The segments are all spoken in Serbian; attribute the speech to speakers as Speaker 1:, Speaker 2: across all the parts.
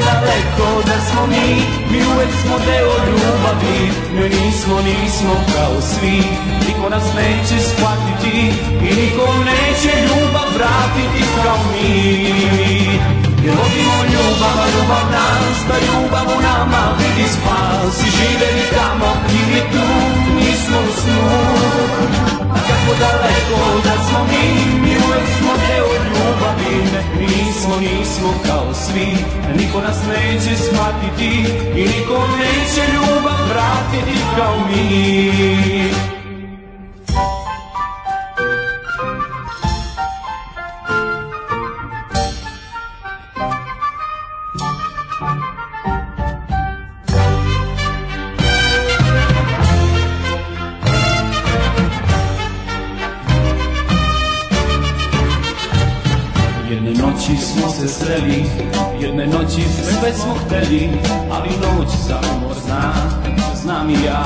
Speaker 1: tako daleko da smo mi Mi uvek smo deo ljubavi Ne nismo, nismo kao svi Niko nas neće shvatiti I nikom neće ljubav vratiti kao mi Jer odimo ljubav, ljubav nas Da ljubav u nama vidi spas I živeli tamo ili tu Nismo u snu tako daleko da smo mi I uvek smo te ljubavi ne, Nismo, nismo kao svi Niko nas neće shvatiti I niko neće ljubav vratiti kao mi mobiteli, ali noć samo zna, znam i ja.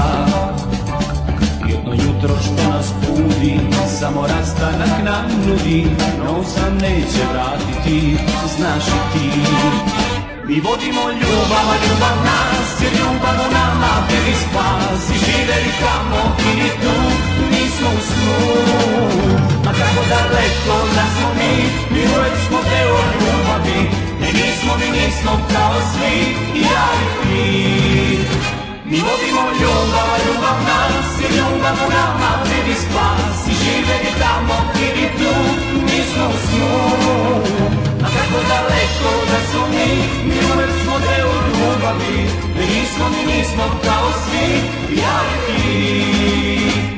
Speaker 1: Jedno jutro što nas budi, samo rastanak nam nudi, noć nam neće vratiti, znaš i ti. Mi vodimo ljubav, ljubav nas, jer ljubav u nama bili spas, i živeli li i ili tu, nismo u snu daleko da smo mi Mi uvek smo deo ljubavi Mi nismo, mi nismo kao svi Ja i ti Mi volimo ljubav, ljubav nas I ljubav u nama vidi spas I živeli tamo i tu Mi smo u snu A kako daleko da smo mi Mi uvek smo deo ljubavi Mi nismo, mi nismo kao svi Ja i ti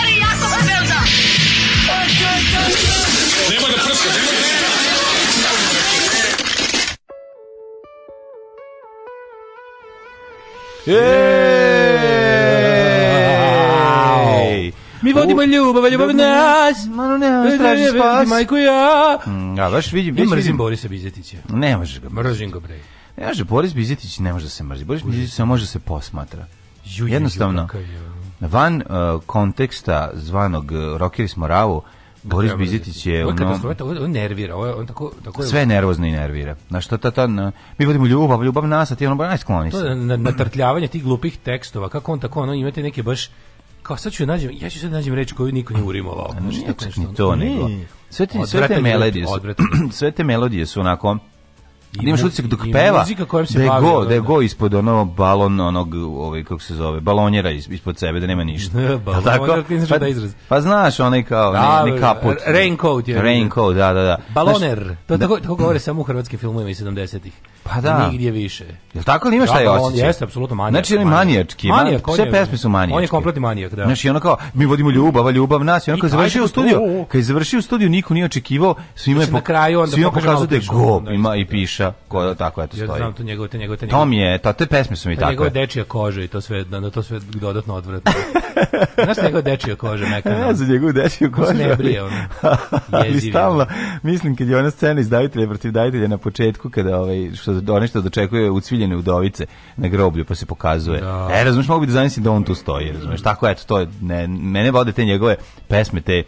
Speaker 2: Ej! Mi vodimo ljubav, ljubav da, da, da. nas. Mano ne, straži spas. Majku ja.
Speaker 3: Mm, a baš vidim, vidim. Mrzim
Speaker 2: Borisa Bizetića.
Speaker 3: Ne može ga. Mrzim ga, bre. Ne može, Boris Bizetić ne može da se mrzi. Boris Bizetić samo može da se posmatra. Jednostavno, van uh, konteksta zvanog uh, Rokiri Boris Bizetić je
Speaker 2: ono... Katastrofa, on nervira, on tako... tako
Speaker 3: je... Sve nervozno i nervira. Znaš, ta, ta, ta, mi vodimo ljubav, ljubav nas, a ti ono bar najskloni se.
Speaker 2: To je natrtljavanje tih glupih tekstova, kako on tako, ono, imate neke baš kao sad ću da nađem, ja ću sad da nađem reč koju niko nije urimovao.
Speaker 3: Znači,
Speaker 2: tako
Speaker 3: nešto. Ni to, nego. Sve te, sve te melodije su, sve te melodije su onako I nemaš utisak dok peva se da je bavi, go, da, da je da. go ispod onog balon onog ovaj kako se zove balonjera ispod sebe da nema ništa. balon, tako?
Speaker 2: Pa, da izraz.
Speaker 3: Pa znaš onaj kao da, ne, ne kaput. Raincoat
Speaker 2: je. Raincoat,
Speaker 3: da, da, da.
Speaker 2: Baloner. Znaš, to da, tako govore samo u hrvatskim filmovima iz 70-ih. Pa da. Nigdje više. Jel
Speaker 3: tako ili imaš da, taj da,
Speaker 2: Jeste apsolutno manijak.
Speaker 3: Znači on je manijački. Manijak, sve je, pesme su manijačke.
Speaker 2: On je kompletni manijak, da.
Speaker 3: Znači ono kao mi vodimo ljubav, a ljubav nas, i on kad završio u studiju, kad je završio u studiju niko nije očekivao, svima
Speaker 2: je po kraju onda pokazuje da go ima i piše kiša, koja
Speaker 3: tako eto stoji. Ja
Speaker 2: znam to njegovo, te njegovo,
Speaker 3: te njegovo. Tom je, to te pesme su mi tako. takve.
Speaker 2: Njegova dečija koža i to sve, na da, da, to sve dodatno odvratno. Znaš njegova dečija koža, neka. Ja e,
Speaker 3: za njegovu dečiju
Speaker 2: kožu. Ne brije on. Ali
Speaker 3: stalno, mislim kad je ona scena iz Davitelja protiv Davitelja na početku kada ovaj što oni što dočekuje ucviljene udovice na groblju pa se pokazuje. Da. E, razumeš, mogu bi da zamislim da on tu stoji, razumeš. Tako eto, to je, ne, mene vode te njegove pesme, te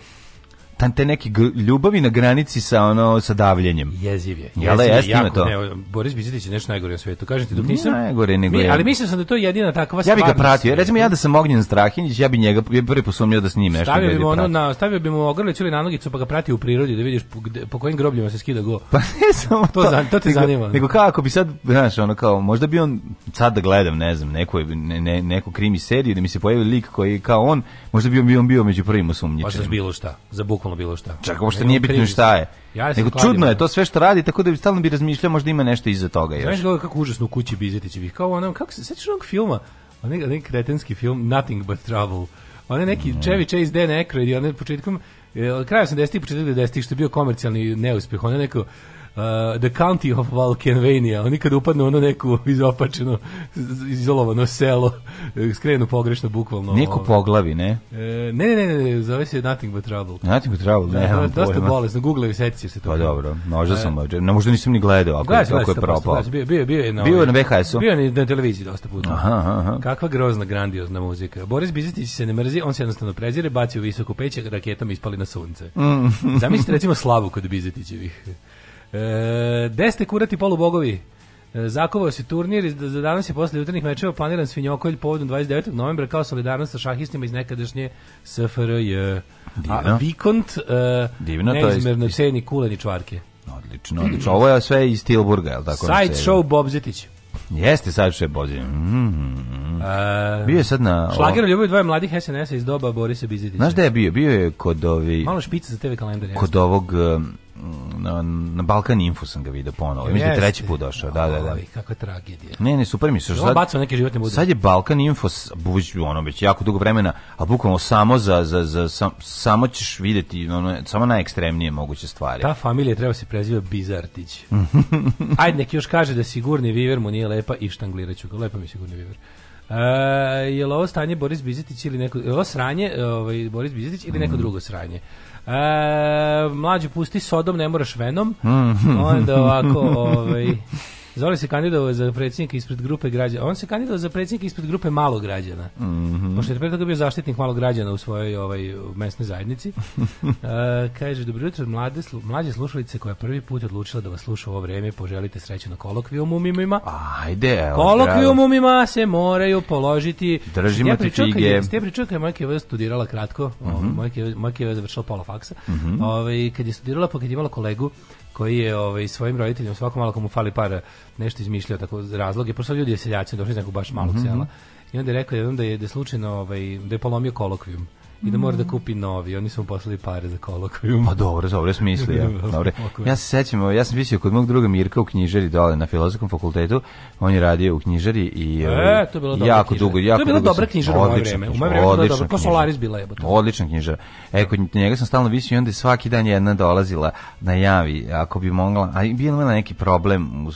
Speaker 3: te neki ljubavi na granici sa ono sa davljenjem.
Speaker 2: Jeziv je. Da, jeziv
Speaker 3: je, jeziv je jako, to. Ne,
Speaker 2: Boris Bizetić je nešto najgore na svijetu. Kažem ti dok nisam.
Speaker 3: Najgore
Speaker 2: nego.
Speaker 3: Mi, ali
Speaker 2: mislim sam da to je jedina takva stvar.
Speaker 3: Ja bih ga pratio. Recimo ja da sam Ognjen Strahinjić, ja bih njega ja bi prvi posumnjao da s njim nešto.
Speaker 2: Stavio bih ono na stavio bih mu ogrlicu ili nanogicu pa ga prati u prirodi da vidiš po, po kojim grobljima se skida go.
Speaker 3: Pa ne samo to. To,
Speaker 2: zan, to te nego, zanima.
Speaker 3: Nego kako bi sad, znaš, ono kao možda bi on sad da gledam, ne znam, neku ne, ne, neku krimi seriju da mi se pojavi lik koji kao on, možda bi on bio, bio među prvim osumnjičenim.
Speaker 2: Pa bilo šta, za bukvalno kriminalno bilo šta.
Speaker 3: Čak uopšte nije bitno šta je. Ja Nego čudno je da. to sve što radi, tako da bi stalno bi razmišljao možda ima nešto iza toga
Speaker 2: još. Znaš kako užasno u kući bih, kao onam, kako se sećaš onog filma, onaj, onaj kretenski film Nothing but Trouble, onaj neki mm. Chevy Chase Dan Aykroyd i onaj početkom, e, kraja 80-ih, početkom 90-ih, što je bio komercijalni neuspeh, onaj neko, uh, The County of Valkenvenia. Oni kad upadnu ono neku izopačeno, izolovano selo, eh, skrenu pogrešno bukvalno.
Speaker 3: Neko ovaj. poglavi, ne?
Speaker 2: E, ne, ne, ne, ne, zove se Nothing but Trouble.
Speaker 3: Nothing but Trouble, da, ne,
Speaker 2: ne,
Speaker 3: ne
Speaker 2: Dosta bolesno, googlaj i setiće se to.
Speaker 3: Pa dobro, možda eh. sam, e, ne, možda nisam ni gledao, ako, gledaj, ako je propao.
Speaker 2: Gledaj, bio, bio, bio je na, bio je na VHS-u. Bio je na televiziji dosta puta. Aha, aha. Kakva grozna, grandiozna muzika. Boris Bizetić se ne mrzi, on se jednostavno prezire, baci u visoku peće, raketom ispali na sunce. Mm. Zamislite recimo slavu kod Bizetićevih. E, deste kurati polubogovi. E, zakovao se turnir za danas je posle jutarnjih mečeva planiran svinjokolj povodom 29. novembra kao solidarnost sa šahistima iz nekadašnje SFRJ.
Speaker 3: Divno. A Vikont
Speaker 2: e, Divno, neizmerno ist... ceni kuleni čvarke.
Speaker 3: Odlično, odlično. Ovo je sve iz Tilburga, je li
Speaker 2: tako? Side show Bobzitić.
Speaker 3: Jeste, side show je Bozin. Mm, mm-hmm. e, bio je sad na...
Speaker 2: Šlager ljubio dvoje mladih SNS-a iz doba Borisa Bizetića.
Speaker 3: Znaš da je bio? Bio je kod ovi...
Speaker 2: Malo špica za TV kalendar.
Speaker 3: Kod ovog... Um, na, na Balkan Info sam ga video ponovo. Mislim da treći put došao. Da, da, da.
Speaker 2: Kakva tragedija.
Speaker 3: Ne, ne, super mi se. Sad
Speaker 2: bacao neke životne bude.
Speaker 3: Sad je Balkan Info buć ono već jako dugo vremena, a bukvalno samo za za za sam, samo ćeš videti ono samo najekstremnije moguće stvari.
Speaker 2: Ta familija treba se preziva Bizartić. Ajde nek još kaže da sigurni viver mu nije lepa i štangliraću ga. Lepa mi sigurni viver. E, je li ovo stanje Boris Bizetić ili neko, je ovo sranje ovaj, Boris Bizetić ili neko mm. drugo sranje? E, mlađo, pusti Sodom, ne moraš Venom. Mm -hmm. Onda ovako, ovaj... Zoli se kandidovao za predsjednika ispred grupe građana. On se kandidovao za predsjednika ispred grupe malog građana. Mm -hmm. Pošto je pre toga bio zaštitnik malog građana u svojoj ovaj, mesnoj zajednici. uh, kaže, dobro jutro, mlade, slu, mlađe slušalice koja prvi put odlučila da vas sluša ovo vreme, poželite sreću na umimima.
Speaker 3: Ajde,
Speaker 2: evo. umimima se moraju položiti.
Speaker 3: Držimo ja ti fige.
Speaker 2: Ste pričao kad je Mojke Vez studirala kratko, mm -hmm. Mojke, Mojke Vez završila pola faksa, mm -hmm. Ove, ovaj, kad je studirala, pa kad je imala kolegu koji je ovaj, svojim roditeljima svako malo komu fali para eh, nešto izmišljao tako razloge, pošto ljudi je seljaci, došli iz nekog baš malog mm -hmm. sela. I onda je rekao jednom da je, da slučajno ovaj, da je polomio kolokvijum i da mora da mm. kupi novi. Oni su mu poslali pare za
Speaker 3: kolo kolokvijum. Pa dobro, dobro smisli. Ja. Dobre. ja se sećam, ja sam visio kod mog druga Mirka u knjižari dole na filozofskom fakultetu. On je radio u knjižari i e, to je bilo jako dugo,
Speaker 2: jako To je bila dobra knjižara u moje vreme. U moje vreme to je dobro. Ko Solaris bila je.
Speaker 3: Odlična knjižara. E, kod njega sam stalno visio i onda je svaki dan jedna dolazila na javi, ako bi mogla. A bilo je neki problem,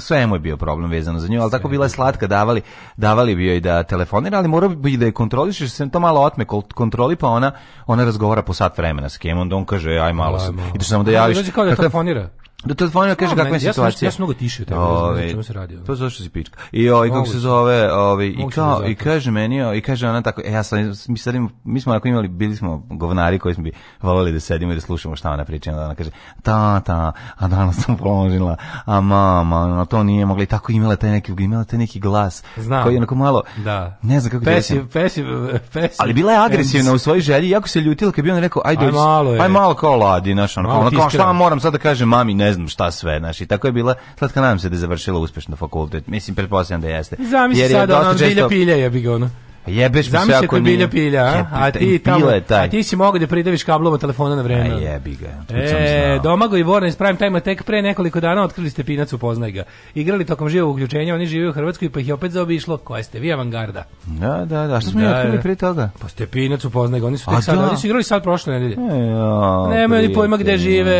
Speaker 3: sve mu je bio problem vezano za nju, ali tako bila je slatka, davali, davali bi joj da telefonira, ali morao bi da je kontrolišeš, da se to malo otme kontroli, pa ona ona razgovara po sat vremena s kim,
Speaker 2: onda
Speaker 3: on kaže aj malo, aj, malo. ideš samo da javiš. da kao da dakle, telefonira. Do da telefona da kaže kakva je situacija.
Speaker 2: Ja sam mnogo tiše tako, znači ovaj, čemu se radi.
Speaker 3: To zašto
Speaker 2: si pička.
Speaker 3: I
Speaker 2: ovaj
Speaker 3: kako se zove, ovaj i da kao i kaže meni, ovaj, i kaže ona tako, e ja sam mi sedim, mi smo ako imali bili smo govnari koji smo bi voleli da sedimo i da slušamo šta ona priča, ona kaže: "Ta ta, a danas sam položila, a mama, na to nije mogla i tako imala taj neki, imala taj neki glas Znam. koji je onako malo da. Ne znam kako
Speaker 2: pesi, da pesi,
Speaker 3: pesi, Ali bila je agresivna u svojoj želji, jako se ljutila kad bi on rekao: "Ajde, aj malo, aj malo kao ladi, našao, kao šta moram sad da kažem mami, ne znam šta sve, znaš, i tako je bila, slatka nadam se da je završila uspešno fakultet, mislim, pretpostavljam da jeste. Zamisli
Speaker 2: sada, je ono, često... bilje pilje je bi ga, ono.
Speaker 3: Pa jebeš mi
Speaker 2: se ako da bilja pilja, a? a ti tamo, a ti si mogao da pridaviš kablova telefona na vreme.
Speaker 3: A jebi ga.
Speaker 2: E, Domago i Borna iz Prime Time tek pre nekoliko dana otkrili ste pinac upoznaj ga. Igrali tokom živog uključenja, oni žive u Hrvatskoj pa ih je opet zaobišlo. Koja ste vi avangarda?
Speaker 3: Da, da, da. Što smo da, otkrili da. pre toga?
Speaker 2: Pa ste pinac upoznaj ga. Oni su tek sad, da? oni su igrali sad prošle nedelje. E, Nemaju ni pojma gde žive,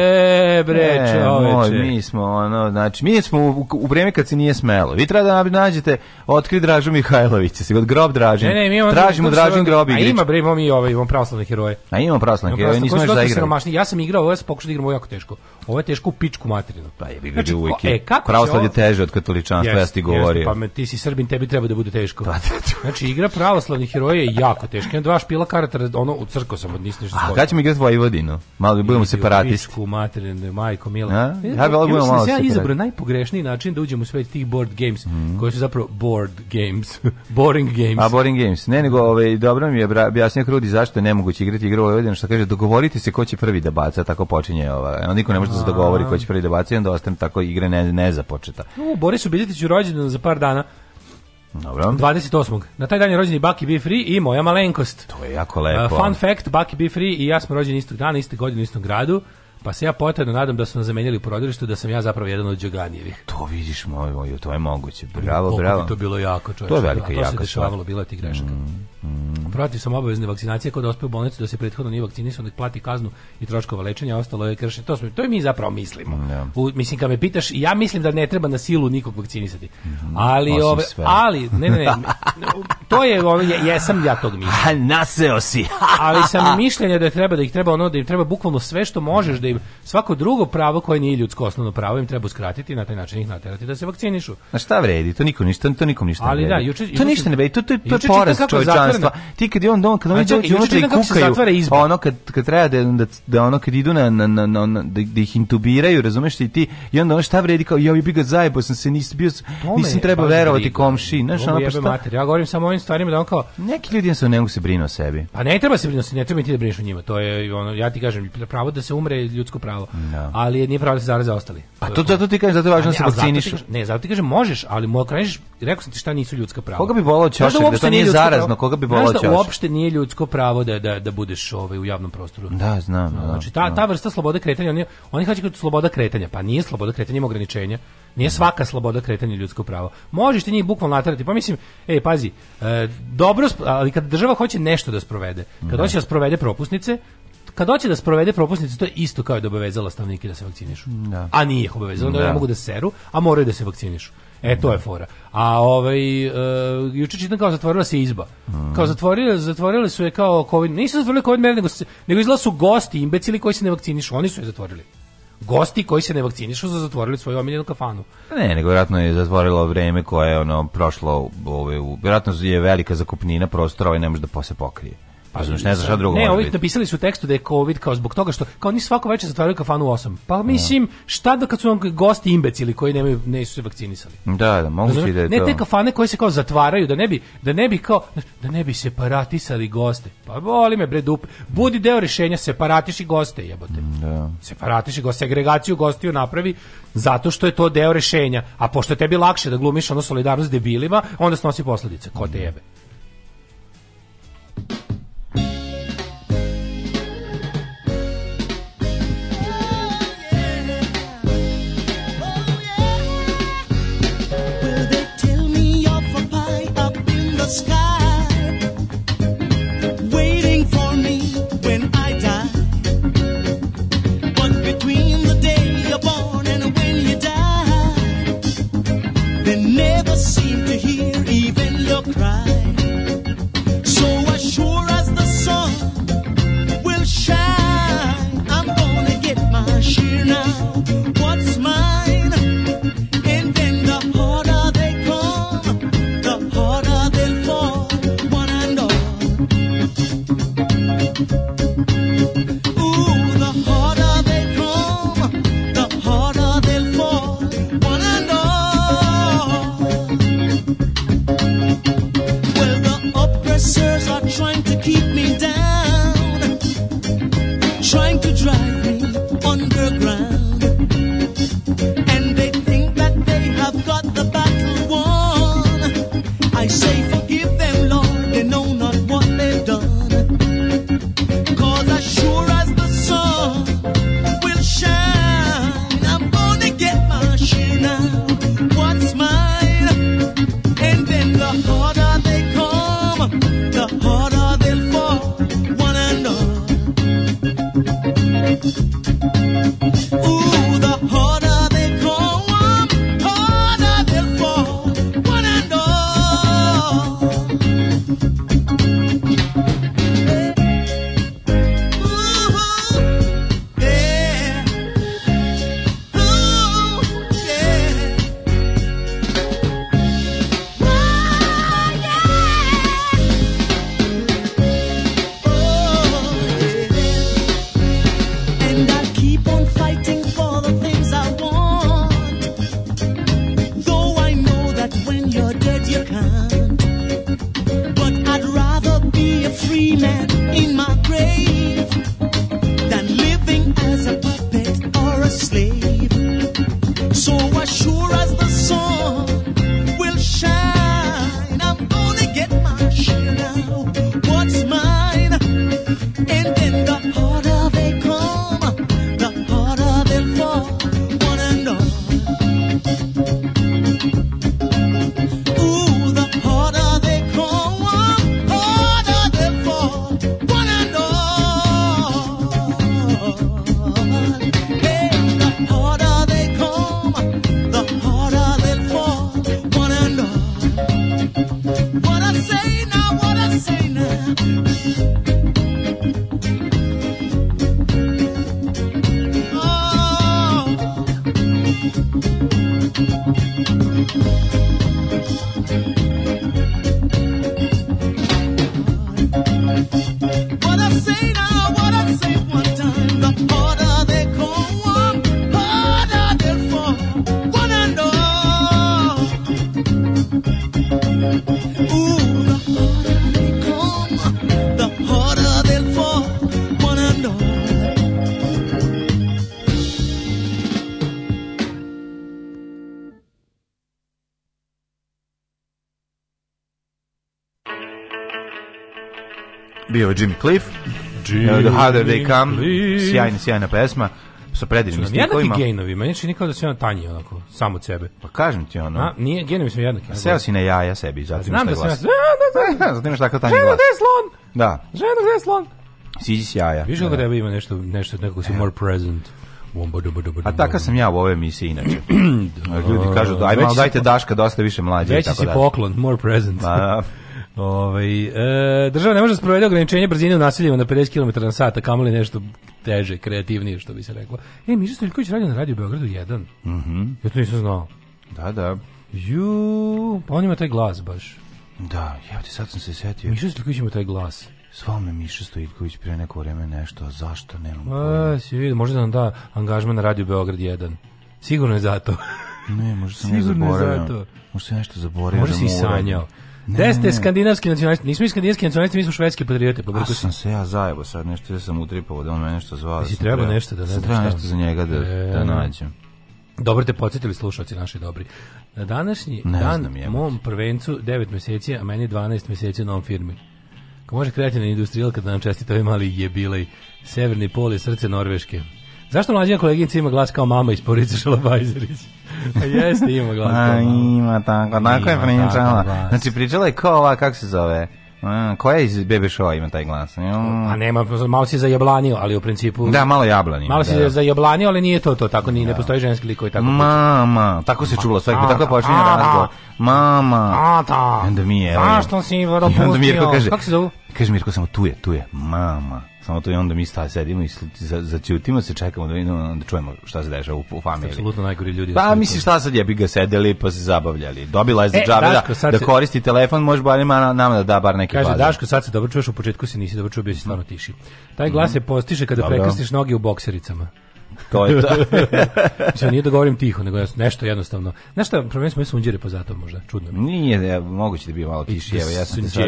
Speaker 2: bre, e,
Speaker 3: čoveče. Mi smo ono, znači mi smo u, u vreme kad se nije smelo. Vi treba da nađete otkri Dražu Mihajlovića, se god grob Draža Ne, ne, mi imamo tražimo Dražen Grobigrić.
Speaker 2: A
Speaker 3: ima
Speaker 2: bre, imamo mi ovaj, imamo pravoslavne heroje.
Speaker 3: A imamo pravoslavne heroje, nismo još zaigrali.
Speaker 2: Ja sam igrao, ovo ovaj sam pokušao da igram jako teško. Ovo je teško u pičku materinu.
Speaker 3: Pa znači, je bi znači, uvijek. E, kako je ovo... teže od katoličanstva, ja
Speaker 2: ti
Speaker 3: govorio. Yes, pa
Speaker 2: me, ti si Srbin, tebi treba da bude teško. Pa, da, da. znači igra pravoslavnih heroja je jako teška. Imam dva špila karata, ono u crko sam od nisniš.
Speaker 3: A kada ćemo igrati Vojvodinu? Malo bi budemo separatisti. Pičku
Speaker 2: materinu, majko
Speaker 3: mila. A? E, ja bi da
Speaker 2: budemo malo. Ja izabrao najpogrešniji način da uđemo u svet tih board games, mhm. koji su zapravo board games, boring games. A
Speaker 3: boring Games. Ne, nego ovaj, dobro mi je objasnio Krudi zašto je nemoguće igrati igru Vojvodina, što kaže, dogovorite se ko će prvi da baca, tako počinje ova. niko ne može da se dogovori ko će prvi da baca i onda ostane tako igre ne, ne započeta.
Speaker 2: U, Borisu Biljetiću rođendan za par dana. Dobro. 28. Na taj dan je rođen i Bucky B. Free i moja malenkost.
Speaker 3: To je jako lepo. Uh,
Speaker 2: fun fact, Bucky B. Free i ja smo rođeni istog dana, iste godine, istom gradu. Pa se ja potredno nadam da su nas zamenjali u porodilištu, da sam ja zapravo jedan od Đoganijevih.
Speaker 3: To vidiš, moj, moj, to je moguće. Bravo, Koliko bravo.
Speaker 2: Bi to bilo jako,
Speaker 3: čovječe. To je velika, to jaka se
Speaker 2: dešavalo, je ti grešaka. Mm, mm. Protiv sam obavezne vakcinacije kod ospe u bolnicu da se prethodno nije vakcinisao, da plati kaznu i troškova lečenja, ostalo je kršenje. To, smo, to mi zapravo mislimo. Yeah. Da. U, mislim, kad me pitaš, ja mislim da ne treba na silu nikog vakcinisati. Mm -hmm. Ali, Osim ove, sve. ali, ne, ne, ne, to je, ove, jesam ja tog mišljenja.
Speaker 3: Naseo si.
Speaker 2: ali sam mišljenja da treba, da ih treba ono, da im treba bukvalno sve što možeš da im svako drugo pravo koje nije ljudsko osnovno pravo im treba uskratiti na taj način ih naterati da se vakcinišu.
Speaker 3: A šta vredi? To niko ništa, to nikom ništa. Ali da, juče, to ništa ne vredi. To to, to je poraz čovečanstva. Ti kad je on dom, kad oni dođu unutra i kukaju, ono kad kad treba da, da, da ono kad idu na na na, na da, da ih intubiraju, razumeš ti ti i onda ono šta vredi kao ja bih ga zajebao, sam se nisi bio nisam treba verovati komši, znaš,
Speaker 2: ono pa Ja govorim samo o ovim stvarima da on kao
Speaker 3: neki ljudi se ne mogu se brinu o sebi.
Speaker 2: Pa ne treba se brinuti, ne treba ti da brineš o njima. To je ono ja ti kažem pravo da se umre ljudsko pravo. No. Da. Ali nije pravo da se zaraze ostali.
Speaker 3: Pa to, zato ti kažem, zato je važno da se vakciniš.
Speaker 2: Ne, zato ti kažem, možeš, ali mo, kažeš, rekao sam ti šta nisu ljudska prava.
Speaker 3: Koga bi bolao čošak, da, da to nije zarazno, koga bi bolao
Speaker 2: čošak? Da uopšte nije ljudsko pravo da, da, da budeš ovaj, u javnom prostoru.
Speaker 3: Da, znam. No,
Speaker 2: znači, da, ta,
Speaker 3: da.
Speaker 2: ta vrsta slobode kretanja, oni, oni hoće kao sloboda kretanja, pa nije sloboda kretanja, ima ograničenja. Nije svaka sloboda kretanja ljudsko pravo. Možeš ti njih bukvalno naterati. Pa mislim, ej, pazi, e, dobro, ali kad država hoće nešto da sprovede, kad hoće da sprovede propusnice, kad hoće da sprovede propusnicu, to je isto kao da obavezala stanovnike da se vakcinišu.
Speaker 3: Da.
Speaker 2: A nije ih obavezala, da. ne da da. mogu da seru, a moraju da se vakcinišu. E, to je fora. A ovaj, uh, juče čitam kao zatvorila se izba. Mm. Kao zatvorili, zatvorile su je kao COVID, nisu zatvorili COVID mjere, nego, se, nego izla su gosti, imbecili koji se ne vakcinišu, oni su je zatvorili. Gosti koji se ne vakcinišu su zatvorili svoju omiljenu kafanu.
Speaker 3: Pa ne, nego vjerojatno je zatvorilo vreme koje je ono prošlo, ovaj, vjerojatno je velika zakupnina prostora, ovaj ne može da posle pokrije. Pa znaš, ne znaš šta drugo. Ne, ovi
Speaker 2: napisali su u tekstu da je Covid kao zbog toga što kao ni svako veče zatvaraju kafanu u 8. Pa da. mislim, šta da kad su vam gosti imbecili koji nemaju ne su se vakcinisali.
Speaker 3: Da, da, moguće da je to. Ne
Speaker 2: te kafane koje se kao zatvaraju da ne bi da ne bi kao da ne bi separatisali goste. Pa boli me bre dupe. Budi deo rešenja separatiši goste, jebote.
Speaker 3: Da.
Speaker 2: Separatiši goste, segregaciju gostiju napravi zato što je to deo rešenja. A pošto je tebi lakše da glumiš ono solidarnost debilima, onda snosi posledice. Ko te jebe? So sure as the sun will shine, I'm gonna get my share now. What's mine? And then the harder they come, the harder they'll fall, one and all. Thank you.
Speaker 3: bio je Jimmy Cliff, Jimmy eh, The Harder They Come, Cliff. sjajna, sjajna pesma sa predivnim
Speaker 2: stikovima. Jednaki gejnovi, meni čini kao da se ona tanji onako, samo od sebe.
Speaker 3: Pa kažem ti ono. A,
Speaker 2: nije, gejnovi smo jednaki.
Speaker 3: A seo si na jaja sebi, zato imaš taj glas. Znam da sam ja, da, da, da. zato imaš takav tanji
Speaker 2: glas. Ženo da je slon!
Speaker 3: Da. Ženo
Speaker 2: da je slon!
Speaker 3: Siđi si jaja.
Speaker 2: Viš da treba ima nešto, nešto nekako si e. more present.
Speaker 3: A taka sam ja u ove emisije inače. Ljudi kažu, aj malo dajte Daška dosta više mlađe.
Speaker 2: Veći si poklon, more present. Pa, Ovaj e, država ne može da sprovesti ograničenje brzine u naseljima na 50 km na sat, kamoli nešto teže, kreativnije, što bi se reklo. E, Miša Stoljković radi na radio Beogradu 1.
Speaker 3: Mhm. Mm
Speaker 2: ja to nisam znao.
Speaker 3: Da, da.
Speaker 2: Ju, pa on ima taj glas baš.
Speaker 3: Da, ja ti sad sam se setio.
Speaker 2: Miša Stoljković ima taj glas.
Speaker 3: Zvao me Miša Stojitković pre neko vreme nešto, a zašto, nemam
Speaker 2: pojma. A, si vidio, možda da nam da angažman na Radio Beograd 1. Sigurno je zato.
Speaker 3: ne, možda sam
Speaker 2: Sigurno ne zaboravio. Sigurno je zato.
Speaker 3: Možda sam nešto zaboravio.
Speaker 2: Možda da si sanjao. Ne, ste skandinavski nacionalisti. Nismo skandinavski nacionalisti, mi smo švedski patriote.
Speaker 3: Pa sam se ja zajebo sad nešto, ja sam utripao da on mene nešto zvao. Ti da treba
Speaker 2: nešto da ne znam treba
Speaker 3: nešto za njega da, e. da nađem.
Speaker 2: Dobro te podsjetili slušalci naši dobri. Na današnji ne dan znam, mom prvencu 9 meseci, a meni 12 meseci u novom firmi. Ko može kreativna industrijal kada nam čestite ovaj mali jubilej. Severni pol je srce Norveške. Zašto mlađina koleginica ima glas kao mama iz Porica Šalabajzerić? Pa jeste, ima glas kao
Speaker 3: mama. A, ima tako, tako je pričala. Znači, pričala je ko ova, kako se zove? A, koja iz Bebe Showa ima taj glas? Mm. A
Speaker 2: pa nema, malo si zajablanio, ali u principu...
Speaker 3: Da, malo jablanio.
Speaker 2: Malo si
Speaker 3: da.
Speaker 2: zajablanio, ali nije to to, tako ni, da. ne postoji ženski lik koji tako...
Speaker 3: Mama, poču. tako se čulo sve, tako počinje razgovor. Mama.
Speaker 2: Tata. Da. Onda
Speaker 3: mi je...
Speaker 2: Zašto si vrlo pustio? Onda Mirko kaže...
Speaker 3: Kako se zove? Kaže Mirko samo, tu je, tu je, mama. Samo to i onda mi sta sedimo i za, začutimo se, čekamo da, vidimo, da čujemo šta se dešava u, u familiji. Absolutno
Speaker 2: najgori ljudi.
Speaker 3: Pa misliš šta sad jebi ga sedeli pa se zabavljali. Dobila je za e, džabe da, da koristi se... telefon, može bar ima nama da da bar neke Kaže, baze.
Speaker 2: Daško, sad se dobro čuješ, u početku si nisi dobro čuo, bio si stvarno tiši. Taj mhm. glas mm -hmm. se postiže kada Dobro. prekrstiš noge u boksericama to je to. Mislim, nije da govorim tiho, nego nešto jednostavno. Nešto, šta, promenili smo i sunđere pa zato možda, čudno mi.
Speaker 3: Nije, da, moguće da bi malo tiši, evo, ja sam
Speaker 2: sad,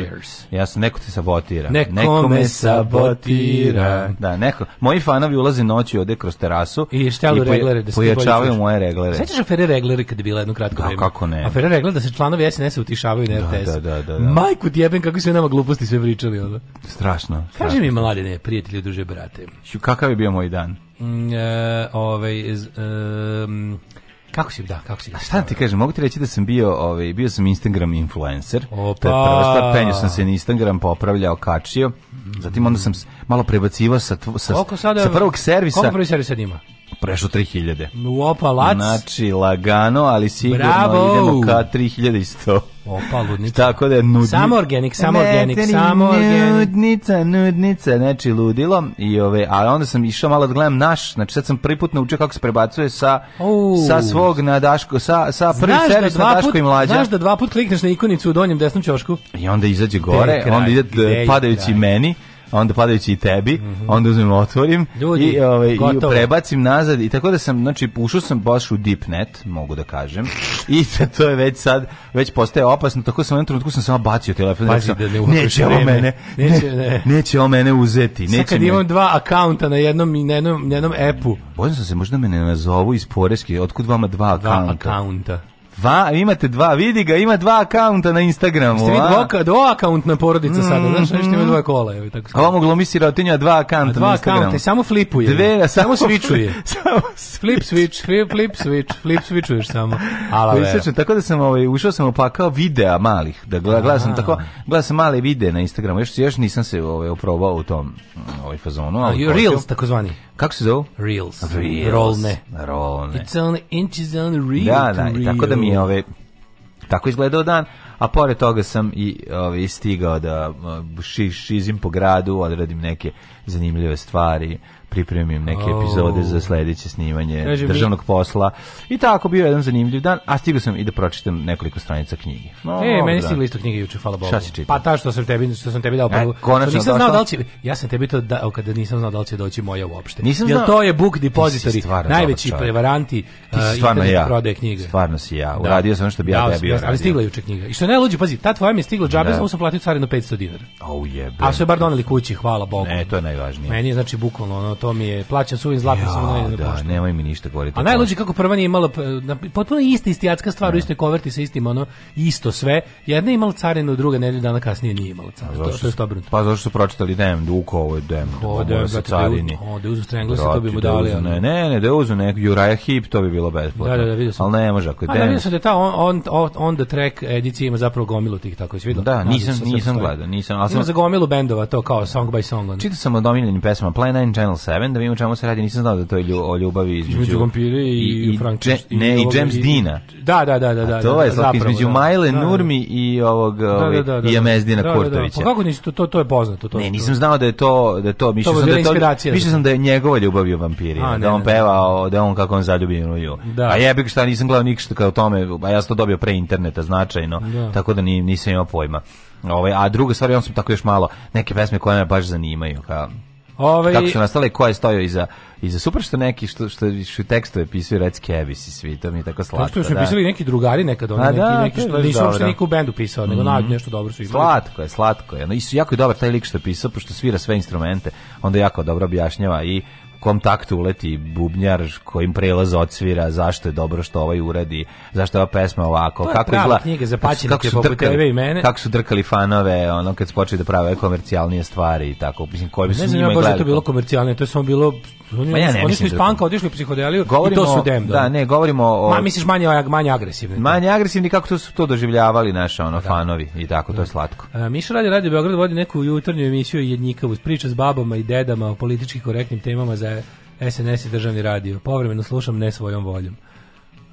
Speaker 3: ja sam, neko te sabotira.
Speaker 2: Neko, neko me sabotira.
Speaker 3: Da, neko, moji fanovi ulaze noći ovde kroz terasu
Speaker 2: i, štalu i reglere,
Speaker 3: da pojačavaju moje reglere.
Speaker 2: Sećaš afere reglere kad je bila jedno kratko da,
Speaker 3: vreme? kako ne.
Speaker 2: Afere reglere da se članovi SNS utišavaju
Speaker 3: na RTS. Da, da, da, da,
Speaker 2: da. Majku tjeben, kako sve nama gluposti sve pričali. Onda.
Speaker 3: Strašno.
Speaker 2: Kaži mi, mladine, prijatelji, druže, brate.
Speaker 3: Kakav je bio moj dan?
Speaker 2: Mm, e, ovaj, kako si, da, kako si ga
Speaker 3: Šta ti kažem, mogu ti reći da sam bio, ovaj, bio sam Instagram influencer. pa
Speaker 2: To je
Speaker 3: penio sam se na Instagram, popravljao, kačio. Zatim onda sam malo prebacivao sa, tvo, sa, sada, sa prvog servisa.
Speaker 2: Koliko prvi servis
Speaker 3: sad ima? Prešao 3000.
Speaker 2: Opa, lac!
Speaker 3: Znači, lagano, ali sigurno Bravo. idemo ka 3100.
Speaker 2: Opa, ludnica. Tako da je nudnica. Samo organik, samo organik, samo
Speaker 3: Nudnica, nudnica, znači ludilo. I ove, a onda sam išao malo da gledam naš, znači sad sam prvi put naučio kako se prebacuje sa, oh. sa svog na Daško, sa, sa prvi znaš da servis da na Daško put, i mlađa.
Speaker 2: Znaš da dva put klikneš na ikonicu u donjem desnom čošku?
Speaker 3: I onda izađe gore, kraj, onda ide padajući kraj. meni onda padajući i tebi, mm -hmm. onda uzmem otvorim Ljudi, i, ovaj, i prebacim nazad i tako da sam, znači, ušao sam baš u deep net, mogu da kažem, i to je već sad, već postaje opasno, tako sam u jednom trenutku sam samo bacio telefon, Pazi, sam, da ne neće ovo mene, neće, ne. neće o mene uzeti.
Speaker 2: Neće Sad kad
Speaker 3: mene...
Speaker 2: imam dva akaunta na jednom i na jednom, jednom appu.
Speaker 3: Bojim sam da se, možda me ne nazovu iz Poreske, otkud vama dva
Speaker 2: akaunta?
Speaker 3: Dva
Speaker 2: akaunta.
Speaker 3: Va, imate dva, vidi ga, ima dva akaunta na Instagramu.
Speaker 2: Ste vidi dva akaunta porodica mm, sada, mm-hmm. znaš, nešto ima dva kola, evo tako.
Speaker 3: a Ovo glumi sirotinja dva akaunta na Instagramu. Dva akaunta,
Speaker 2: samo flipuje. Dve, samo, samo svičuje. samo flip switch, flip, flip switch, flip switchuješ samo.
Speaker 3: Ala vera. tako da sam ovaj ušao sam opakao videa malih, da gledam tako, gledam sam male videe na Instagramu. Još još nisam se ovaj oprobao u tom ovaj fazonu, ali Reels
Speaker 2: takozvani.
Speaker 3: Kako se zove? Reels. Reels.
Speaker 2: Rolne. Rolne. It's only inches on the reel. Da,
Speaker 3: da,
Speaker 2: i
Speaker 3: tako da mi je ove... Ovaj, tako izgledao dan, a pored toga sam i ove, ovaj, stigao da uh, šiš, šizim po gradu, odradim neke zanimljive stvari, pripremim neke oh. epizode za sledeće snimanje Reži, državnog mi... posla. I tako, bio jedan zanimljiv dan, a stigao sam i da pročitam nekoliko stranica
Speaker 2: knjige. E, no,
Speaker 3: e,
Speaker 2: meni stigla isto knjige juče, hvala Bogu.
Speaker 3: Šta si čitao?
Speaker 2: Pa ta što sam tebi, što sam tebi dao prvu. E,
Speaker 3: konačno
Speaker 2: nisam da, znao da li će, ja sam tebi to dao kada nisam znao da li će doći moja uopšte. Nisam Jer znao. to je book depository, najveći prevaranti uh, internet ja. prodaje knjige.
Speaker 3: Stvarno si ja, da. uradio da. sam što bi ja tebi uradio.
Speaker 2: Ali stigla juče knjiga. I što ne najluđe, pazi, ta tvoja mi je stigla džabe, da. samo sam platio carinu 500 dinara. Au
Speaker 3: jebe.
Speaker 2: A su je bar doneli kući, hvala Bogu.
Speaker 3: Ne, to je najvažnije. Meni je znači bukvalno
Speaker 2: ono to mi je, plaćam suvim zlatom, ja, samo najde da,
Speaker 3: nemoj
Speaker 2: mi
Speaker 3: ništa govoriti.
Speaker 2: A najluđe kako prva nije imala, potpuno isti istijatska stvar, ja. u da. istoj koverti sa istim, ono, isto sve. Jedna je imala carinu, druga nedelju dana kasnije nije imala
Speaker 3: carinu. To,
Speaker 2: to je
Speaker 3: obrnuto. Pa zašto su pročitali, dem, duko,
Speaker 2: ovo je dem, ovo je sa carini. O, da uzu strenglosi, to bi mu dali.
Speaker 3: Ne, ne, ne,
Speaker 2: da uzu nek, Juraja Hip, to bi bilo
Speaker 3: besplatno. Da, da, da, vidio sam. Al ne može, ako je dem. Da, vidio sam da ta on, on, on the track edicija ima zapravo gomilu tih, tako se vidio. Da, nisam, nisam gledao, nisam. Ima za gomilu bendova, to kao song by song. Čitao sam o dominjenim pesama, Play 9 Channel Seven, da vidim o čemu se radi, nisam znao da to je lju, o ljubavi
Speaker 2: između... Između vampire i, i, i Frank... Ne,
Speaker 3: i, ne, i James i, Dina.
Speaker 2: Da, da, da, da. A da,
Speaker 3: to
Speaker 2: da,
Speaker 3: je
Speaker 2: da,
Speaker 3: zapravo, između da, Majle, da, da, Nurmi i ovog, da, ovaj, da, da, da, i Jamezdina da, da, Kurtovića.
Speaker 2: Da, da. Pa kako nisi, to,
Speaker 3: to,
Speaker 2: to je poznato. To,
Speaker 3: ne, nisam znao da je to, da je to, mišljao sam, da to, mišljao sam da je njegova ljubav u vampiri, a, da on peva, da on kako on zaljubi u ju. A jebik šta, nisam gledao ništa kao tome, a ja sam to dobio pre interneta značajno, tako da nisam imao pojma. Ovaj a druga stvar ja sam tako još malo neke pesme koje me baš zanimaju kao Ove... Ovaj- Kako su nastale i ko je stojio iza, iza super što neki što što što tekstove pisao Red Kevis i svi to
Speaker 2: mi
Speaker 3: je tako slatko. To
Speaker 2: što su da. pisali neki drugari nekad oni A pa neki da, neki što nisu uopšte niko u bendu pisao, nego mm. -hmm. nešto dobro su imali.
Speaker 3: Slatko je, slatko je. No, i su jako je dobar taj lik što je pisao pošto svira sve instrumente, onda jako dobro objašnjava i kom taktu uleti bubnjar kojim prelaz odsvira, zašto je dobro što ovaj uradi, zašto je ova pesma ovako,
Speaker 2: kako izla... izgleda, knjiga za kako su, kako su drkali, mene.
Speaker 3: Kako su drkali fanove, ono kad su počeli da prave komercijalnije stvari i tako, mislim, koji bi su njima gledali. Ne znam, ja baš da
Speaker 2: to bilo komercijalnije, to je samo bilo Ma ja ne oni su iz da panka otišli u psihodeliju govorimo, i to su dem.
Speaker 3: Da. da, ne, govorimo o...
Speaker 2: Ma, misliš manje, manje agresivni.
Speaker 3: Da. Manje agresivni, kako to su to doživljavali naša ono, da. fanovi i tako, da. to je slatko. A, e,
Speaker 2: Miša Radi Radio Beograd vodi neku jutarnju emisiju jednjika uz priča s babama i dedama o politički korektnim temama za SNS i državni radio. Povremeno slušam ne svojom voljom.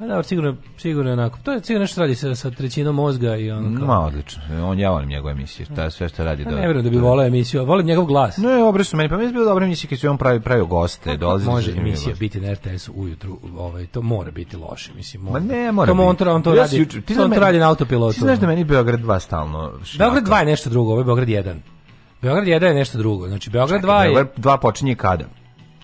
Speaker 2: Pa da, sigurno, sigurno onako. To je sigurno nešto radi sa, sa trećinom mozga i
Speaker 3: on kao. Ma, odlično. E, on, ja volim njegove emisije, ta sve što radi.
Speaker 2: Ne, pa ne vjerujem
Speaker 3: da
Speaker 2: bi volao emisiju, volim njegov glas. Ne,
Speaker 3: obre su meni, pa mi je bilo dobro emisija kad se on pravi, pravi goste, pa, dolazi. Može
Speaker 2: emisija biti na RTS ujutru, ovaj, to mora biti loše, mislim. Mora. Ma
Speaker 3: ne,
Speaker 2: mora to biti. On, to, on to ja radi, ti on to radi na autopilotu. Ti
Speaker 3: znaš da meni Beograd 2 stalno
Speaker 2: šljaka. Beograd 2 je nešto drugo, ovo ovaj je Beograd 1. Beograd 1 je nešto drugo, znači Beograd 2 je... Beograd
Speaker 3: 2 počinje kada?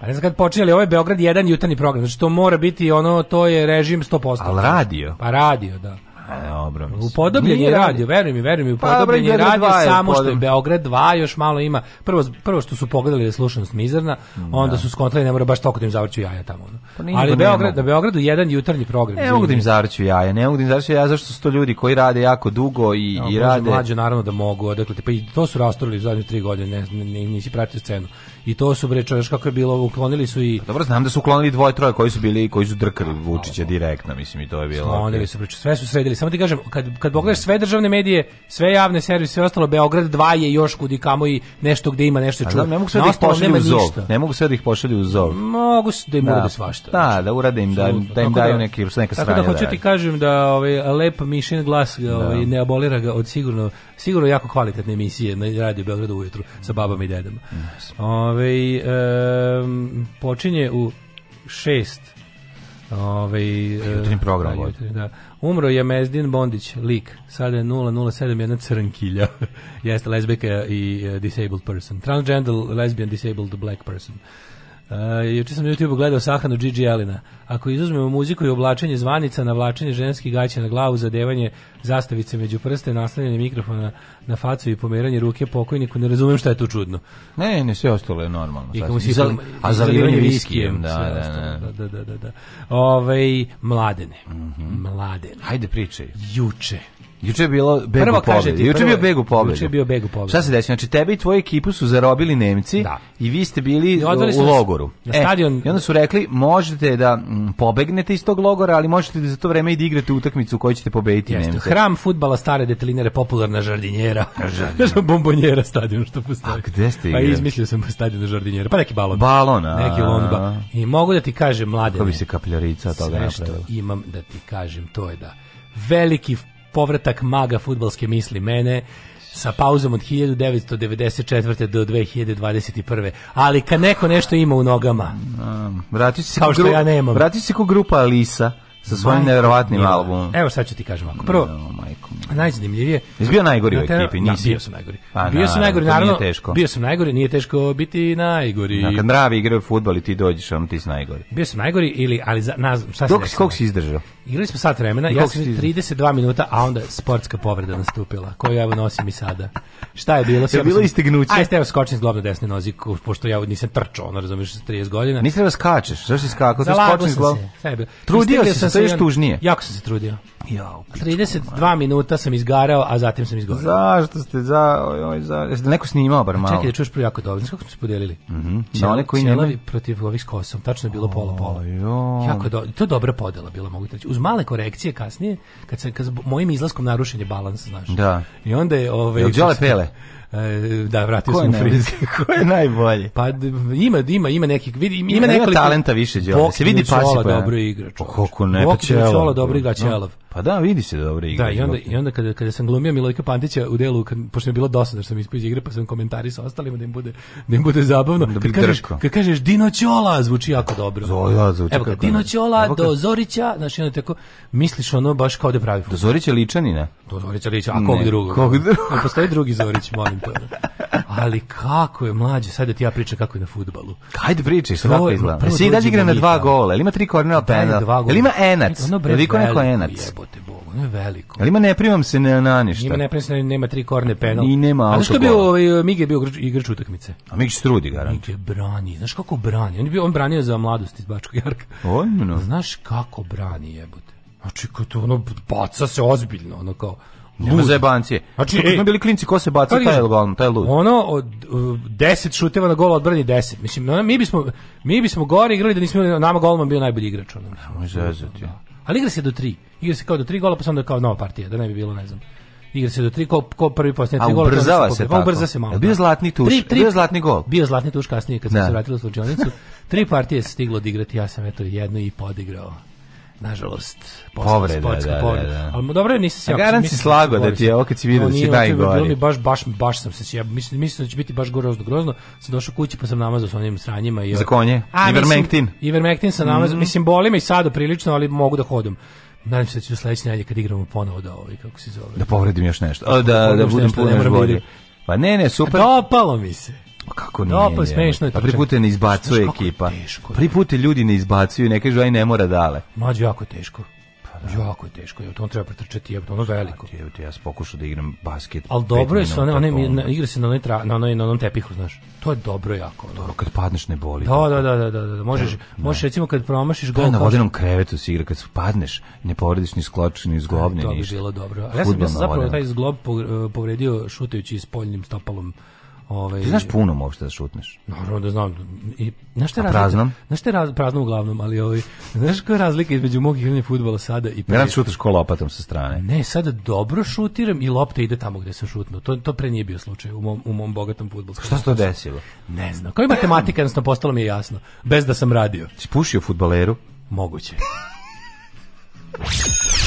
Speaker 2: A ne znam kad počeli, ovo je Beograd jedan jutarnji program, znači to mora biti ono, to je režim 100%.
Speaker 3: Ali radio?
Speaker 2: Pa radio, da.
Speaker 3: A, dobro.
Speaker 2: Upodobljen je radio, veruj mi, veruj mi, pa, upodobljen je radio samo što je Beograd 2 još malo ima. Prvo, prvo što su pogledali da slušanost mizerna, da. onda da. su skontali ne mora baš toliko da im zavrću jaja tamo. Pa Ali Beograd, da Beogradu jedan jutarnji program.
Speaker 3: Ne mogu
Speaker 2: da
Speaker 3: im zavrću jaja, ne mogu da im zavrću jaja zašto su to ljudi koji rade jako dugo
Speaker 2: i,
Speaker 3: no, i rade.
Speaker 2: Mlađe naravno da mogu, dakle, pa i to su rastorili zadnje tri godine, ne, ne, nisi pratio scenu I to su bre čovjek kako je bilo, uklonili su i
Speaker 3: Dobro znam da su uklonili dvoje troje koji su bili koji su drkali Vučića direktno, mislim i to je bilo.
Speaker 2: Uklonili okay. su bre, sve su sredili. Samo ti kažem, kad kad pogledaš sve državne medije, sve javne servise, sve ostalo Beograd 2 je još kudi kamo i nešto gde ima nešto čuo. Ne
Speaker 3: mogu sve
Speaker 2: da ih pošalju u zov. Ništa.
Speaker 3: Ne
Speaker 2: mogu
Speaker 3: sve
Speaker 2: da ih
Speaker 3: pošalju u zov.
Speaker 2: Mogu se da im
Speaker 3: da.
Speaker 2: urade svašta.
Speaker 3: Da, da urade im da, da
Speaker 2: im
Speaker 3: daju da- neki neka strana.
Speaker 2: Tako da hoću da ti kažem da ovaj lep mišin glas ovaj, ne abolira ga od sigurno sigurno jako kvalitetne emisije na Radio Beogradu ujutru sa babama i dedama. Yes. Ove, um, počinje u šest. Ove, Jutrin program. Da, jutrin, da. Umro je Mezdin Bondić, lik. Sada je 007, jedna crnkilja. Jeste lesbika i e, disabled person. Transgender, lesbian, disabled, black person. Uh, juče sam na YouTube gledao Sahanu Gigi Elina. Ako izuzmemo muziku i oblačenje zvanica, navlačenje ženskih gaća na glavu, zadevanje zastavice među prste, nastavljanje mikrofona na facu i pomeranje ruke pokojniku, ne razumem šta je tu čudno.
Speaker 3: Ne, ne, sve ostalo je normalno.
Speaker 2: I kao si, Zal,
Speaker 3: a zalivanje viskijem, da da, da, da,
Speaker 2: da, da, da, da. Ove, mladene. Mm -hmm.
Speaker 3: Mladene. Hajde pričaj.
Speaker 2: Juče
Speaker 3: Juče je bilo
Speaker 2: beg u
Speaker 3: pobedi. Juče je
Speaker 2: bio
Speaker 3: beg u pobedi. Juče je bio beg u pobedi. Šta se desi? Znači tebe i tvoju ekipu su zarobili Nemci
Speaker 2: da.
Speaker 3: i vi ste bili u logoru.
Speaker 2: Na e, stadion.
Speaker 3: I onda su rekli možete da mm, pobegnete iz tog logora, ali možete da za to vreme i da igrate utakmicu u kojoj ćete pobediti Jeste.
Speaker 2: Nemce. Hram fudbala stare detelinere popularna žardinjera. Žardinjera. bombonjera stadion što postoji. A
Speaker 3: gde ste pa igrali?
Speaker 2: Pa izmislio sam stadion žardinjera. Pa neki balon. Balon, a. Neki lomba. I mogu da ti kažem mlade. To bi
Speaker 3: se kapljarica toga napravila.
Speaker 2: Sve
Speaker 3: što
Speaker 2: imam da ti kažem to je da veliki povratak maga futbalske misli mene sa pauzom od 1994. do 2021. Ali
Speaker 3: kad
Speaker 2: neko nešto ima u nogama, um,
Speaker 3: vratiš se kao što ja nemam. Vratiš se ko grupa Alisa sa svojim neverovatnim albumom.
Speaker 2: Evo sad ću ti kažem ovako. Prvo, no, majko. Najzanimljivije.
Speaker 3: Jesi bio najgori u ekipi, da, nisi? Da, bio sam najgori.
Speaker 2: Pa, bio sam najgori, naravno. Nije teško. Bio sam najgori, nije teško biti najgori. Na,
Speaker 3: kad mravi igraju fudbal i ti dođeš, on ti si najgori.
Speaker 2: Bio sam najgori ili ali za na
Speaker 3: šta se Dok koliko si izdržao?
Speaker 2: Igrali smo sat vremena, ja sam 32 minuta, a onda sportska povreda nastupila, koju evo nosim i sada. Šta je bilo? Je
Speaker 3: bilo istignuće.
Speaker 2: Aj, steo skočim s globne desne nozi, pošto ja nisam trčao, ono razumiješ, 30 godina. Nisam da
Speaker 3: skačeš, zašto si skakao? Zalagao sam se. Trudio sam se, sve još tužnije.
Speaker 2: Jako
Speaker 3: sam
Speaker 2: se trudio. Ja, 32 man. minuta sam izgarao, a zatim sam izgorao.
Speaker 3: Zašto ste za oj, oj za jeste neko snimao bar malo.
Speaker 2: Čekaj, da čuješ prvo jako dobro. Kako smo se podelili?
Speaker 3: Mhm. Mm -hmm. Na one koji nema
Speaker 2: protiv ovih s kosom, tačno je bilo pola pola. Jako do, to je dobra podela bila, mogu reći. Uz male korekcije kasnije, kad se kad mojim izlaskom narušen je balans, znaš.
Speaker 3: Da.
Speaker 2: I onda je ovaj
Speaker 3: Jel pele?
Speaker 2: E, da vratio
Speaker 3: ko
Speaker 2: sam u
Speaker 3: Ko je najbolji?
Speaker 2: Pa ima ima ima nekih vidi ima, ima nekoliko
Speaker 3: talenta više, Đole. Se vidi pasi pa.
Speaker 2: Dobro igrač. Kako
Speaker 3: ne, pa
Speaker 2: dobro da. igra Čelov. No.
Speaker 3: Pa da, vidi se da dobro igra.
Speaker 2: Da, i onda, i onda kada, kada sam glumio Milojka Pantića u delu, kad, pošto je bilo dosadno da što sam ispio iz igre, pa sam komentari sa ostalima da im bude, da im bude zabavno. Da kad, kažeš, kad kažeš Dino Ćola, zvuči jako dobro.
Speaker 3: Zo, ja, da, zvuči
Speaker 2: Evo kad Dino Ćola do Zorića, znaš, onda tako, misliš ono baš kao da pravi. Fuk. Do
Speaker 3: Zorića
Speaker 2: Ličanina?
Speaker 3: Do Zorića
Speaker 2: Liča, a kog drugog?
Speaker 3: Kog drugog?
Speaker 2: postoji drugi Zorić, molim te. Ali kako je mlađe, sad da ti ja pričam kako je na fudbalu.
Speaker 3: Hajde pričaj,
Speaker 2: kako
Speaker 3: izgleda. Jesi i dalje igra na dva gola, ili ima tri kornera penala, ili ima enac, ili neko enac
Speaker 2: te bolu, ono je veliko.
Speaker 3: Ali ima ne primam se ne na ništa. Ima
Speaker 2: ne primam se, nema tri korne penal. I
Speaker 3: nema autogola.
Speaker 2: što znaš bio, ovaj, Mige je bio igrač, utakmice.
Speaker 3: A Mige se trudi, garant. je
Speaker 2: brani, znaš kako brani? On, je bio, on branio za mladost iz Bačkog Jarka.
Speaker 3: Ojmno.
Speaker 2: Znaš kako brani jebote. Znači, kao to ono, baca se ozbiljno, ono kao,
Speaker 3: Nema zebancije. Znači, ej, smo bili klinci ko se baca taj je gol,
Speaker 2: taj lud. Ono od 10 uh, šuteva na gol odbrani 10. Mislim mi bismo mi bismo gore igrali da nismo nama golman bio najbolji igrač ono.
Speaker 3: Nemoj zezati.
Speaker 2: Da. Ali igra se do tri. Igra se kao do tri gola, pa onda kao nova partija, da ne bi bilo, ne znam. Igra se do tri, ko, ko prvi posljednje
Speaker 3: tri
Speaker 2: gola.
Speaker 3: A da ubrzava se, pa tako.
Speaker 2: Ubrza se malo. Je bio da. zlatni tuš, tri, tri, bio zlatni gol. Bio zlatni tuš kasnije kad sam da. se vratila u slučajnicu. Tri partije se stiglo odigrati, ja sam eto jednu i podigrao nažalost,
Speaker 3: povreda,
Speaker 2: sportska da,
Speaker 3: povreda. Da, da. Ali
Speaker 2: dobro,
Speaker 3: nisam se... Garan si da
Speaker 2: slago da
Speaker 3: ti je
Speaker 2: ovo ti si vidio da si najgori. Bilo mi baš, baš, baš sam se... Ja mislim, mislim da će biti baš
Speaker 3: grozno,
Speaker 2: grozno. Sam došao kući pa sam namazao s onim sranjima. I, Za konje? A, Ivermectin? Mislim, Ivermectin sam namazao. Mm -hmm. Mislim, boli me i sada prilično,
Speaker 3: ali mogu da hodam. Nadam se da ću sledeće nedelje kad igramo ponovo da ovaj, kako se zove. Da povredim još nešto. O, da, da, da budem puno još bolji. Da pa ne, ne, super.
Speaker 2: Dopalo mi se.
Speaker 3: Pa kako nije? No, da, pa smešno je. Pa pripute
Speaker 2: ne izbacuje ekipa.
Speaker 3: Pripute ljudi ne izbacuju, ne kažu aj ne mora dale.
Speaker 2: Mađo jako je teško. Pa da. Jako je teško, je to on treba pretrčati, je to ono veliko. Je,
Speaker 3: pa, ja sam pokušao da igram basket.
Speaker 2: Al dobro je, one, one, one igra se na onoj na onoj na onom tepihu, znaš. To je dobro jako. Ono. Dobro
Speaker 3: kad padneš ne boli.
Speaker 2: Da, da, da, da, da, da. možeš, da. možeš recimo kad promašiš gol. Da, pa,
Speaker 3: na vodenom krevetu se igra kad padneš, ne povrediš ni skloč, ni zglobni,
Speaker 2: ništa. E,
Speaker 3: to
Speaker 2: bi bilo dobro. A ja sam, ja sam zapravo taj zglob povredio šutajući spoljnim stopalom Ovaj Ti
Speaker 3: znaš puno možeš da šutneš. Naravno da
Speaker 2: znam. I
Speaker 3: znaš šta razlika? Praznom?
Speaker 2: Znaš šta raz, prazno uglavnom, ali ovaj znaš koja je razlika između mog igranja fudbala sada i
Speaker 3: pre.
Speaker 2: Ja
Speaker 3: šutaš ko lopatom sa strane.
Speaker 2: Ne, sada dobro šutiram i lopta ide tamo gde sam šutnuo. To to pre nije bio slučaj u mom u mom bogatom fudbalskom.
Speaker 3: Šta se to desilo?
Speaker 2: Ne znam. Kao matematika jednostavno postalo mi je jasno bez da sam radio.
Speaker 3: Si pušio fudbaleru?
Speaker 2: Moguće.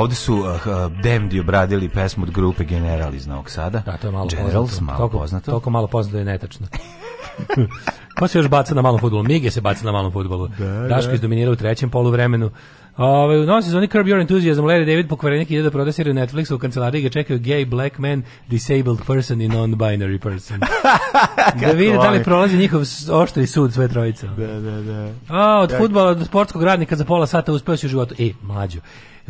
Speaker 3: ovde su uh, eh, Demdi obradili pesmu od grupe General iz Novog Sada.
Speaker 2: Da, to je malo Generals, poznato.
Speaker 3: malo toliko, poznato.
Speaker 2: Toliko malo poznato je netačno. Ko se još baca na malom futbolu? Mige se baca na malom futbolu. Da, da, Daško izdominira u trećem polu vremenu. Ove, u novom sezoni Curb Your Enthusiasm, Larry David pokvarenik ide da proda seriju Netflixa u kancelariji ga čekaju gay, black man, disabled person i non-binary person. da vidi da li prolazi njihov oštri sud sve trojica.
Speaker 3: Da, da, da.
Speaker 2: A, od futbala do sportskog radnika za pola sata uspeo si u životu. E, mlađo,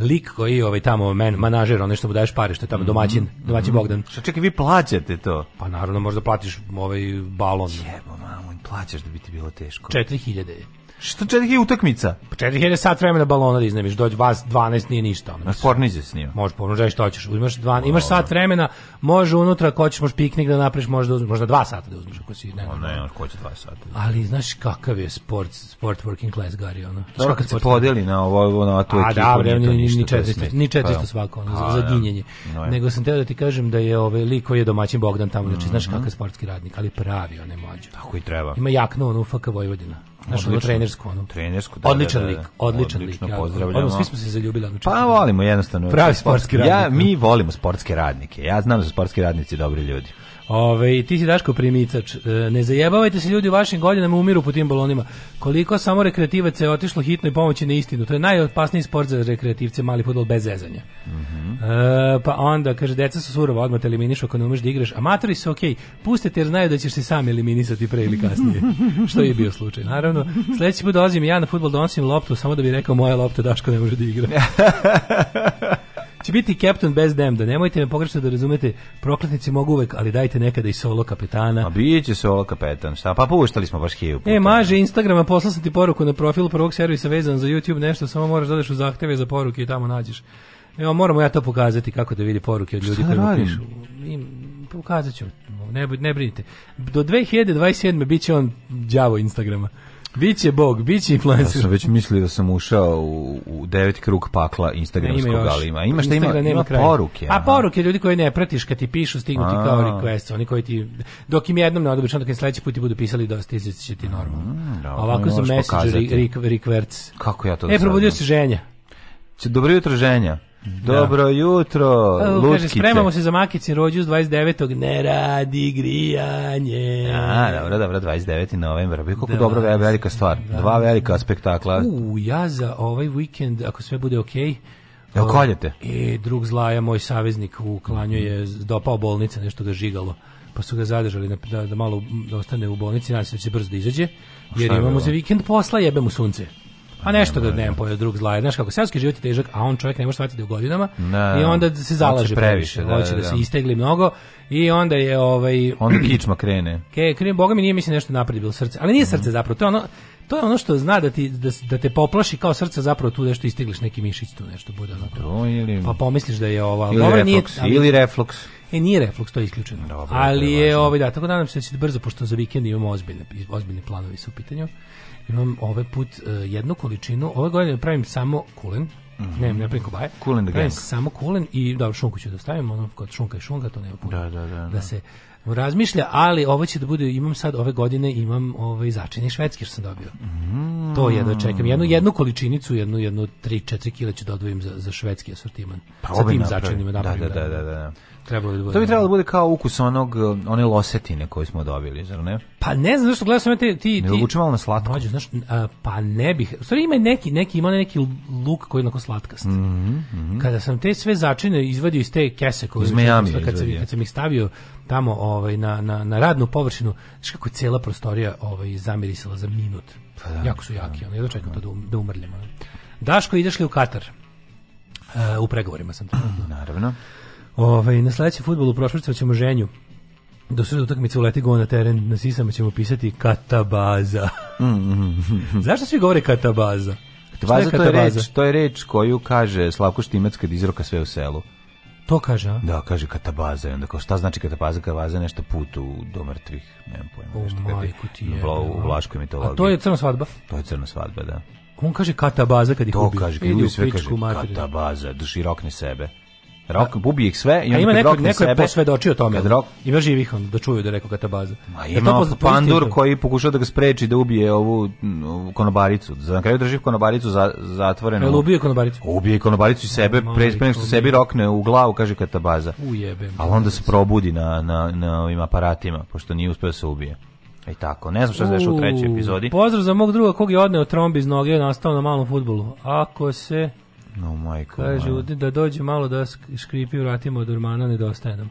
Speaker 2: lik koji je ovaj tamo men, manažer, onaj što mu daješ pare, što je tamo domaćin, mhm. domaćin mm -hmm. Bogdan. Šta
Speaker 3: čekaj, vi plaćate to?
Speaker 2: Pa naravno, možda platiš ovaj balon.
Speaker 3: Jebo, mamo, plaćaš da bi ti bilo teško.
Speaker 2: 4000 je.
Speaker 3: Šta četiri utakmica?
Speaker 2: Pa četiri je sat vremena balona da iznemiš, dođe vas 12 nije ništa.
Speaker 3: Ono. A porniđe s njima.
Speaker 2: Možeš porniđe pa što hoćeš. Uzmeš 12, imaš sat vremena, može unutra ako hoćeš možeš piknik da napraviš, da možda uzmeš, možda 2 sata da uzmeš
Speaker 3: ako si ne. O, ne, ne, hoće 2 sata.
Speaker 2: Ali znaš kakav je sport sport working class gari ono.
Speaker 3: Dobro kad se podeli na ovo
Speaker 2: na
Speaker 3: tu ekipu.
Speaker 2: A da, vremena ni, ni 400, ni 400 svako ono, za, za da. ginjenje. Nego sam teo da ti kažem da je ovaj lik koji je domaćin Bogdan tamo, znači znaš mhm. kakav sportski radnik, ali pravi on je mlađi.
Speaker 3: Tako i treba.
Speaker 2: Ima jaknu on FK Vojvodina. Znaš, ono trenersko, ono.
Speaker 3: Trenersko,
Speaker 2: da, Odličan da, da, lik,
Speaker 3: odličan
Speaker 2: Odlično lik.
Speaker 3: pozdravljamo.
Speaker 2: Ono, svi smo se zaljubili odlično.
Speaker 3: Pa volimo jednostavno.
Speaker 2: Pravi sportski
Speaker 3: radnik. Ja, mi da. volimo sportske radnike. Ja znam da su sportski radnici dobri ljudi.
Speaker 2: Ove, i ti si Daško primicač. E, ne zajebavajte se ljudi u vašim godinama umiru po tim balonima. Koliko samo rekreativaca je otišlo hitnoj pomoći na istinu. To je najopasniji sport za rekreativce, mali futbol bez zezanja. Mm -hmm. e, pa onda, kaže, deca su surova, odmah te eliminišu ako ne umeš da igraš. Amatori su okej, okay. pustite jer znaju da ćeš se sam eliminisati pre ili kasnije. Što je bio slučaj, naravno. Sljedeći put dolazim ja na futbol, donosim loptu, samo da bi rekao moja lopta, Daško ne može da igra. će biti Captain bez Demda. Nemojte me pogrešno da razumete, prokletnici mogu uvek, ali dajte nekada i solo kapetana.
Speaker 3: A biće solo kapetan, šta? Pa puštali smo baš hiju. E,
Speaker 2: maže Instagrama, poslao sam ti poruku na profil prvog servisa vezan za YouTube, nešto, samo moraš da dodaš u zahteve za poruke i tamo nađeš. Evo, moramo ja to pokazati kako da vidi poruke od ljudi
Speaker 3: koji pišu.
Speaker 2: Pokazat ću, ne, ne brinite. Do 2027. bit će on đavo Instagrama. Biće bog, biće
Speaker 3: influencer. Ja sam već mislio da sam ušao u, u devet krug pakla instagramskog, ima ali ima, ima šta ima, ima poruke.
Speaker 2: Aha. A poruke ljudi koji ne pratiš, kad ti pišu, stignu ti kao request, oni koji ti, dok im jednom ne odobriš, onda kad sledeći put ti budu pisali dosta stizit će ti mm, normalno. Mm, da, Ovako su messenger, requests.
Speaker 3: Kako ja to e, da
Speaker 2: E, probudio se ženja.
Speaker 3: Dobro jutro ženja. Mhm. Da. Dobro jutro,
Speaker 2: uh, Lučkice. Kaže, spremamo se za makici rođu 29. Ne radi grijanje.
Speaker 3: A, dobro, dobro, 29. novembra. Bi koliko da, dobro da, velika stvar. Dva velika spektakla.
Speaker 2: U, ja za ovaj vikend, ako sve bude okej, okay,
Speaker 3: Jel koljete?
Speaker 2: I drug zlaja, moj saveznik u klanju je dopao bolnice, nešto ga žigalo. Pa su ga zadržali da, da, da malo ostane u bolnici, nadam se da će brzo da izađe. Jer imamo za vikend posla, jebe mu sunce. A nešto da ne pojede drug zla. Znaš kako, seoski život je težak, a on čovjek ne može shvatiti da u godinama ne, da. i onda da se zalaže
Speaker 3: previše.
Speaker 2: Da, hoće da, da, se istegli mnogo i onda je ovaj...
Speaker 3: Onda kičma
Speaker 2: krene. Ke, krene, boga mi nije mislim nešto napred bilo srce. Ali nije mhm. srce zapravo, to je ono, to je ono što zna da, ti, da, da te poplaši kao srce zapravo tu nešto istegliš neki mišić tu nešto bude ono.
Speaker 3: ili,
Speaker 2: pa pomisliš da je ova
Speaker 3: ili refluks, nije, ali, ili refluks.
Speaker 2: E nije refluks to je isključeno. Dobro, ali je ovaj da tako da nam se će brzo pošto za vikend imamo ozbiljne ozbiljni planovi su u pitanju imam ovaj put uh, jednu količinu, ove godine pravim samo kulen, Mm -hmm. Ne, ne preko baje. Kulen da pravim samo kulen i da šunku ću da stavim, ono kod šunka i šunka to nema puno. Da, da, da, da. da se razmišlja, ali ovo će da bude, imam sad ove godine, imam ovaj začini švedski što sam dobio.
Speaker 3: Mm.
Speaker 2: To jedno čekam. Jednu, jednu količinicu, jednu, jednu 3-4 kila ću da odvojim za, za švedski asortiman. Pa Sa tim začinima da,
Speaker 3: da, da, da, da, da, da. da. Trebalo da bude. To bi trebalo da bude kao ukus onog one losetine koju smo dobili, zar ne?
Speaker 2: Pa ne znam zašto gledam te ti
Speaker 3: ne ti. Ne malo na slatko.
Speaker 2: Mađu, znaš, a, pa ne bih. U stvari ima neki neki ima neki luk koji je onako slatkast. Mm
Speaker 3: -hmm.
Speaker 2: Kada sam te sve začine izvadio iz te kese koju iz Miami, kad sam kad sam ih stavio tamo ovaj na na na radnu površinu, znači kako je cela prostorija ovaj zamirisala za minut. Pa da, jako su jaki, da, ono, jedno čekam da, da, um, da umrljemo. Daško, ideš li u Katar? Uh, u pregovorima sam trenutno.
Speaker 3: Naravno.
Speaker 2: Ovaj na sledeći fudbal u prošlosti ćemo ženju. Do sreda utakmice uleti go na teren, na sisama ćemo pisati katabaza.
Speaker 3: Mm, mm-hmm.
Speaker 2: Zašto svi govore katabaza?
Speaker 3: Katabaza, katabaza? to je reč, to je reč koju kaže Slavko Štimac kad izroka sve u selu.
Speaker 2: To kaže, a?
Speaker 3: Da, kaže katabaza onda kao šta znači katabaza, katabaza je nešto put u, do mrtvih, nemam
Speaker 2: pojma.
Speaker 3: O, nešto majku ti je. Vla, u vlaškoj mitologiji.
Speaker 2: A to je crna svadba?
Speaker 3: To je crna svadba, da.
Speaker 2: On kaže katabaza kad ih ubi. To kaže,
Speaker 3: kad ljudi sve kaže katabaza, da širokne sebe. Rok da. ubije ih sve i onda ima neko,
Speaker 2: neko
Speaker 3: je
Speaker 2: posvedočio tome. Kad rock...
Speaker 3: Ima
Speaker 2: živih on da čuju da je rekao katabaza.
Speaker 3: Ma ima
Speaker 2: to
Speaker 3: pandur koji pokušao da ga spreči da ubije ovu, ovu konobaricu. Za na kraju drži konobaricu za, zatvorenu.
Speaker 2: Jel ubije konobaricu? Ubije
Speaker 3: konobaricu i sebe, pre nego što sebi rokne u glavu, kaže katabaza.
Speaker 2: Ujebem.
Speaker 3: Ali onda se probudi na, na, na ovim aparatima, pošto nije uspeo da se ubije. I e tako, ne znam šta se dešava u trećoj epizodi.
Speaker 2: Pozdrav za mog druga kog je odneo trombi iz noge, nastao na malom futbolu. Ako se
Speaker 3: No, majko, Kaže,
Speaker 2: majko. da dođe malo da škripi vratimo od ormana, nedostaje nam.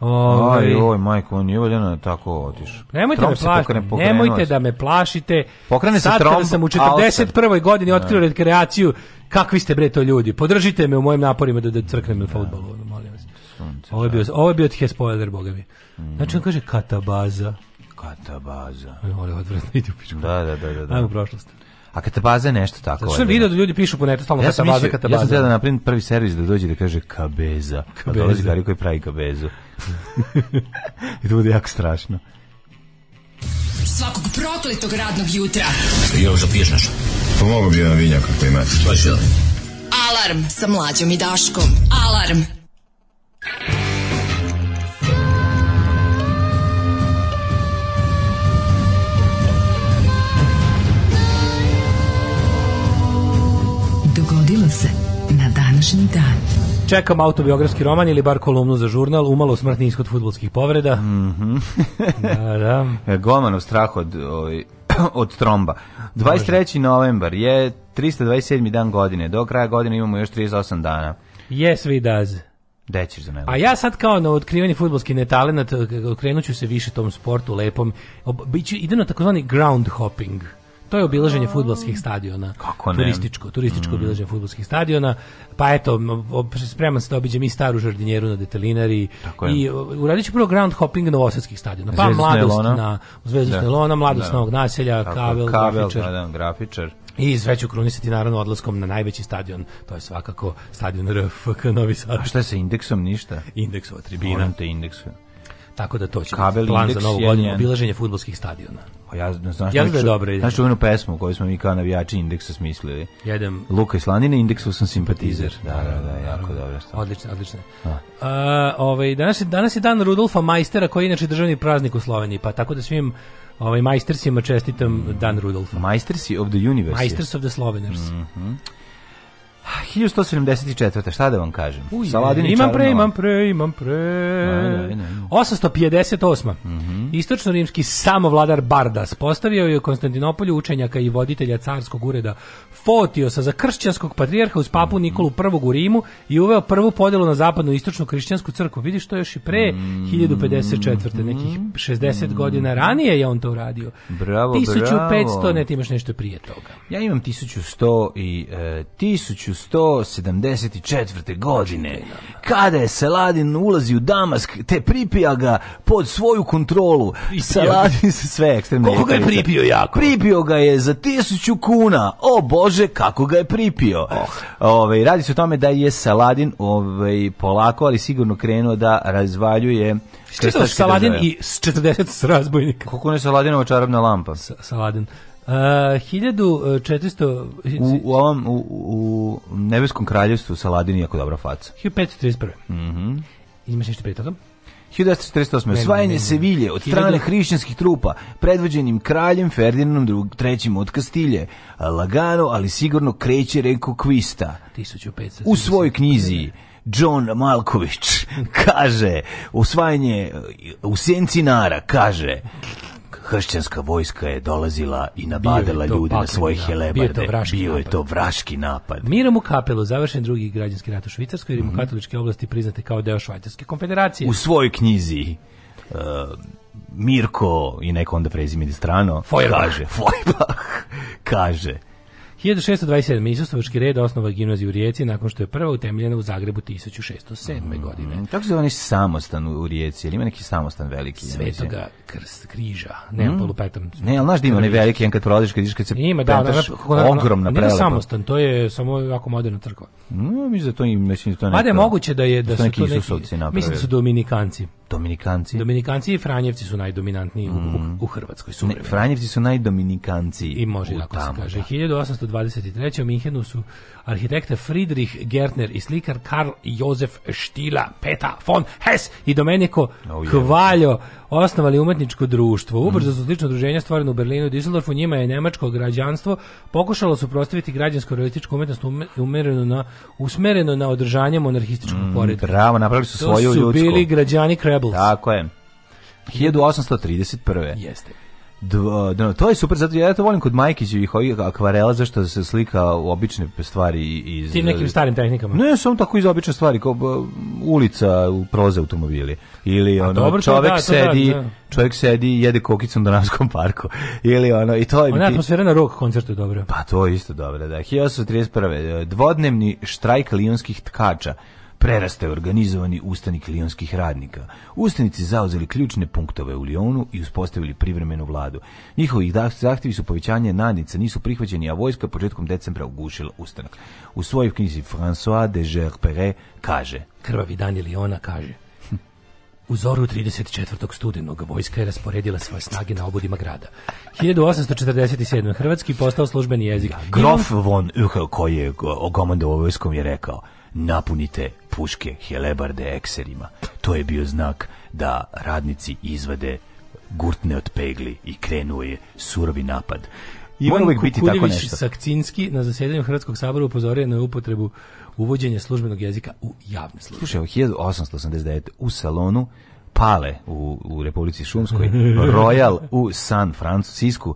Speaker 3: Ovaj, aj, oj, majko, on je voljeno da tako otišao.
Speaker 2: Nemojte, Trump da me plašite, nemojte da me plašite.
Speaker 3: Pokrene se Trump.
Speaker 2: sam u 41. godini otkrio rekreaciju, kakvi ste bre to ljudi. Podržite me u mojim naporima da, da crknem u futbolu, molim vas. Sunce, ovo je bio, ovo je bio tih spoiler, boga mi. Mm. Znači, on kaže katabaza. Katabaza. Ovo je
Speaker 3: odvratno, ide u pičku. Da,
Speaker 2: da, da. da. da. Ajmo prošlost.
Speaker 3: A katabaza je nešto tako.
Speaker 2: Sve što vidio da ljudi pišu po netu stalno
Speaker 3: ja
Speaker 2: katabaza, mislio, katabaza.
Speaker 3: Ja sam teo da napravim prvi servis da dođe da kaže kabeza. Pa kabeza. A dolazi gari koji pravi kabezu.
Speaker 2: I to bude jako strašno.
Speaker 4: Svakog prokletog radnog jutra.
Speaker 5: Još da piješ nešto?
Speaker 6: Pomogu bi jedan vinjak ako imate.
Speaker 4: Pa Alarm sa mlađom i daškom. Alarm.
Speaker 2: Dogodilo se na današnji dan. Čekam autobiografski roman ili bar kolumnu za žurnal, umalo smrtni ishod futbolskih
Speaker 3: povreda. Mm -hmm. da, da. Golmanov strah od, od, ovaj, od tromba. 23. novembar je 327. dan godine. Do kraja godine imamo još 38 dana.
Speaker 2: Yes, we does.
Speaker 3: Dećeš za najbolje.
Speaker 2: A ja sad kao na otkriveni futbolski netalenat okrenut ću se više tom sportu lepom. Biću, idem na takozvani ground hopping to je obilaženje fudbalskih stadiona.
Speaker 3: Kako ne? Turističko,
Speaker 2: turističko mm. obilaženje fudbalskih stadiona. Pa eto, spreman se da obiđem i staru žardinjeru na Detelinari i uradit ću prvo ground hopping novosadskih stadiona. Pa
Speaker 3: Zvezdu mladost Nelona. na
Speaker 2: Zvezdu da. mladost da. novog naselja, Tako, Kavel, Kavel grafičar. Da, da,
Speaker 3: grafičar.
Speaker 2: I sve ću krunisati naravno odlaskom na najveći stadion, to je svakako stadion RFK Novi
Speaker 3: Sad. A šta je sa indeksom ništa?
Speaker 2: Indeksova tribina. Moram
Speaker 3: te indeksu.
Speaker 2: Tako da to će Kabel plan za novu godinu, obilaženje futbolskih stadiona. A pa
Speaker 3: ja ne znaš ja nešto,
Speaker 2: dobro
Speaker 3: znaš čuvenu da pesmu koju smo mi kao navijači indeksa smislili.
Speaker 2: Jedem.
Speaker 3: Luka i Slanine, indeksu sam simpatizer. Da, da, da, jako dobro.
Speaker 2: Odlično, odlično. Uh, ovaj, danas, je, danas je dan Rudolfa Majstera koji je inače državni praznik u Sloveniji, pa tako da svim ovaj, majstersima čestitam Dan Rudolfa.
Speaker 3: Majstersi of the universe.
Speaker 2: Majsters of the Sloveners.
Speaker 3: Mm 1174. Šta da vam kažem? Uj,
Speaker 2: Saladin i imam pre, imam pre, imam pre. No, no, 858. Mm -hmm. Istočno-rimski samovladar Bardas postavio je u Konstantinopolju učenjaka i voditelja carskog ureda Fotiosa za kršćanskog patrijarha uz papu mm -hmm. Nikolu I u Rimu i uveo prvu podelu na zapadnu istočnu kršćansku crkvu. Vidiš to još i pre mm -hmm. 1054. nekih 60 godina ranije je on to uradio.
Speaker 3: Bravo,
Speaker 2: 1500,
Speaker 3: bravo.
Speaker 2: ne, ti imaš nešto prije toga.
Speaker 3: Ja imam 1100 i e, 1000 1174. godine, kada je Saladin ulazi u Damask, te pripija ga pod svoju kontrolu. Saladin se sve
Speaker 2: ekstremno... Koliko ga je pripio jako?
Speaker 3: Pripio ga je za tisuću kuna. O Bože, kako ga je pripio. Oh. Ove, radi se o tome da je Saladin ove, polako, ali sigurno krenuo da razvaljuje Što je
Speaker 2: Saladin i s 40 razbojnika?
Speaker 3: Kako ne Saladinova čarobna lampa?
Speaker 2: Sa, Saladin. Uh, 1400
Speaker 3: e, e, u, u ovom u, u nebeskom kraljevstvu Saladin je jako dobra faca.
Speaker 2: 1531. Mhm. Mm Imaš nešto pre toga?
Speaker 3: 1948. Osvajanje Sevilje od strane hrišćanskih trupa, predvođenim kraljem Ferdinandom III. od Kastilje, lagano, ali sigurno kreće reko Kvista. 1500. U svojoj knjizi John Malković kaže, osvajanje e, u senci kaže, Hršćanska vojska je dolazila i nabadala ljude na svoje helebarde. Bio je to vraški napad.
Speaker 2: Je to vraški kapelu završen drugi građanski rat u Švicarskoj, jer mm -hmm. katoličke oblasti priznate kao deo Švajcarske konfederacije.
Speaker 3: U svojoj knjizi uh, Mirko i neko onda prezime strano
Speaker 2: Feuerbach.
Speaker 3: kaže Feuerbach kaže
Speaker 2: 1627. Isusovački red osnova gimnazije u Rijeci nakon što je prva utemljena u Zagrebu 1607. Mm, godine.
Speaker 3: Kako mm, se zove samostan u Rijeci? Ili ima neki samostan veliki?
Speaker 2: Svetoga krst, križa. Mm. Ne, mm. polupetom.
Speaker 3: Ne, ali znaš da ima onaj veliki, jedan kad prolaziš, kad, se ima, da, pentaš, da, da, da, da ogromna prelepa. Nije
Speaker 2: samostan, to je samo jako moderna crkva.
Speaker 3: Mm, mislim da to, mislim
Speaker 2: da
Speaker 3: to
Speaker 2: je neka... Mada je moguće da je da su to
Speaker 3: neki... Isusovci napravili.
Speaker 2: Mislim da su dominikanci.
Speaker 3: Dominikanci.
Speaker 2: Dominikanci i Franjevci su najdominantniji mm. u, u, Hrvatskoj su. Ne,
Speaker 3: Franjevci su najdominikanci.
Speaker 2: I može tako tamo, se kaže. Da. 1823. u Minhenu su arhitekte Friedrich Gertner i slikar Karl Josef Stila Peta von Hess i Domenico oh, Kvaljo osnovali umetničko društvo. Mm. Ubrzo su slično druženja stvoreno u Berlinu i Düsseldorfu, njima je nemačko građanstvo pokušalo suprotstaviti građansko realističku umetnost umereno na usmereno na održanje monarhističkog mm,
Speaker 3: poretka. Bravo, napravili su svoju ljudsku. su ljudsku.
Speaker 2: bili građani kraja
Speaker 3: Rebels. Tako je. 1831.
Speaker 2: Jeste.
Speaker 3: Dvo, no, to je super, zato ja to volim kod Majkićevih ovih akvarela, zašto se slika u obične stvari iz...
Speaker 2: Tim nekim starim tehnikama.
Speaker 3: Ne, samo tako iz obične stvari, kao ulica, prolaze automobili. Ili A ono, dobro, čovjek, da, da, sedi, da, da. čovjek sedi i jede kokicom u Donavskom parku. Ili ono, i to je...
Speaker 2: Ona atmosfera na rock koncertu je dobro.
Speaker 3: Pa to je isto dobro, da. 1831. Dvodnevni štrajk lionskih tkača prerasta je organizovani ustanik lionskih radnika. Ustanici zauzeli ključne punktove u Lionu i uspostavili privremenu vladu. Njihovi zahtjevi su povećanje nadnica, nisu prihvaćeni, a vojska početkom decembra ugušila ustanak. U svojoj knjizi François de Gerpere
Speaker 2: kaže Krvavi dan Liona
Speaker 3: kaže
Speaker 2: u zoru 34. studenog vojska je rasporedila svoje snage na obodima grada. 1847. hrvatski postao službeni jezik. Da,
Speaker 3: grof von Uhel koji je komandovao vojskom je rekao napunite puške helebarde ekserima. To je bio znak da radnici izvade gurtne od pegli i krenuo je surovi napad.
Speaker 2: Ivan Kukuljević biti tako nešto. Sakcinski na zasjedanju Hrvatskog sabora upozorio na upotrebu uvođenja službenog jezika u javne službe.
Speaker 3: Slušaj, 1889. u salonu Pale u, u Republici Šumskoj, Royal u San Francisku,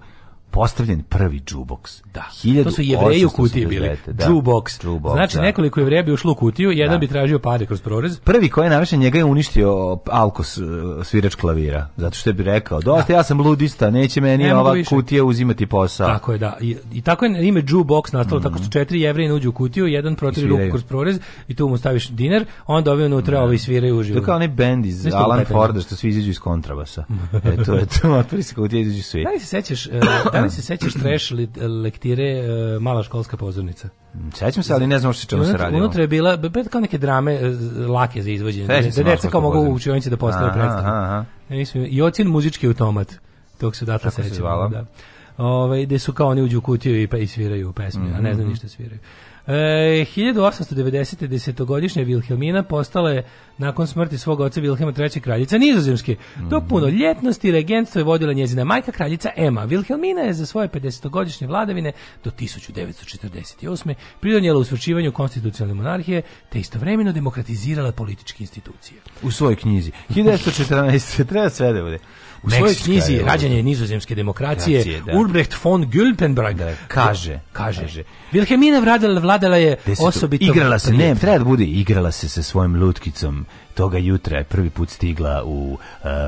Speaker 3: postavljen prvi džuboks.
Speaker 2: Da. 1889. To su jevreji u kutiji bili. Da. Džuboks. Znači da. nekoliko jevreja bi ušlo u kutiju, jedan da. bi tražio pare kroz prorez.
Speaker 3: Prvi koji je navršen njega je uništio Alkos e, svirač klavira, zato što bi rekao, dosta da. ja sam ludista, neće meni ne ova više. kutija uzimati posao.
Speaker 2: Tako je, da. I, i tako je ime džuboks nastalo, mm tako što mhm. četiri jevreja uđu u kutiju, jedan protiri ruku kroz prorez i tu mu staviš dinar, onda ovi unutra mm -hmm.
Speaker 3: sviraju
Speaker 2: uživo. To
Speaker 3: kao onaj bend iz Alan da. Forda što svi iziđu iz kontrabasa. e, to je to, otvori se kutija izađu svi. Da li se sećaš,
Speaker 2: uh, li se sećaš trash lektire e, Mala školska pozornica?
Speaker 3: Mm, sećam se, ali ne znam što čemu se radi.
Speaker 2: Unutra je bila bet kao neke drame e, lake za izvođenje. Da deca kao mogu u učionici da postave predstavu. I ocin muzički automat. Tog se data sećam. Da. Ove, gde su kao oni uđu u kutiju i, pa, i sviraju pesmu, mm -hmm. a ne znam mhm. ništa sviraju. E, 1890. desetogodišnja Vilhelmina postala je nakon smrti svog oca Vilhelma III. kraljica Nizozemske. Do mhm. ljetnosti regentstvo je vodila njezina majka kraljica Ema. Vilhelmina je za svoje 50-godišnje vladavine do 1948. pridonjela usvrčivanju konstitucionalne monarhije te istovremeno demokratizirala političke institucije.
Speaker 3: U svojoj knjizi. 1914. treba sve da bude.
Speaker 2: U Meksika, svojoj knjizi je, Rađanje nizozemske demokracije da. Ulbrecht von Gülpenbrag da,
Speaker 3: kaže,
Speaker 2: kaže, kaže. Wilhelmina vladala, vladala je osobito...
Speaker 3: Igrala se, ne, treba da bude, igrala se sa svojim lutkicom toga jutra je prvi put stigla u,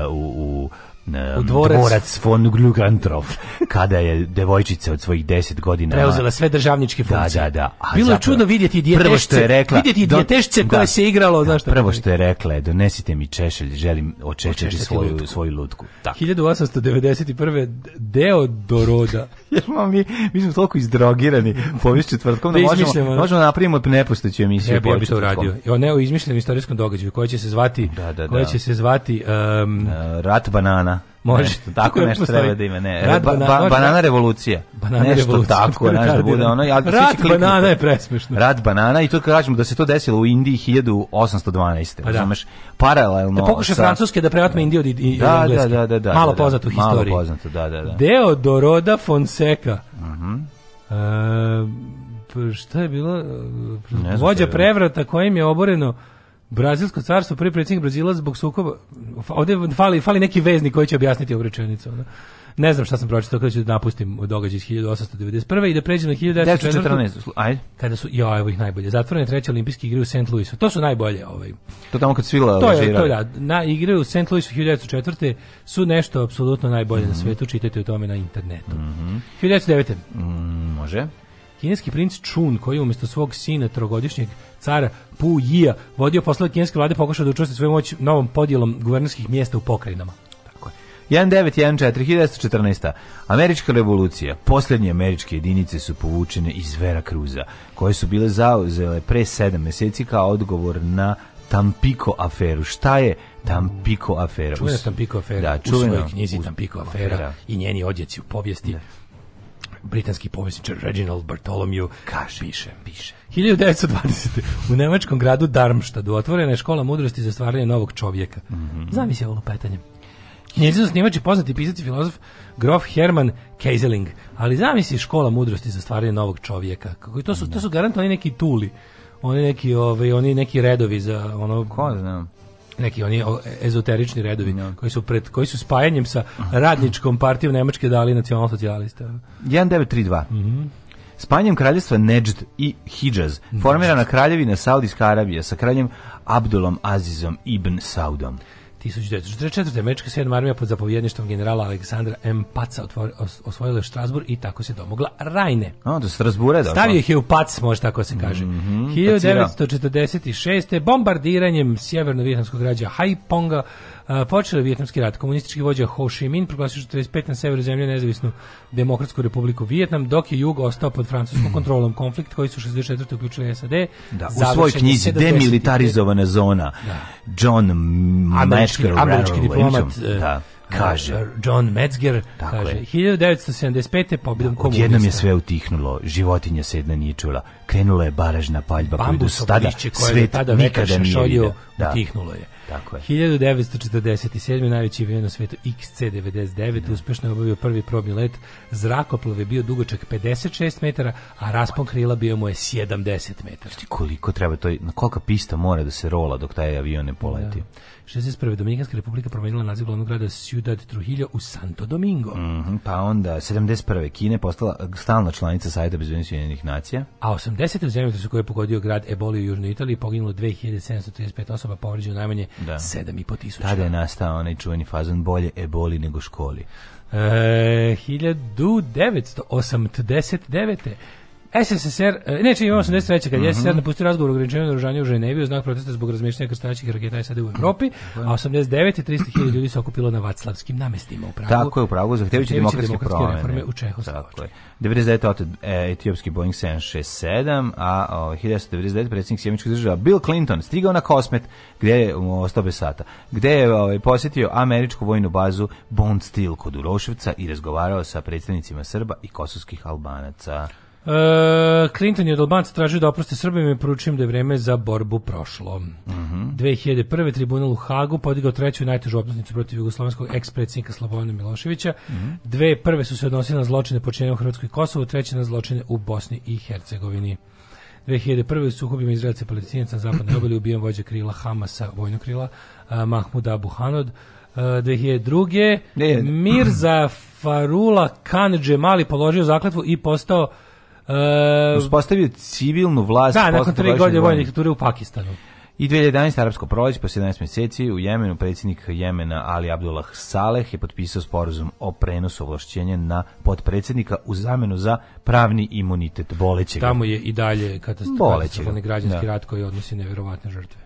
Speaker 3: uh, u, u na um, dvorac, dvorac von Glugantrov, kada je devojčica od svojih 10 godina
Speaker 2: preuzela sve državničke da, funkcije.
Speaker 3: Da, da, da.
Speaker 2: Bilo je čudno vidjeti djetešce, što je rekla, vidjeti djetešce don, da, koje da, se igralo. Da, što prvo
Speaker 3: što je rekla je, donesite mi češelj, želim očešljati svoju, lutku. svoju lutku.
Speaker 2: Tako. 1891. deo do roda.
Speaker 3: Jer mi, mi smo toliko izdrogirani povijest četvrtkom, da, da možemo, možemo da napravimo nepostojeću
Speaker 2: emisiju. E, ja bi to uradio. Ja, ne, o izmišljenom istorijskom događaju, koja će se zvati, da, da, koja će se zvati
Speaker 3: um, Rat banana. Može, ne, tako nešto postoji. treba da ima, ne. Rat, ba, ba, ba, banana revolucija. Banana nešto revolucija, tako, da, znaš, da, da bude da. ono.
Speaker 2: Ali Rat banana je presmešno.
Speaker 3: Rat banana i to kažemo da se to desilo u Indiji 1812. Pa da. paralelno. Da
Speaker 2: pokuša sa... Francuske da preotme Indiju od i,
Speaker 3: da,
Speaker 2: Engleske. Da,
Speaker 3: da, da, da,
Speaker 2: malo da,
Speaker 3: poznato u
Speaker 2: historiji.
Speaker 3: Malo
Speaker 2: poznato,
Speaker 3: da, da, da.
Speaker 2: Deodoroda Fonseca. Mhm. Uh, šta je bilo? Vođa prevrata kojim je oboreno Brazilsko carstvo, prvi predsjednik Brazila zbog sukoba, ovdje fali, fali neki vezni koji će objasniti ovu rečenicu. Ono. Ne znam šta sam pročitao, kada ću da napustim događaj iz 1891. i da pređem na 1914.
Speaker 3: Ajde.
Speaker 2: Kada su, jo, evo ih najbolje, zatvorene treće olimpijske igre u St. Louisu. To su najbolje. Ovaj.
Speaker 3: To tamo kad svila
Speaker 2: To je, to da. Na igre u St. Louisu 1904. su nešto apsolutno najbolje mm -hmm. na mhm. svetu, čitajte o tome na internetu. Mm -hmm. 1909.
Speaker 3: Mm, može.
Speaker 2: Kineski princ Chun, koji je umjesto svog sina trogodišnjeg cara Pu Jia, vodio posle kineske vlade pokušao da učvrsti svoju moć novom podjelom guvernerskih mjesta u pokrajinama.
Speaker 3: Tako je. 1914. Američka revolucija. Posljednje američke jedinice su povučene iz Vera Veracruza, koje su bile zauzele pre sedam mjeseci kao odgovor na Tampico aferu. Šta je Tampico afera?
Speaker 2: Čuvena Tampico afera da,
Speaker 3: čuvena, u svojoj
Speaker 2: knjizi Tampico afera, afera i njeni odjeci u povijesti. Da britanski povjesničar Reginald Bartholomew
Speaker 3: kaže piše
Speaker 2: piše 1920. u nemačkom gradu Darmštadu otvorena je škola mudrosti za stvaranje novog čovjeka. Mm -hmm. Zamisli ovo lupetanje. Njezin snimač je poznati pisac i filozof Grof Hermann Keiseling. Ali zamisli škola mudrosti za stvaranje novog čovjeka. Kako to su to su da. garantovani neki tuli. Oni neki, ovaj, oni neki redovi za ono
Speaker 3: ko znam
Speaker 2: neki oni ezoterični redovi no. Da. koji su pred koji su spajanjem sa radničkom partijom Nemačke dali nacionalsocijaliste
Speaker 3: 1932. Mhm. Mm Spajanjem kraljestva Nejd i Hidžaz formirana kraljevina Saudijska Arabija sa kraljem Abdulom Azizom ibn Saudom.
Speaker 2: 1944. američka 7. armija pod zapovjedništvom generala Aleksandra M. Paca otvor, os, osvojila Štrasbur i tako se domogla Rajne.
Speaker 3: A, do da
Speaker 2: Strasbure, da. Stavio da. ih je u
Speaker 3: pac,
Speaker 2: može tako se kaže.
Speaker 3: Mm
Speaker 2: -hmm, 1946. bombardiranjem sjeverno-vijetnamskog građa Haiponga počeo je Vjetnamski rat. Komunistički vođa Ho Chi Minh proglasio 35 na severu zemlje nezavisnu demokratsku republiku Vijetnam, dok je jug ostao pod francuskom kontrolom. Konflikt koji su 64. uključili SAD.
Speaker 3: Da, u svojoj knjizi Demilitarizovana zona da. John Metzger,
Speaker 2: američki diplomat, e, da e, kaže John Metzger kaže 1975. pobjedom komunista.
Speaker 3: Da, odjednom je sve utihnulo, životinja se jedna nije čula, krenula je baražna paljba koju do tada svet nikada nije vidio.
Speaker 2: Da. Utihnulo je. Tako je. 1947. najveći avion na svetu XC-99 da. uspešno je obavio prvi probni let. Zrakoplov je bio dugočak 56 metara, a raspon krila bio mu je 70 metara. Šti
Speaker 3: koliko treba to, na kolika pista mora da se rola dok taj avion ne poleti? Da.
Speaker 2: 61. Dominikanska republika promenila naziv glavnog grada Ciudad Trujillo u Santo Domingo. Mm
Speaker 3: -hmm, pa onda 71. Kine postala stalna članica Savjeta bezbednosti Ujedinjenih nacija.
Speaker 2: A 80. u zemlju su koje je pogodio grad Eboli u Južnoj Italiji poginulo 2735 osoba, povređeno najmanje da. sedam tisuća.
Speaker 3: Tada je nastao onaj čuveni fazan bolje eboli nego školi. E,
Speaker 2: 1989. SSSR, e, neče imamo 83. kad je SSR mhm. napustio razgovor o ograničenju naružanja u Ženevi u znak protesta zbog razmišljanja krstačih raketa SAD u Evropi, da. a 89. 300.000 ljudi se okupilo na vaclavskim namestima u Pragu.
Speaker 3: Tako je, u Pragu, zahtevajući
Speaker 2: demokratske,
Speaker 3: demokratske promene. reforme
Speaker 2: u Čehoslovačkoj.
Speaker 3: 99. otet e, etiopski Boeing 767, a 1999. predsjednik Sjemičkih država Bill Clinton stigao na Kosmet, gde je ostao bez sata, gdje je ovaj, posjetio američku vojnu bazu Bond Steel kod Uroševca i razgovarao sa predstavnicima Srba i kosovskih Albanaca.
Speaker 2: E, Clinton i od Albanca tražio da oproste Srbima i poručujem da je vreme za borbu prošlo. Mm -hmm. 2001. tribunal u Hagu podigao treću najtežu optužnicu protiv jugoslovenskog ekspredsjednika Slobodana Miloševića. Mm -hmm. Dve prve su se odnosile na zločine počinjene u Hrvatskoj i Kosovu, treće na zločine u Bosni i Hercegovini. 2001. u suhobima Izraelce i Palestinaca na zapadnoj obali ubijen vođa krila Hamasa, vojnog krila, uh, Mahmud Abu Hanod. E, uh, 2002. Mirza Farula Kanđe mali položio zakletvu i postao
Speaker 3: Uh, Uspostavio civilnu vlast.
Speaker 2: Da, nakon tri godine vojne diktature u Pakistanu.
Speaker 3: I 2011. arapsko proleće, po 17 mjeseci u Jemenu predsjednik Jemena Ali Abdullah Saleh je potpisao sporazum o prenosu ovlašćenja na potpredsjednika u zamenu za pravni imunitet
Speaker 2: bolećega. Tamo je i dalje katastrofalni da. građanski da. rat koji odnosi nevjerovatne žrtve.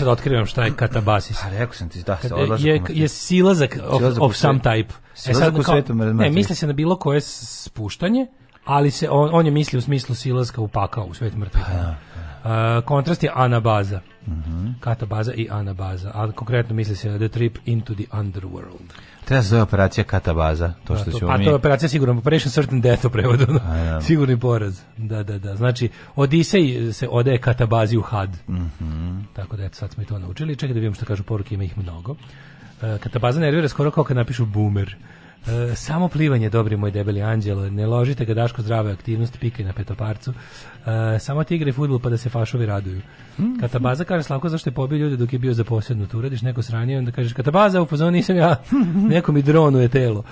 Speaker 2: sad otkrivam šta je katabasis. A pa rekao sam
Speaker 3: ti da se odlaže.
Speaker 2: Je, je silazak of, silazak of some type.
Speaker 3: E sad, kao, ne,
Speaker 2: misli se na bilo koje spuštanje, ali se on, on je mislio u smislu silaska u pakao, u svet mrtvih. Uh, kontrast je anabaza. Mm -hmm. Katabaza i anabaza. A konkretno misli se na The Trip into the Underworld.
Speaker 3: Treba se zove operacija katabaza. To
Speaker 2: da,
Speaker 3: što da, to, pa
Speaker 2: mi... to je operacija sigurno. Operation Certain Death u prevodu. A, ja. Sigurni poraz. Da, da, da. Znači, Odisej se odaje katabazi u had. Mm -hmm. Tako da, eto, sad smo i to naučili. Čekaj da vidimo što kažu poruke, ima ih mnogo. Uh, e, katabaza nervira skoro kao kad napišu boomer. E, samo plivanje, dobri moj debeli anđelo, ne ložite ga daško zdrave aktivnosti, pikaj na petoparcu. E, samo ti igre futbol pa da se fašovi raduju. Mhm. Katabaza kaže Slavko zašto je pobio ljude dok je bio zaposledno. Tu da uradiš neko sranje, onda kažeš Katabaza u fazonu nisam ja, neko mi dronuje telo.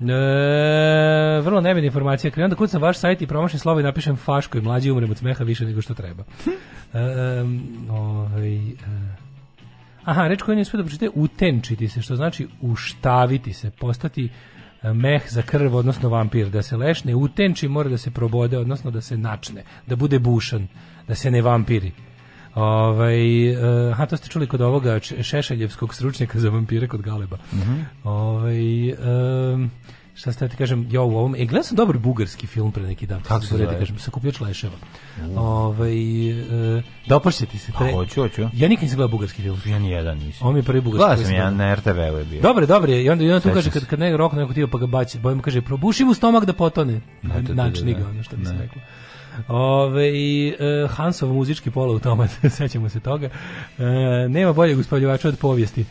Speaker 2: E, vrlo nebena informacija. Krenem da kucam vaš sajt i promašim slovo i napišem faško i mlađi umrem od smeha više nego što treba. E, ovaj, e. aha, reč koju ne uspio da pročite, utenčiti se, što znači uštaviti se, postati E, meh za krv, odnosno vampir, da se lešne utenči, mora da se probode, odnosno da se načne, da bude bušan, da se ne vampiri. Ovaj uh, e, ha to ste čuli kod ovoga Šešeljevskog stručnjaka za vampire kod Galeba. Mm -hmm. Ovaj um, šta ste da ti kažem, ja u ovom, e, gledam sam dobar bugarski film pre neki dan.
Speaker 3: Kako
Speaker 2: se zove?
Speaker 3: Da
Speaker 2: kažem, sakupljač leševa. Mm. Ovaj,
Speaker 3: e, dopaš da, se ti pa,
Speaker 2: Tre... hoću, hoću. Ja nikad nisam gledao bugarski film.
Speaker 3: Ja ni jedan nisam.
Speaker 2: On mi je prvi bugarski.
Speaker 3: film. Gledao sam ja na RTV-u je bio.
Speaker 2: Dobre, dobre, i onda, i onda tu kaže, kad, kad
Speaker 3: ne
Speaker 2: rok neko tio pa ga baci, bojim kaže, probuši mu stomak da potone. Ne, to- to- Načni to- ga, ono što se reklo. Ove, ovaj, i, e, Hansov muzički polo automat, sećamo se toga. E, nema boljeg uspavljivača od povijesti.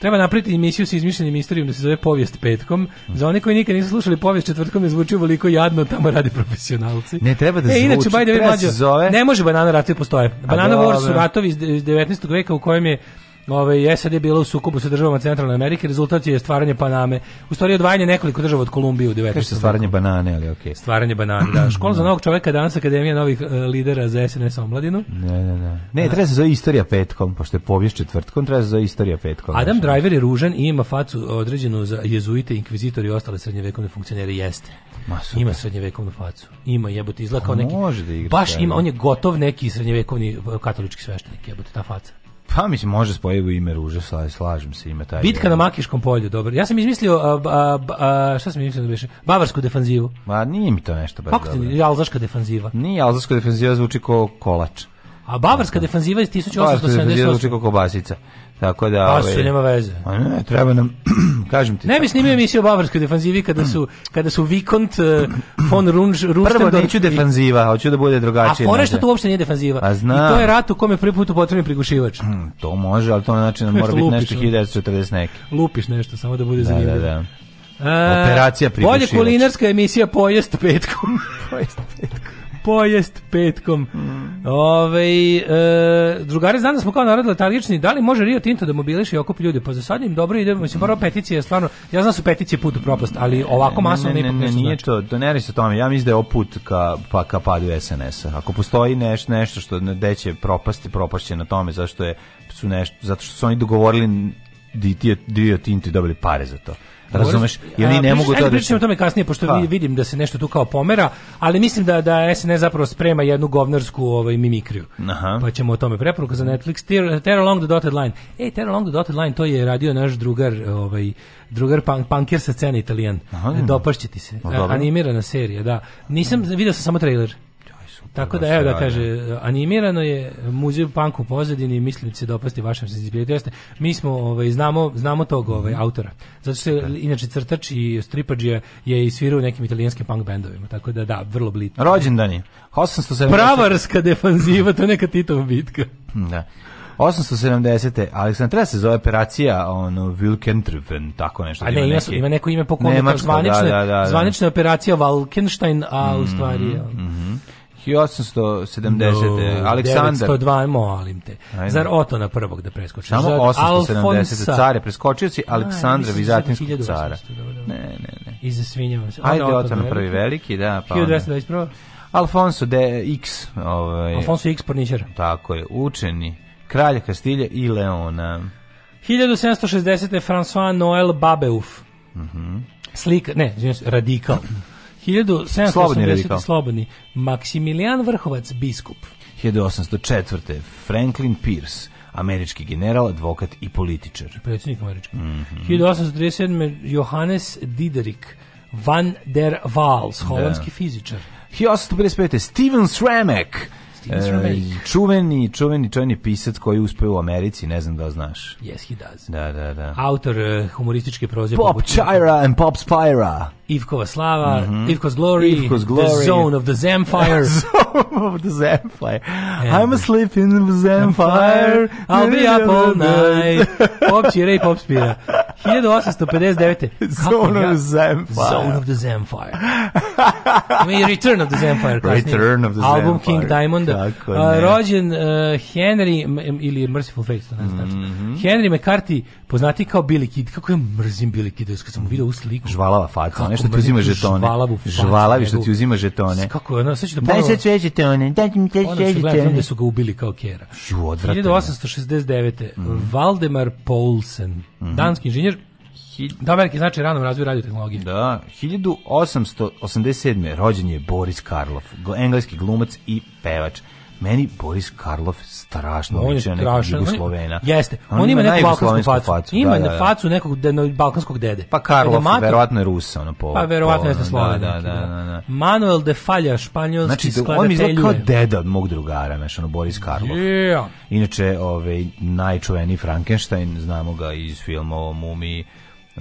Speaker 2: Treba napraviti emisiju sa izmišljenim istorijom da se zove povijest petkom. Za one koji nikad nisu slušali povijest četvrtkom ne zvuči veliko jadno, tamo rade profesionalci.
Speaker 3: Ne treba da e, zvuči.
Speaker 2: inače bajde
Speaker 3: da
Speaker 2: mlađe.
Speaker 3: Zove...
Speaker 2: Ne može banana ratovi postoje. Banana Wars su ratovi iz 19. veka u kojem je Ove, SAD je bila u sukobu sa državama Centralne Amerike, rezultat je stvaranje Paname. U stvari odvajanje nekoliko država od Kolumbije u 19. Kaže
Speaker 3: stvaranje banane, ali okej. Okay.
Speaker 2: Stvaranje banane, da. Škola za novog čoveka danas Akademija novih uh, lidera za SNS omladinu.
Speaker 3: Ne, ne, ne. Ne, treba se zove istorija petkom, pošto je povijest četvrtkom, treba se zove istorija petkom.
Speaker 2: Adam znači. Driver je ružan i ima facu određenu za jezuite, inkvizitori i ostale srednjevekovne funkcionere jeste. Ma, ima srednjevekovnu facu. Ima jebote izlakao
Speaker 3: pa neki. Može da igra.
Speaker 2: Baš ima, da. on je gotov neki srednjevekovni katolički sveštenik, jebote ta faca.
Speaker 3: Pa mislim može spojivo ime ruže, slažem se ime taj.
Speaker 2: Bitka na Makiškom polju, dobro. Ja sam izmislio a, a, a, šta sam izmislio da biše? Bavarsku defanzivu.
Speaker 3: Ma nije mi to nešto baš Kako dobro.
Speaker 2: Kako ti alzaška defanziva?
Speaker 3: Nije
Speaker 2: alzaška
Speaker 3: defanziva zvuči kao kolač.
Speaker 2: A bavarska defanziva iz 1878. Bavarska
Speaker 3: defanziva zvuči kao kobasica. Tako da, Pasulj ove, ovaj, nema veze. A ne, treba nam kažem
Speaker 2: ti. Ne bi snimio emisiju o bavarskoj defanzivi kada su kada su Vikont eh, von Runž Prvo
Speaker 3: neću defanziva, hoću da bude drugačije.
Speaker 2: A fore što to uopšte nije defanziva.
Speaker 3: A
Speaker 2: zna. I to je rat u kome prvi put upotrebljen prigušivač. Hm,
Speaker 3: to može, ali to na način mora biti nešto 1940 neki.
Speaker 2: Lupiš nešto samo da bude da, da, zanimljivo. Da, da, da.
Speaker 3: Operacija prigušivač.
Speaker 2: Bolje kulinarska emisija pojest petkom. pojest pojest petkom. Mm. Ove, e, drugari, znam da smo kao narod letargični, da li može Rio Tinto da mobiliše i okupi ljude? Pa za sad im dobro ide, mislim, prvo peticije, stvarno, ja znam da su peticije put u propast, ali ovako masovno ne, ne, ne, ne,
Speaker 3: nije znači. to, to ne se tome, ja mislim da je oput ka, pa, ka padu SNS-a. Ako postoji neš, nešto što deće propasti, propašće na tome, zašto je su nešto, zato što su oni dogovorili di, di, Rio Tinto i dobili pare za to. Razumeš? I oni ne mogu to
Speaker 2: da. Pričamo o tome kasnije pošto ha. vidim da se nešto tu kao pomera, ali mislim da da SNS zapravo sprema jednu govnarsku ovaj mimikriju.
Speaker 3: Aha.
Speaker 2: Pa ćemo o tome preporuka za Netflix Tear, tear Along the Dotted Line. Ej, Tear Along the Dotted Line to je radio naš drugar, ovaj drugar punk, punkir sa scene Italijan. Dopašće ti se. No, Animirana serija, da. Nisam video sam samo trailer. Tako da, evo da kaže, animirano je muzej punk u pozadini, mislim da će dopasti vašem Jeste, Mi smo, ovaj, znamo, znamo tog mhm. ovaj, autora. Zato što se, da. inače, crtač i stripađija je i svirao nekim italijanskim punk bendovima. Tako da, da, vrlo blitno.
Speaker 3: Rođendan je. 870...
Speaker 2: Pravarska defanziva, to neka Titova bitka.
Speaker 3: Da. 870. Aleksandar se zove operacija ono Wilkentrüffen, tako nešto.
Speaker 2: A ne, ima, neki... ima neko ime po kome
Speaker 3: zvanična,
Speaker 2: da, da, da, da, zvanična operacija Walkenstein, a u stvari... Mm, mm
Speaker 3: 1870. No, Aleksandar.
Speaker 2: 902, molim te. Ajde. Zar na prvog da preskočiš?
Speaker 3: Samo 870. Care, preskočio si Aleksandra Vizatinskog cara. Ne, ne, ne. I zasvinjavam se. Ajde, Oto na prvi veliki, da. Pa 1221. Alfonso de X.
Speaker 2: Ovaj, Alfonso X Porničar.
Speaker 3: Tako je, učeni. Kralj Kastilje i Leona.
Speaker 2: 1760. François Noël Babeuf. Mhm. Mm Slika, ne, radikal. 1780 slobodni, radikal. slobodni. Maximilian Vrhovac, biskup.
Speaker 3: 1804. Franklin Pierce, američki general, advokat i političar.
Speaker 2: Predsjednik američki. Mm -hmm. 1837. Johannes Diderik, van der Waals, da. holandski da. fizičar.
Speaker 3: 1855. Steven Sramek. E, čuveni, čuveni, čuveni pisac koji uspeo u Americi, ne znam da znaš.
Speaker 2: Yes, he does.
Speaker 3: Da, da, da.
Speaker 2: Autor uh, humorističke proze.
Speaker 3: Pop Chira and Pop Spira.
Speaker 2: Ivkova slava, mm -hmm. Ivko's glory, Ivko's glory, the zone of the Zamfire.
Speaker 3: zone of the Zamfire. Yeah. I'm asleep in the Zamfire. I'll be up all night.
Speaker 2: Pop čire i pop spira. 1859. Zone of
Speaker 3: the
Speaker 2: Zamfire.
Speaker 3: Zone of the
Speaker 2: Zamfire. I
Speaker 3: mean, Return of the
Speaker 2: Zamfire. Kasnije. Return of the Zamfire. Album King Diamond. Tako, uh, rođen uh, Henry, ili Merciful Fate, to ne znači. Mm -hmm. Henry McCarthy, poznati kao Billy Kid. Kako ja mrzim Billy Kid, kad sam mu vidio u sliku.
Speaker 3: Žvalava faca, što ti uzima žetone. Žvalavu, žvalavi što ti uzima žetone.
Speaker 2: Kako ono, sad ću da
Speaker 3: ponovno...
Speaker 2: Daj
Speaker 3: sad sve žetone, daj mi
Speaker 2: te žetone. Ono što da su ga ubili kao kera. Žu, odvratno. 1869. Mm. Valdemar Poulsen, mm. danski inženjer, Da, veliki znači ranom razvoju tehnologije.
Speaker 3: Da, 1887. rođen je Boris Karloff, engleski glumac i pevač meni Boris Karlov strašno
Speaker 2: on je
Speaker 3: Jugoslovena.
Speaker 2: Jeste, on, on ima, neku balkansku facu. facu. Ima da, da, da. facu nekog de, balkanskog dede.
Speaker 3: Pa Karlov, Mato, verovatno je Rusa, ono po.
Speaker 2: Pa verovatno je da, Sloven. Da, da, da, da, da, Manuel de Falja, španjolski znači, da, on mi
Speaker 3: izgleda kao deda od mog drugara, znaš, ono Boris Karlov. Yeah. Inače, ovaj najčuveniji Frankenstein, znamo ga iz filma o mumiji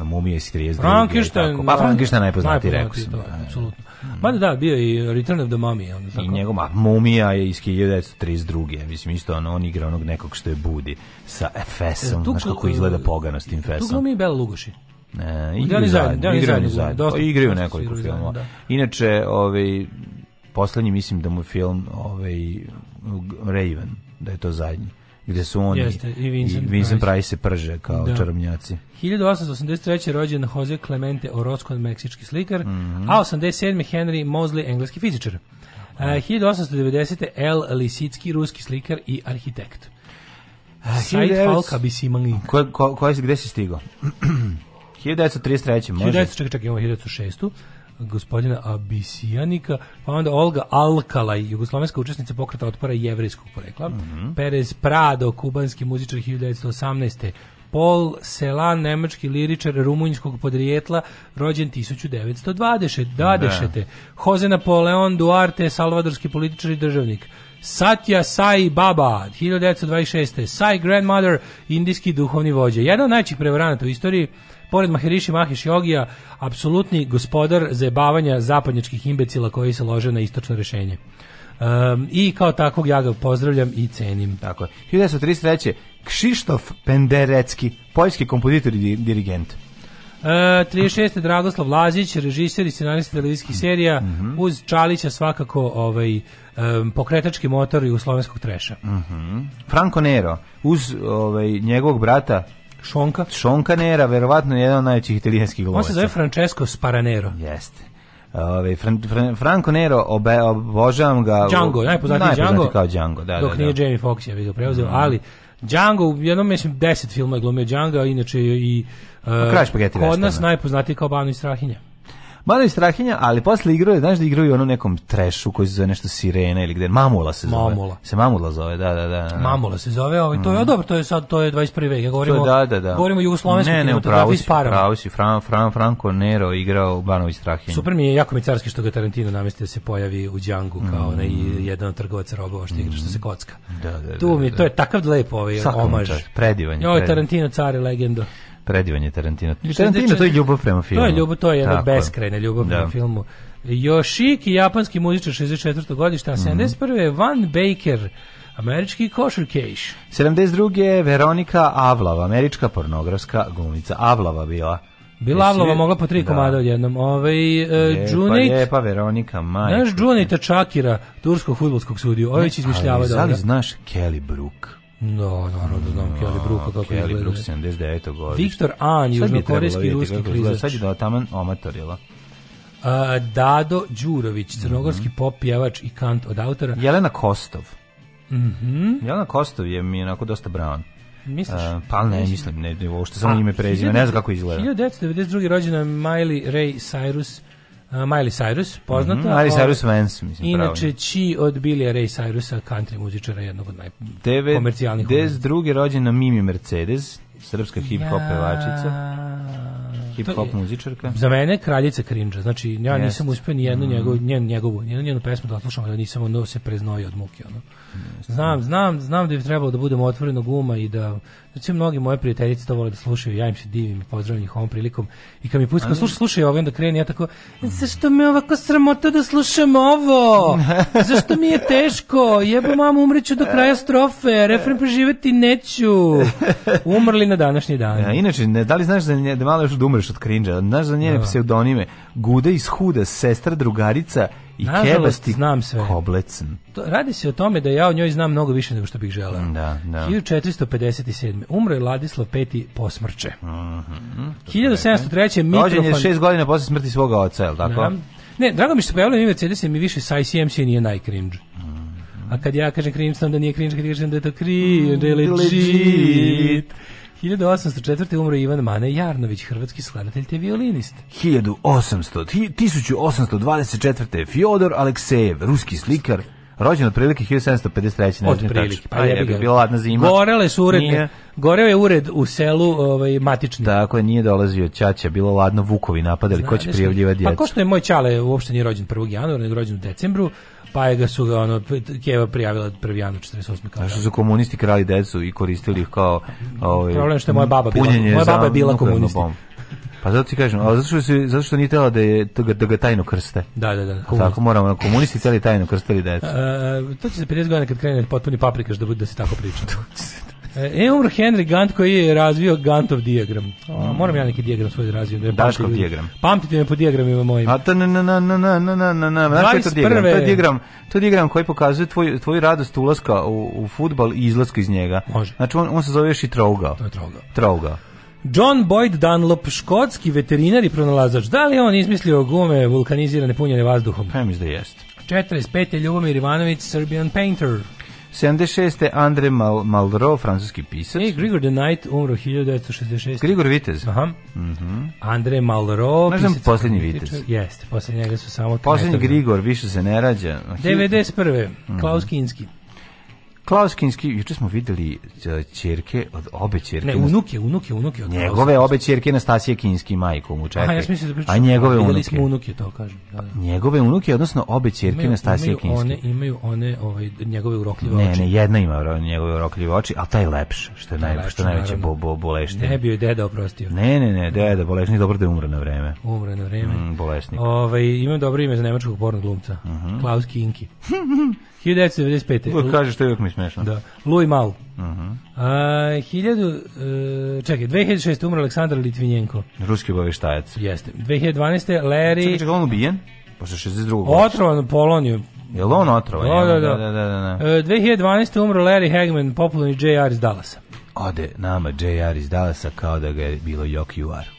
Speaker 3: Mumije iz 32. Frankenstein. Pa da. Frankenstein najpoznatiji, rekao sam. Da,
Speaker 2: da, apsolutno. Ma da, bio i Return of the Mummy.
Speaker 3: Onda,
Speaker 2: tako. I
Speaker 3: njegov, Mumija je iz 1932. Mislim, isto on, on igra onog nekog što je budi sa Efesom. E, znaš kako izgleda pogano s tim Efesom. Tu glumi
Speaker 2: i Bela Lugoši. Ne,
Speaker 3: igraju zajedno, igraju pa igraju nekoliko filmova. Inače, ovaj, poslednji mislim da mu film ovaj, Raven, da je to zadnji gde su oni
Speaker 2: Jeste, i Vincent, i
Speaker 3: Vincent Price. Price se prže kao da. čarobnjaci.
Speaker 2: 1883. rođen Jose Clemente Orozco, meksički slikar, mm -hmm. a 87. Henry Mosley, engleski fizičar. Uh, eh, 1890. L. Lisicki, ruski slikar i arhitekt. Eh, Said Falka Bisimani. Ko, ko, ko, gde
Speaker 3: si stigao? 1933. može? 1900,
Speaker 2: čekaj, 1906 gospodina Abisijanika, pa onda Olga Alkala, jugoslovenska učesnica pokreta otpora jevrejskog porekla, mm -hmm. Perez Prado, kubanski muzičar 1918. Paul Selan, nemački liričar rumunjskog podrijetla, rođen 1920. Dadešete. Jose Napoleon Duarte, salvadorski političar i državnik. Satya Sai Baba, 1926. Sai Grandmother, indijski duhovni vođa. Jedan od najvećih prevaranata u istoriji, pored Maheriši Mahiš Jogija, apsolutni gospodar zajebavanja zapadnjačkih imbecila koji se lože na istočno rešenje. Um, I kao takvog ja ga pozdravljam i cenim.
Speaker 3: Tako je. 1933. Kšištof Penderecki, poljski kompozitor i dirigent. Uh,
Speaker 2: e, 36. Dragoslav Lazić, režiser i scenarist televizijskih serija, mm -hmm. uz Čalića svakako ovaj, um, pokretački motor i u slovenskog treša.
Speaker 3: Mm -hmm. Franco Nero, uz ovaj, njegovog brata
Speaker 2: Šonka.
Speaker 3: Šonka Šonkanera, verovatno jedan od najvećih italijanskih glumaca.
Speaker 2: On se zove Francesco Sparanero.
Speaker 3: Jeste. Ove, Fran, Fran, Franco Nero, obe, obožavam ga.
Speaker 2: Django,
Speaker 3: najpoznatiji,
Speaker 2: najpoznatiji Django.
Speaker 3: kao Django, da,
Speaker 2: Dok da, da. nije Jamie Foxx, ja bih ga preuzeo, mm. ali Django, u jednom mislim deset filma je glumio Django, inače i
Speaker 3: uh, Kraj špageti e, Kod nas
Speaker 2: najpoznatiji kao Banu i Strahinja.
Speaker 3: Malo je strahinja, ali posle igrao je, znaš da je ono nekom trešu koji se zove nešto sirena ili gde, mamula se zove.
Speaker 2: Mamula.
Speaker 3: Se mamula zove, da, da, da. da.
Speaker 2: Mamula se zove, ovaj, to je, mm. dobro, to je sad, to je 21. vek, ja govorimo, to, da, da, da. govorimo jugoslovensku
Speaker 3: ne, ne, upravo
Speaker 2: si, upravo
Speaker 3: si, Fran, Fran, Franco Nero igrao Banovi strahinja.
Speaker 2: Super mi je, jako mi carski što ga Tarantino namestio da se pojavi u Django kao mm. onaj mhm. jedan trgovac robova što igra, što se mhm. kocka. Da, da, da, tu mi, da. to je takav lep ovaj omaž.
Speaker 3: Predivan.
Speaker 2: Joj, Tarantino, care, legendo
Speaker 3: predivan je Tarantino. Tarantino znači, to je ljubav prema filmu. To
Speaker 2: je ljubav, to je jedna Tako. beskrajna ljubav da. prema filmu. Yoshiki, japanski muzičar 64. godišta, 71. Mm. Van Baker, Američki košarkejš.
Speaker 3: 72. Veronika Avlava, američka pornografska glumica. Avlava bila.
Speaker 2: Bila Avlava mogla po tri da. komada odjednom. Ovaj uh, Džunit.
Speaker 3: Pa, pa Veronika
Speaker 2: Majić. Naš Džunita Čakira, turskog fudbalskog sudiju. Ović izmišljava da. Ali
Speaker 3: znaš Kelly Brook?
Speaker 2: No, da, naravno da znam no, mm, Kelly Brook kako
Speaker 3: Kelly izgleda. Brook 79. godište.
Speaker 2: Viktor An, južnokorejski ruski klizač.
Speaker 3: Sad je da taman omatorila. Uh,
Speaker 2: Dado Đurović, crnogorski mm -hmm. pop pjevač i kant od autora.
Speaker 3: Jelena Kostov.
Speaker 2: Mm
Speaker 3: Jelena Kostov je mi onako dosta brown.
Speaker 2: Misliš? Uh,
Speaker 3: pa ne, mislim, ne, uopšte samo ime prezime, ne znam kako izgleda.
Speaker 2: 1992. rođena Miley Ray Cyrus, Miley Cyrus, poznata. Mm -hmm, Miley
Speaker 3: Cyrus Vance, mislim,
Speaker 2: Inače, pravi. Chi od Billy Ray Cyrusa, country muzičara, jednog od
Speaker 3: najkomercijalnih. 92. rođena Mimi Mercedes, srpska hip-hop ja... pevačica. Hip-hop muzičarka.
Speaker 2: Za mene kraljica krinđa. Znači, ja yes. nisam uspio ni jednu mm. njegovu, njen, njegovu, njenu, njenu pesmu da odslušam, da nisam ono se preznoji od muke. Ono. Znam, znam, znam da bi trebalo da budemo otvorenog uma i da znači mnogi moje prijateljice to vole da slušaju, ja im se divim i pozdravljam ih ovom prilikom. I kad mi pusti, slušaj, slušaj, ovaj onda kreni ja tako, zašto me ovako sramota da slušam ovo? zašto mi je teško? Jebo mamu, umreću do kraja strofe, refren preživeti neću. Umrli na današnji dan.
Speaker 3: Ja, e, inače, ne, da li znaš da, nje, da malo još da umreš od krinđa? Znaš za njene da. pseudonime? Gude iz Huda, sestra, drugarica i Nažalost, kebasti
Speaker 2: znam sve.
Speaker 3: Koblecn.
Speaker 2: To, radi se o tome da ja o njoj znam mnogo više nego što bih želeo.
Speaker 3: Da, da.
Speaker 2: 1457. Umro je Ladislav V. posmrče. Mm
Speaker 3: 1703.
Speaker 2: Mitrofan... Rođen
Speaker 3: je šest godina posle smrti svoga oca, je tako?
Speaker 2: Ne, drago mi što pojavljaju ime Mercedes mi više sa ICMC nije najcringe. Mhm. A kad ja kažem cringe, sam da nije cringe, kad kažem da je to cringe, mm, legit. legit. 1804. umro Ivan Mane Jarnović, hrvatski skladatelj te violinist.
Speaker 3: 1800, 1824. Fjodor Aleksejev, ruski slikar, rođen otprilike 1753. Ne
Speaker 2: otprilike, pa je bi bila ladna
Speaker 3: zima. Gorele
Speaker 2: su uredne, nije, goreo je ured u selu ovaj, Matični.
Speaker 3: Tako je, nije dolazio Ćaća, bilo ladno Vukovi napadali, Zna, ko će prijavljivati
Speaker 2: pa djecu. Pa
Speaker 3: ko
Speaker 2: što je moj Ćale uopšte nije rođen 1. januara, nego rođen u decembru, Pa je ga su ga, ono, Keva prijavila 1. januar 48.
Speaker 3: kao. Znaš, da. su komunisti krali decu i koristili ih kao... Ovaj,
Speaker 2: Problem što je moja baba bila, moja baba je bila komunist.
Speaker 3: Pa zato ti kažem, ali zato što, si, zato što nije tela da, je, da, da ga tajno krste.
Speaker 2: Da,
Speaker 3: da, da. Tako moramo, komunisti cijeli tajno krstili decu. E,
Speaker 2: e to će se 50 godina kad krene potpuni paprikaš da, bude, da se tako priča. Eumr e, Henry Gant koji je razvio Gantov dijagram. A, mm. moram ja neki dijagram svoj da razvijem. Da
Speaker 3: Daškov pamtite, dijagram.
Speaker 2: Pamtite me po dijagramima mojim.
Speaker 3: A to na na na na na na na na na. Znaš je to dijagram? To je dijagram, to je dijagram koji pokazuje tvoj, tvoju radost ulaska u, u futbal i izlaska iz njega.
Speaker 2: Može.
Speaker 3: Znači on, on se zove još i trougao.
Speaker 2: To je trougao.
Speaker 3: Trougao.
Speaker 2: John Boyd Dunlop, škotski veterinar i pronalazač. Da li on izmislio gume vulkanizirane punjene vazduhom?
Speaker 3: Pa ja mislim da jeste.
Speaker 2: 45. Ljubomir Ivanović, Serbian painter.
Speaker 3: 76. Andre Mal Malraux, francuski pisac. Ej,
Speaker 2: Grigor the Knight umro 1966.
Speaker 3: Grigor Vitez.
Speaker 2: Aha.
Speaker 3: Mm -hmm.
Speaker 2: Andre Malraux,
Speaker 3: pisac. Znam, posljednji Vitez.
Speaker 2: Jeste,
Speaker 3: posljednji
Speaker 2: njega su samo... Posljednji
Speaker 3: Grigor, više se ne rađa.
Speaker 2: 91. Mm -hmm. Klaus mhm. Kinski.
Speaker 3: Klaus Kinski, juče smo videli e, ćerke od obe ćerke. Ne,
Speaker 2: unuke, unuke, unuke od
Speaker 3: Njegove obe ćerke Nastasije Kinski majkom mu Čekaj. A ja
Speaker 2: mislim da pričam.
Speaker 3: A njegove
Speaker 2: unuke. Videli smo unuke, to kažem.
Speaker 3: Da, da. Njegove unuke, odnosno obe ćerke Nastasije Kinski. One
Speaker 2: imaju one ovaj njegove urokljive ne, oči.
Speaker 3: Ne, ne, jedna ima njegove urokljive oči, a taj lepše, što je najviše, što najveće bo, bo, bolešti. Ne
Speaker 2: bio je deda oprostio.
Speaker 3: Ne, ne, ne, deda bolešnik dobro da je umro na vreme.
Speaker 2: Umro na vreme. Mm,
Speaker 3: bolesnik.
Speaker 2: Ovaj ima dobro ime za nemačkog porno glumca. Uh mhm. -huh. Klaus Kinski.
Speaker 3: 1995. Kaže što je uvijek mi
Speaker 2: smešno. Da. Louis Mal. Uh mhm. -huh.
Speaker 3: A,
Speaker 2: hiljadu, e, čekaj, 2006. umro Aleksandar Litvinjenko.
Speaker 3: Ruski obaveštajac.
Speaker 2: Jeste. 2012.
Speaker 3: Larry... Čekaj, čekaj, on ubijen? Posle 62.
Speaker 2: godina. Otrovan u Poloniju.
Speaker 3: Je li on otrovan? Da, da, da. da, da, da, da.
Speaker 2: E, 2012. umro Larry Hagman, popularni JR iz Dallasa.
Speaker 3: Ode nama JR iz Dallasa kao da ga je bilo Jok Uar.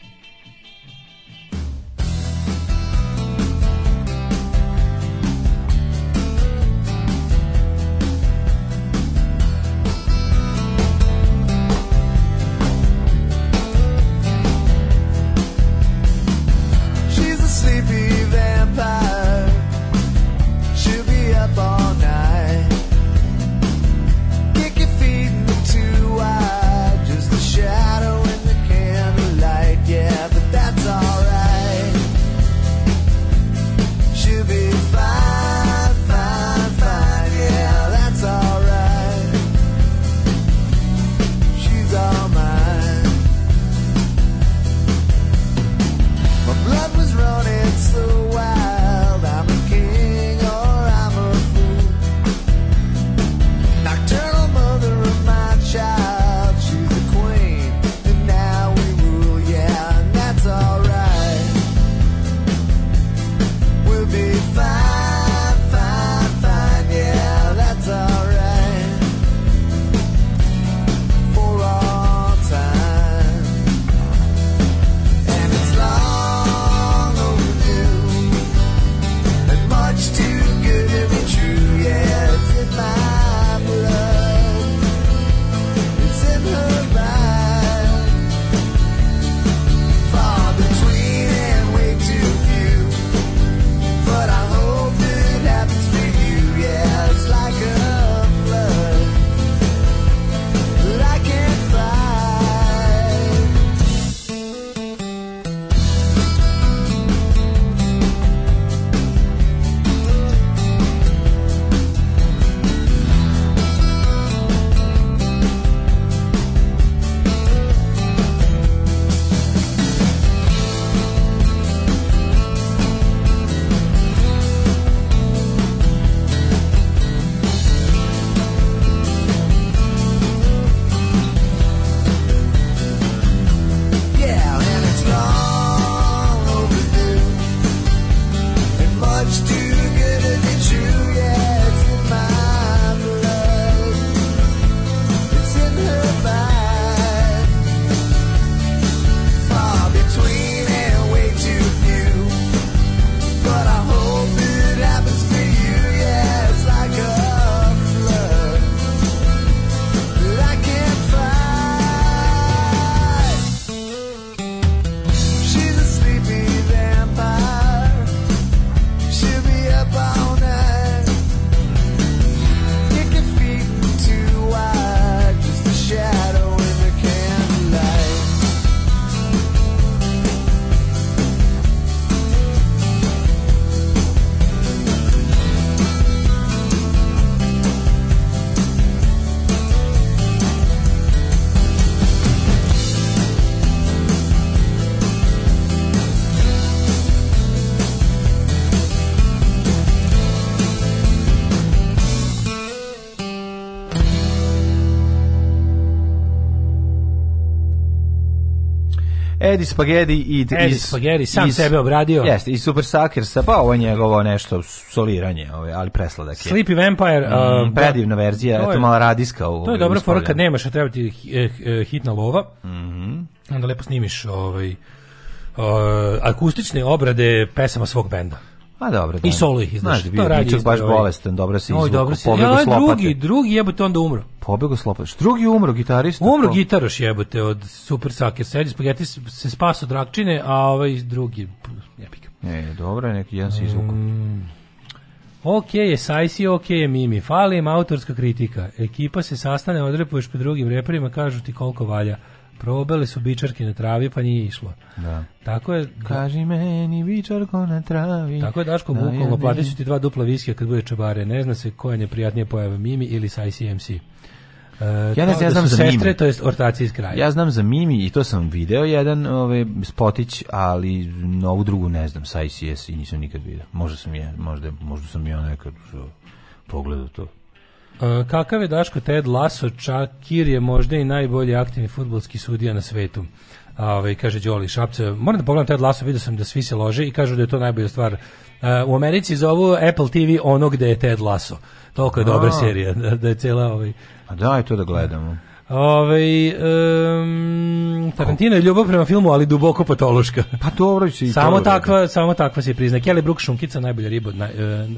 Speaker 3: Edi Spaghetti i Edi iz,
Speaker 2: Spaghetti sam iz, sebe obradio.
Speaker 3: Jeste, i Super Sucker sa pa ovo njegovo nešto soliranje, ovaj, ali presladak je.
Speaker 2: Sleepy Vampire,
Speaker 3: mm, uh, predivna da, verzija, to je, eto mala radiska u.
Speaker 2: To je dobra fora kad nemaš, a treba ti eh, eh, hitna lova. Mhm. onda lepo snimiš ovaj uh, akustične obrade pesama svog benda.
Speaker 3: Pa dobro,
Speaker 2: da. I solo ih izdaš. Znaš,
Speaker 3: to radi baš bolestan, dobro se izvukao. Oj, dobro se. Ja,
Speaker 2: drugi, drugi jebote onda umro pobegao
Speaker 3: slopoš. Drugi umro gitarista.
Speaker 2: Umro ko... gitaroš jebote od Super Sake Sedis, spageti se spaso od rakčine, a ovaj drugi
Speaker 3: jebik. E, dobro, neki jedan se izvukao. Mm.
Speaker 2: Ok je Sajsi, ok je Mimi, fali im autorska kritika. Ekipa se sastane, odrepuješ po drugim reperima, kažu ti koliko valja. Probale su bičarke na travi, pa nije išlo.
Speaker 3: Da.
Speaker 2: Tako je... Da-
Speaker 3: Kaži meni bičarko na travi.
Speaker 2: Tako je Daško da bukvalno, platit ću ti dva dupla viskija kad bude čebare. Ne zna se koja je neprijatnija pojava, Mimi ili Sajsi MC.
Speaker 3: E, ja ne znam, da znam sestre,
Speaker 2: to je ortaci iz kraja.
Speaker 3: Ja znam za Mimi i to sam video jedan ove, spotić, ali novu drugu ne znam, sa ICS i nisam nikad video. Možda sam je, možda, možda sam ja nekad pogledao to.
Speaker 2: Uh, kakav je Daško Ted Lasso, Čakir je možda i najbolji aktivni futbolski sudija na svetu. A, ovaj, kaže Đoli Šapce, moram da pogledam Ted Lasso, vidio sam da svi se lože i kažu da je to najbolja stvar. Uh, u Americi zovu Apple TV ono gde je Ted Lasso. Toliko je dobra A. serija, da, da je cela ovaj,
Speaker 3: A pa daj to da gledamo.
Speaker 2: Ove, um, Tarantino je ljubav prema filmu, ali duboko patološka.
Speaker 3: Pa dobro
Speaker 2: si samo to da takva, samo takva se prizna. Kelly Brook šunkica najbolja riba od uh,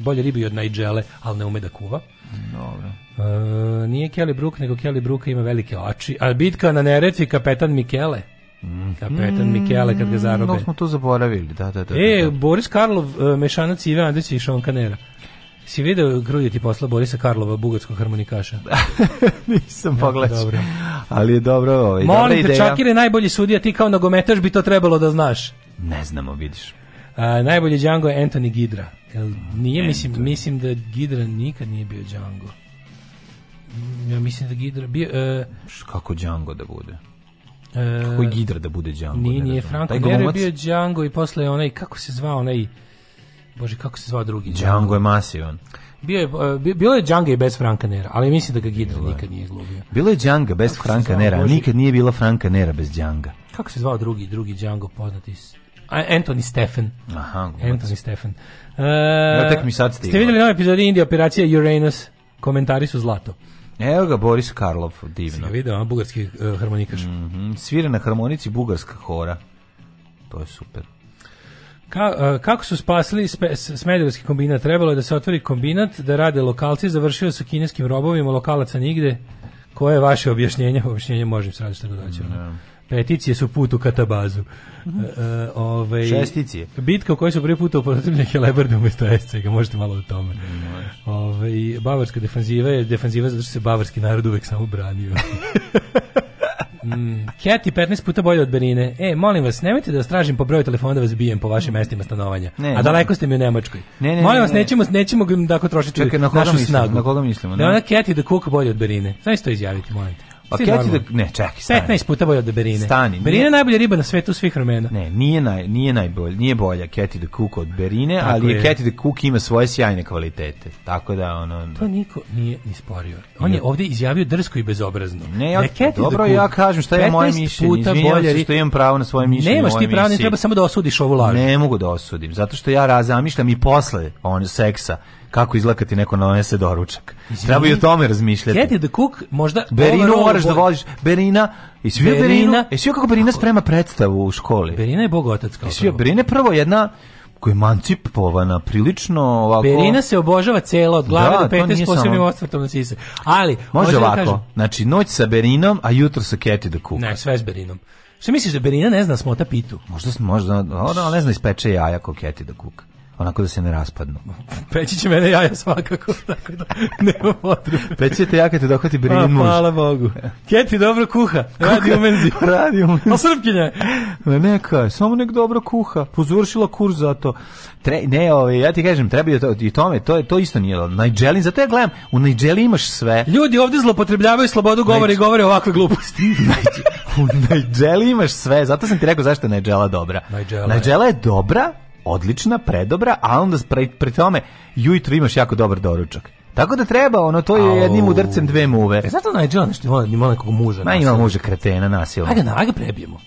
Speaker 2: bolje ribi od najđele, ali ne ume da kuva.
Speaker 3: Dobro. Uh,
Speaker 2: nije Kelly Brook, nego Kelly Brook ima velike oči. A bitka na Neretvi kapetan Mikele.
Speaker 3: Mm.
Speaker 2: Kapetan mm, Mikele kad ga zarobe. No mm,
Speaker 3: smo to zaboravili, da, da, da.
Speaker 2: E,
Speaker 3: da, da.
Speaker 2: Boris Karlov, uh, eh, mešanac Ive Andrića i Šonkanera. Si video grudi ti posla Borisa Karlova, bugarskog harmonikaša?
Speaker 3: Nisam pogledao. Dobro. Ali je dobro ovaj, Molim te,
Speaker 2: Čakir je najbolji sudija, ti kao nogometaš bi to trebalo da znaš.
Speaker 3: Ne znamo, vidiš.
Speaker 2: A, najbolji Django je Anthony Gidra. Jel, nije, Anthony. mislim, mislim da Gidra nikad nije bio Django. Ja mislim da Gidra bio... Uh,
Speaker 3: Kako Django da bude? E, kako je Gidra da bude Django? Nije,
Speaker 2: nije, Franco Nero je bio Django i posle onaj, kako se zvao onaj Bože, kako se zvao drugi?
Speaker 3: Django je masivan.
Speaker 2: Bio je, e, bilo je Django i bez Franka Nera, ali mislim da ga Gidra nikad nije glumio.
Speaker 3: Bilo je Django bez kako Franka Nera, a nikad nije bila Franka Nera bez Djanga.
Speaker 2: Kako se zvao drugi, drugi Django poznati? Anthony Stephen.
Speaker 3: Aha,
Speaker 2: Anthony Stephen. E,
Speaker 3: ja da, tek mi sad Ste
Speaker 2: vidjeli novu epizodi Indije operacija Uranus? Komentari su zlato.
Speaker 3: Evo ga Boris Karlov, divno. Si ga
Speaker 2: video, a, bugarski uh, harmonikaš. Mm
Speaker 3: -hmm. Svira na harmonici bugarska hora. To je super.
Speaker 2: Ka, kako su spasili spe, Smederevski kombinat? Trebalo je da se otvori kombinat, da rade lokalci, završio sa kineskim robovima, lokalaca nigde. Koje je vaše objašnjenje? Objašnjenje možem sraditi što da dodaći. No. Da. Peticije su put u katabazu. Mm -hmm.
Speaker 3: Šesticije.
Speaker 2: Bitka u kojoj su prvi put upotrebljene Helebarde umjesto Escega, možete malo o tome.
Speaker 3: Mm,
Speaker 2: ove, ovaj, bavarska defanziva je defanziva zato što se bavarski narod uvek samo branio. Mm, Keti 15 puta bolje od Berine. E, molim vas, nemojte da stražim po broju telefona da vas bijem po vašim mm. mestima stanovanja. Ne, A daleko ste mi u Nemačkoj. Ne, ne, molim vas, nećemo, nećemo tako trošiti Čekaj, na našu mislimo, snagu.
Speaker 3: Na koga mislimo? Da
Speaker 2: ona Keti da kuka bolje od Berine. Znaš to izjaviti, molim te.
Speaker 3: Pa keti
Speaker 2: da
Speaker 3: ne, čekaj, stani.
Speaker 2: 15 puta bolje od Berine.
Speaker 3: Stani.
Speaker 2: Berina je najbolja riba na svetu svih vremena.
Speaker 3: Ne, nije naj nije najbolja, nije bolja Keti da Cook od Berine, Tako ali je Keti da Cook ima svoje sjajne kvalitete. Tako da ono
Speaker 2: To niko nije isporio. On je ovde izjavio drsko i bezobrazno.
Speaker 3: Ne, ja, ne da da dobro, ja kažem šta je moje mišljenje. puta bolje što imam pravo na svoje mišljenje.
Speaker 2: Nemaš
Speaker 3: ti
Speaker 2: pravo, ne treba samo da osudiš ovu laž.
Speaker 3: Ne mogu da osudim, zato što ja razamišljam i posle on seksa kako izlakati neko na donese doručak. Izvini. Treba i o tome razmišljati.
Speaker 2: Kedi da kuk možda
Speaker 3: Berinu moraš da voliš. Berina i svi Berina, Berina i svi kako Berina sprema predstavu u školi.
Speaker 2: Berina je bogotac kao. I
Speaker 3: svi Berina prvo jedna koja je emancipovana, prilično
Speaker 2: ovako... Berina se obožava cijelo, od glave da, do pete s posebnim samo... ostvrtom na sise. Ali, može,
Speaker 3: može da ovako, da kažem... znači noć sa Berinom, a jutro sa Keti da kuka.
Speaker 2: Ne, sve
Speaker 3: s
Speaker 2: Berinom. Što misliš da Berina ne zna smota pitu?
Speaker 3: Možda, možda, ona da, da, ne zna ispeče jaja ko Keti da kuka onako da se ne raspadnu.
Speaker 2: Peći će mene jaja svakako, tako da nema potrebe.
Speaker 3: Peći te jaka te dohvati pa, brin muž.
Speaker 2: Hvala Bogu. Keti dobro kuha, radi u menzi.
Speaker 3: radi u menzi. A
Speaker 2: pa, srpkinja je.
Speaker 3: Neka, samo nek dobro kuha, pozavršila pa, kurs za to. Tre, ne, ove, ovaj, ja ti kažem, treba je to, i tome, to, je, to isto nije. Nigelin, zato ja gledam, u Najdželi imaš sve.
Speaker 2: Ljudi ovde zlopotrebljavaju slobodu govori Naj... i govore ovakve gluposti.
Speaker 3: u Najdželi imaš sve, zato sam ti rekao zašto je Nigela dobra. Nigela je dobra, odlična, predobra, a onda pre, pre tome jutro imaš jako dobar doručak. Tako da treba, ono, to je jednim udarcem dve muve.
Speaker 2: E, znaš da najđe ono što ima nekog muža? Ma
Speaker 3: ima muža kretena nasilno.
Speaker 2: Ajde, ga, ajde ga prebijemo.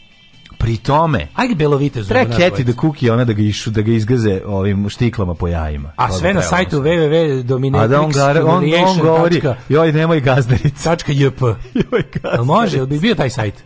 Speaker 3: Pri tome,
Speaker 2: ajde Belovitezu.
Speaker 3: Treba Keti da kuki ona da ga išu, da ga izgaze ovim štiklama po jajima.
Speaker 2: A sve na sajtu www.dominatrix. A da on,
Speaker 3: gara, on, on govori, joj nemoj gazdarica.
Speaker 2: .jp. Joj
Speaker 3: gazdarica. Može,
Speaker 2: bi bio taj sajt.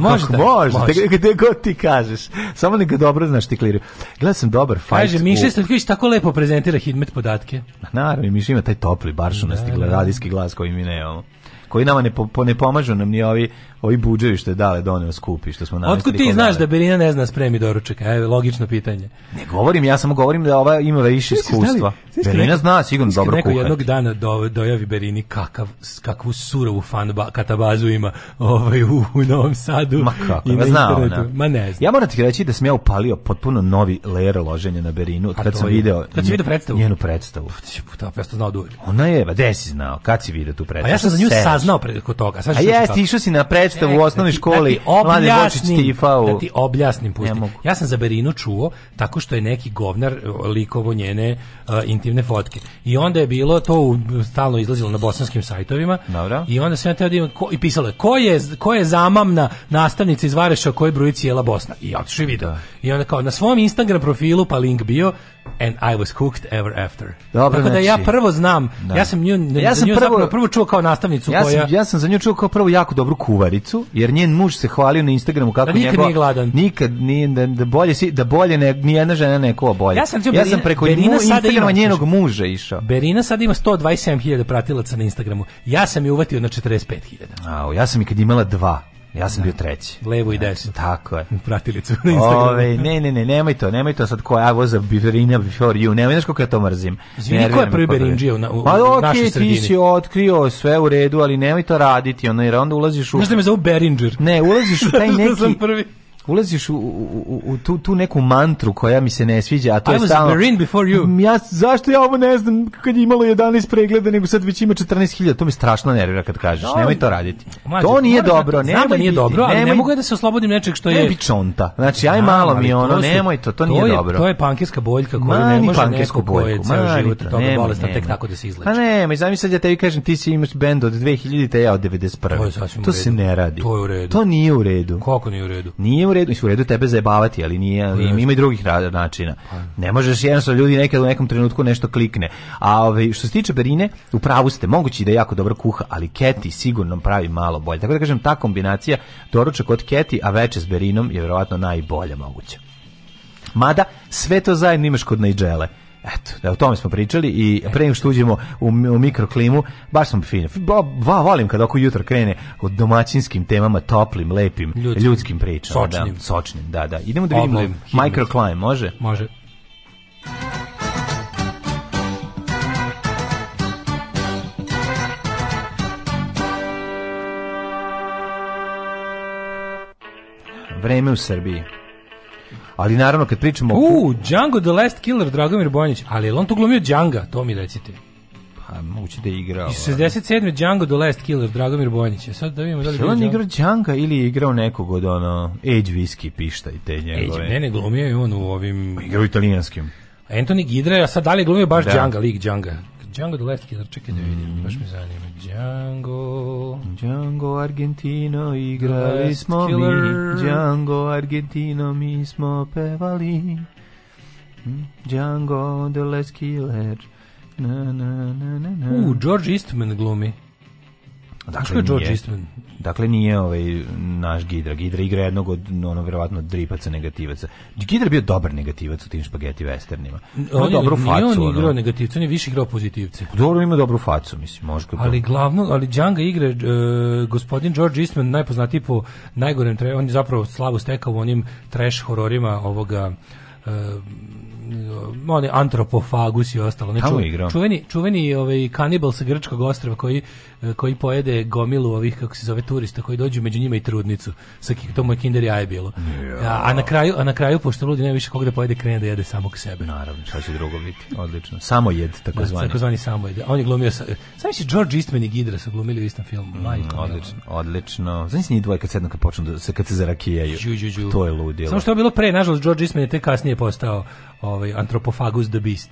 Speaker 3: Može, Kako može, može. gde god ti kažeš. Samo neka dobro znaš ti kliraju. Gledam sam dobar fight.
Speaker 2: Kaže, Miša Stojković tako lepo prezentira hitmet podatke.
Speaker 3: Naravno, Miša ima taj topli baršunasti da, radijski da, da. glas koji mi nemamo koji nama ne, po, ne pomažu nam ni ovi ovi buđevi što je dale doneo da skupi što smo našli.
Speaker 2: Otkud ti znaš da Berina ne zna spremi doručak? Aj, logično pitanje.
Speaker 3: Ne govorim, ja samo govorim da ova ima više iskustva. Da Berina zna sigurno da dobro kuhati. Neko
Speaker 2: jednog dana do, dojavi Berini kakav, kakvu surovu fan ba, katabazu ima ovaj, u, u Novom Sadu. Ma kako, i na zna ona.
Speaker 3: Ma ne znam. Ja moram ti reći da sam ja upalio potpuno novi layer loženja na Berinu kad sam video,
Speaker 2: kad si video predstavu.
Speaker 3: njenu predstavu. Ta
Speaker 2: pa predstavu pa znao dugo.
Speaker 3: Ona je, ba, pa gde si znao? Kad si video tu predstavu? A
Speaker 2: ja sam za nju saznao preko toga. Sad a ja, išao si na predstavu
Speaker 3: predstavu u osnovnoj
Speaker 2: da
Speaker 3: školi, da Mladen Bočić Tifau. Da
Speaker 2: ti objasnim, pusti. Ja sam za Berinu čuo tako što je neki govnar e, likovo njene uh, intimne fotke. I onda je bilo, to stalno izlazilo na bosanskim sajtovima.
Speaker 3: Dobro.
Speaker 2: I onda sam ja teo da imam, ko, i pisalo je, ko je, ko je zamamna nastavnica iz Vareša koje bruji cijela Bosna? I ja što video. Da. I onda kao, na svom Instagram profilu, pa link bio, and I was hooked ever after.
Speaker 3: Dobro,
Speaker 2: Tako da znači, ja prvo znam, da. ja sam nju, ja sam nju prvo, prvo čuo kao nastavnicu
Speaker 3: ja koja... Sam, ja sam za nju čuo kao prvo jako dobru kuvaricu udovicu, jer njen muž se hvalio na Instagramu kako da
Speaker 2: nikad nije gladan. Nikad nije, da,
Speaker 3: da bolje, si, da bolje ne, ni jedna žena neko bolje.
Speaker 2: Ja sam, ja sam preko Berina mu,
Speaker 3: Instagrama ima, njenog muža išao.
Speaker 2: Berina sada ima 127.000 pratilaca na Instagramu. Ja sam je uvatio na 45.000.
Speaker 3: Ja sam i kad imala dva Ja sam da. bio treći.
Speaker 2: Levo
Speaker 3: i
Speaker 2: desno.
Speaker 3: Tako je.
Speaker 2: Pratilicu na
Speaker 3: Instagramu. Ove, ne, ne, ne, nemoj to, nemoj to sad koja a Biverina before you. Nemoj, znaš kako ja to mrzim.
Speaker 2: Zvini, ko je prvi Berinđija u, na, u, pa, okay, našoj sredini? ti si
Speaker 3: otkrio sve u redu, ali nemoj to raditi, ono, jer onda ulaziš u... Znaš da me zovu Berinđer? Ne, ulaziš u taj neki... prvi ulaziš u, u, u, tu, tu neku mantru koja mi se ne sviđa, a to I je
Speaker 2: stalno... Marine before
Speaker 3: you. Ja, zašto ja ovo ne znam kad je imalo 11 pregleda, nego sad već ima 14.000, to mi strašno nervira kad kažeš, no, da, nemoj to da. raditi. Mlađe, to nije da dobro,
Speaker 2: nemoj nije biti, dobro, ali nemoj, ne mogu ja da se oslobodim nečeg što je... Ne bi čonta,
Speaker 3: znači aj malo mi ono, prosto, nemoj to, to, to nije je, dobro.
Speaker 2: To je pankerska boljka koja Mani ne može neko boljku, koje je ceo život toga bolestan tek tako da se izleči. Pa
Speaker 3: ne, ma znam sad ja tebi kažem, ti si imaš bend od 2000, te ja od 91. To, se ne radi.
Speaker 2: To je u redu.
Speaker 3: To nije u redu.
Speaker 2: Kako nije u redu? Nije
Speaker 3: u redu, mislim u redu tebe zajebavati, ali nije, ali ima i drugih načina. Pa. Ne možeš jednostavno ljudi nekad u nekom trenutku nešto klikne. A ovaj što se tiče Berine, u pravu ste, mogući da je jako dobro kuha, ali Keti sigurno pravi malo bolje. Tako da kažem ta kombinacija doručak od Keti a veče s Berinom je verovatno najbolja moguća. Mada sve to zajedno imaš kod Nigele. Eto, da o tome smo pričali i pre nego što uđemo u, u mikroklimu, baš sam fin. Va, volim kad oko jutro krene od domaćinskim temama, toplim, lepim,
Speaker 2: ljudskim, ljudskim pričama.
Speaker 3: Da, sočnim. Da, sočnim, da, da. Idemo da vidimo mikroklim, može?
Speaker 2: Može.
Speaker 3: Vreme u Srbiji ali naravno kad pričamo
Speaker 2: U, Django the Last Killer Dragomir Bojanić, ali je on to glumio Djanga, to mi recite.
Speaker 3: Pa moguće da je igrao. Iz 67.
Speaker 2: Django the Last Killer Dragomir Bojanić. E, sad da vidimo da
Speaker 3: li je on igrao Djanga ili je igrao nekog od ono Age Whiskey pišta i te
Speaker 2: njegove.
Speaker 3: Age, ne,
Speaker 2: glumio je on u ovim
Speaker 3: igrao italijanskim.
Speaker 2: Anthony Gidra, a sad da li je glumio baš da. Djanga, lik Djanga? Django the Left Killer,
Speaker 3: čekaj
Speaker 2: da vidim, mm. baš mi mhm. zanima. Django...
Speaker 3: Django Argentino igrali smo killer. mi, Django Argentino mi smo pevali. Hm? Django the Last Killer.
Speaker 2: Na, na, na, na, na. U, George Eastman glumi. Dakle, Kako je nije, George
Speaker 3: dakle nije ovaj naš Gidra. Gidra igra jednog od ono verovatno dripaca negativaca. Gidra bio dobar negativac u tim špageti westernima. Ima on dobru facu. On igrao ono. negativce, on je više igrao pozitivce. Dobro ima dobru facu, mislim, može
Speaker 2: Ali glavno, ali Djanga igra e, gospodin George Eastman najpoznatiji po najgorem tre, on je zapravo slavu stekao u onim trash hororima ovoga e, oni antropofagus i ostalo.
Speaker 3: Ne, Tamo
Speaker 2: Čuveni, čuveni ovaj kanibal sa grčkog ostrva koji, eh, koji pojede gomilu ovih, kako se zove, turista koji dođu među njima i trudnicu. Sa to moj kinder jaje bilo. Ja. A, a, na kraju, a na kraju, pošto ludi ne više kog da pojede, krene da jede samog sebe.
Speaker 3: Naravno, šta će drugo biti. Odlično. samo jed takozvani. Da,
Speaker 2: takozvani samojed. On je glumio sa... sami si George Eastman i Gidra su glumili u istom filmu.
Speaker 3: Mm, Majko, odlično, je. odlično. Znam si njih dvoje kad sedno kad počnu da se, kad se zarakijaju. Ju, ju, ju. To je ludilo.
Speaker 2: Samo što je bilo pre, nažalost, George Eastman je tek kasnije postao ovaj, antropofagus the Beast.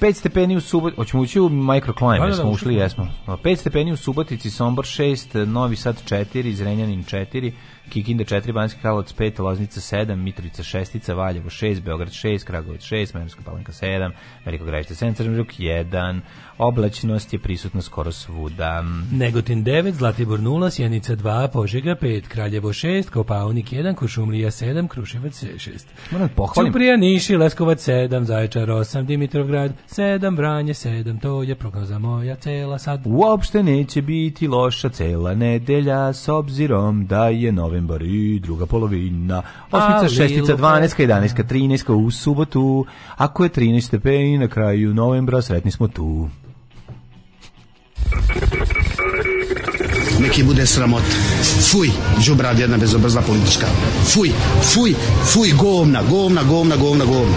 Speaker 3: 5 stepeni u Subotici, hoćemo ući u microclimate, da, da, da smo ušli, jesmo. 5 stepeni u Subotici, Sombor 6, Novi Sad 4, Zrenjanin 4, Kikinda 4, Banski Karlovac 5, Loznica 7, Mitrovica 6, Valjevo 6, Beograd 6, Kragovic 6, Majorska Palanka 7, Veliko Gravište 7, Crnruk 1, oblačnost je prisutna skoro svuda. Negotin 9, Zlatibor 0, Sjenica 2, Požega 5, Kraljevo 6, Kopaunik 1, Kušumlija 7, Kruševac 6. Moram da pohvalim. Ćuprija Niši, Leskovac 7, Zaječar 8, Dimitrovgrad 7, Vranje 7, to je prognoza moja cela sad. Uopšte neće biti loša cela nedelja s obzirom da je nove novembar i druga polovina. Osmica, šestica, dvaneska, jedaneska, trineska u subotu. Ako je 13 stepeni na kraju novembra, sretni smo tu. Neki bude sramot. Fuj, džubrad jedna bezobrzla politička. Fuj, fuj, fuj, govna, govna, govna, govna, govna.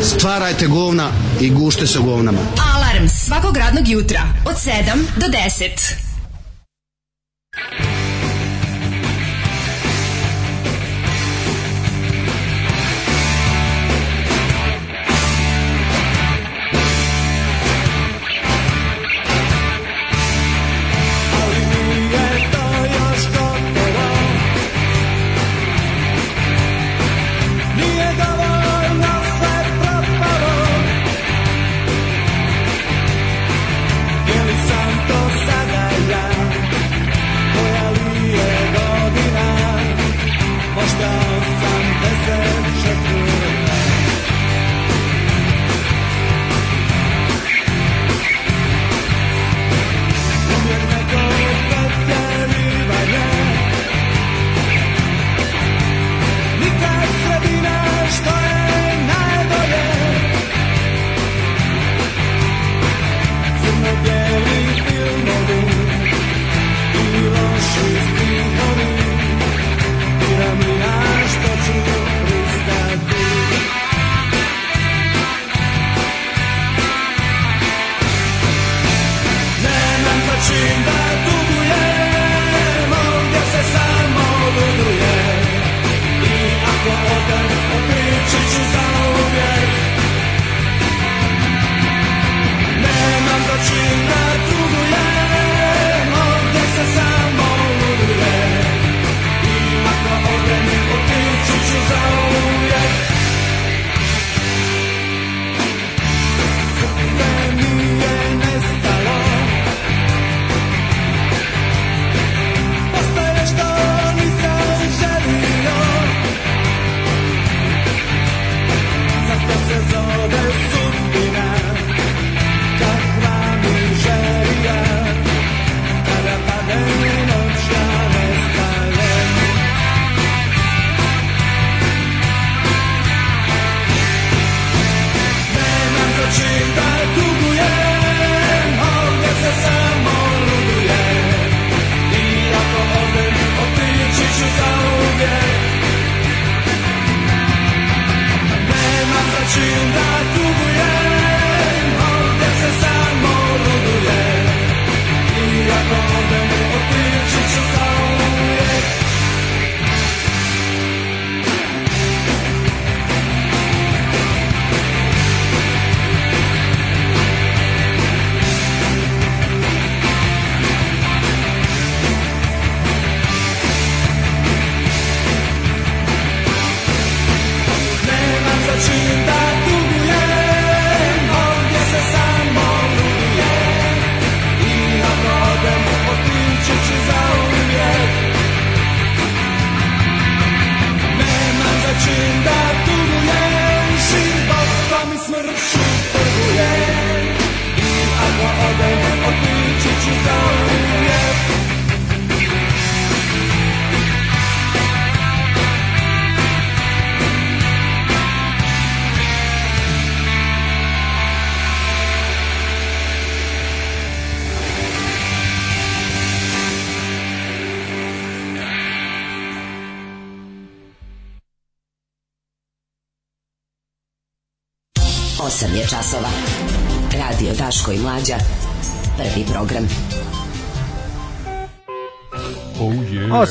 Speaker 3: Stvarajte govna i gušte se govnama.
Speaker 7: Alarm svakog radnog jutra od 7 do 10.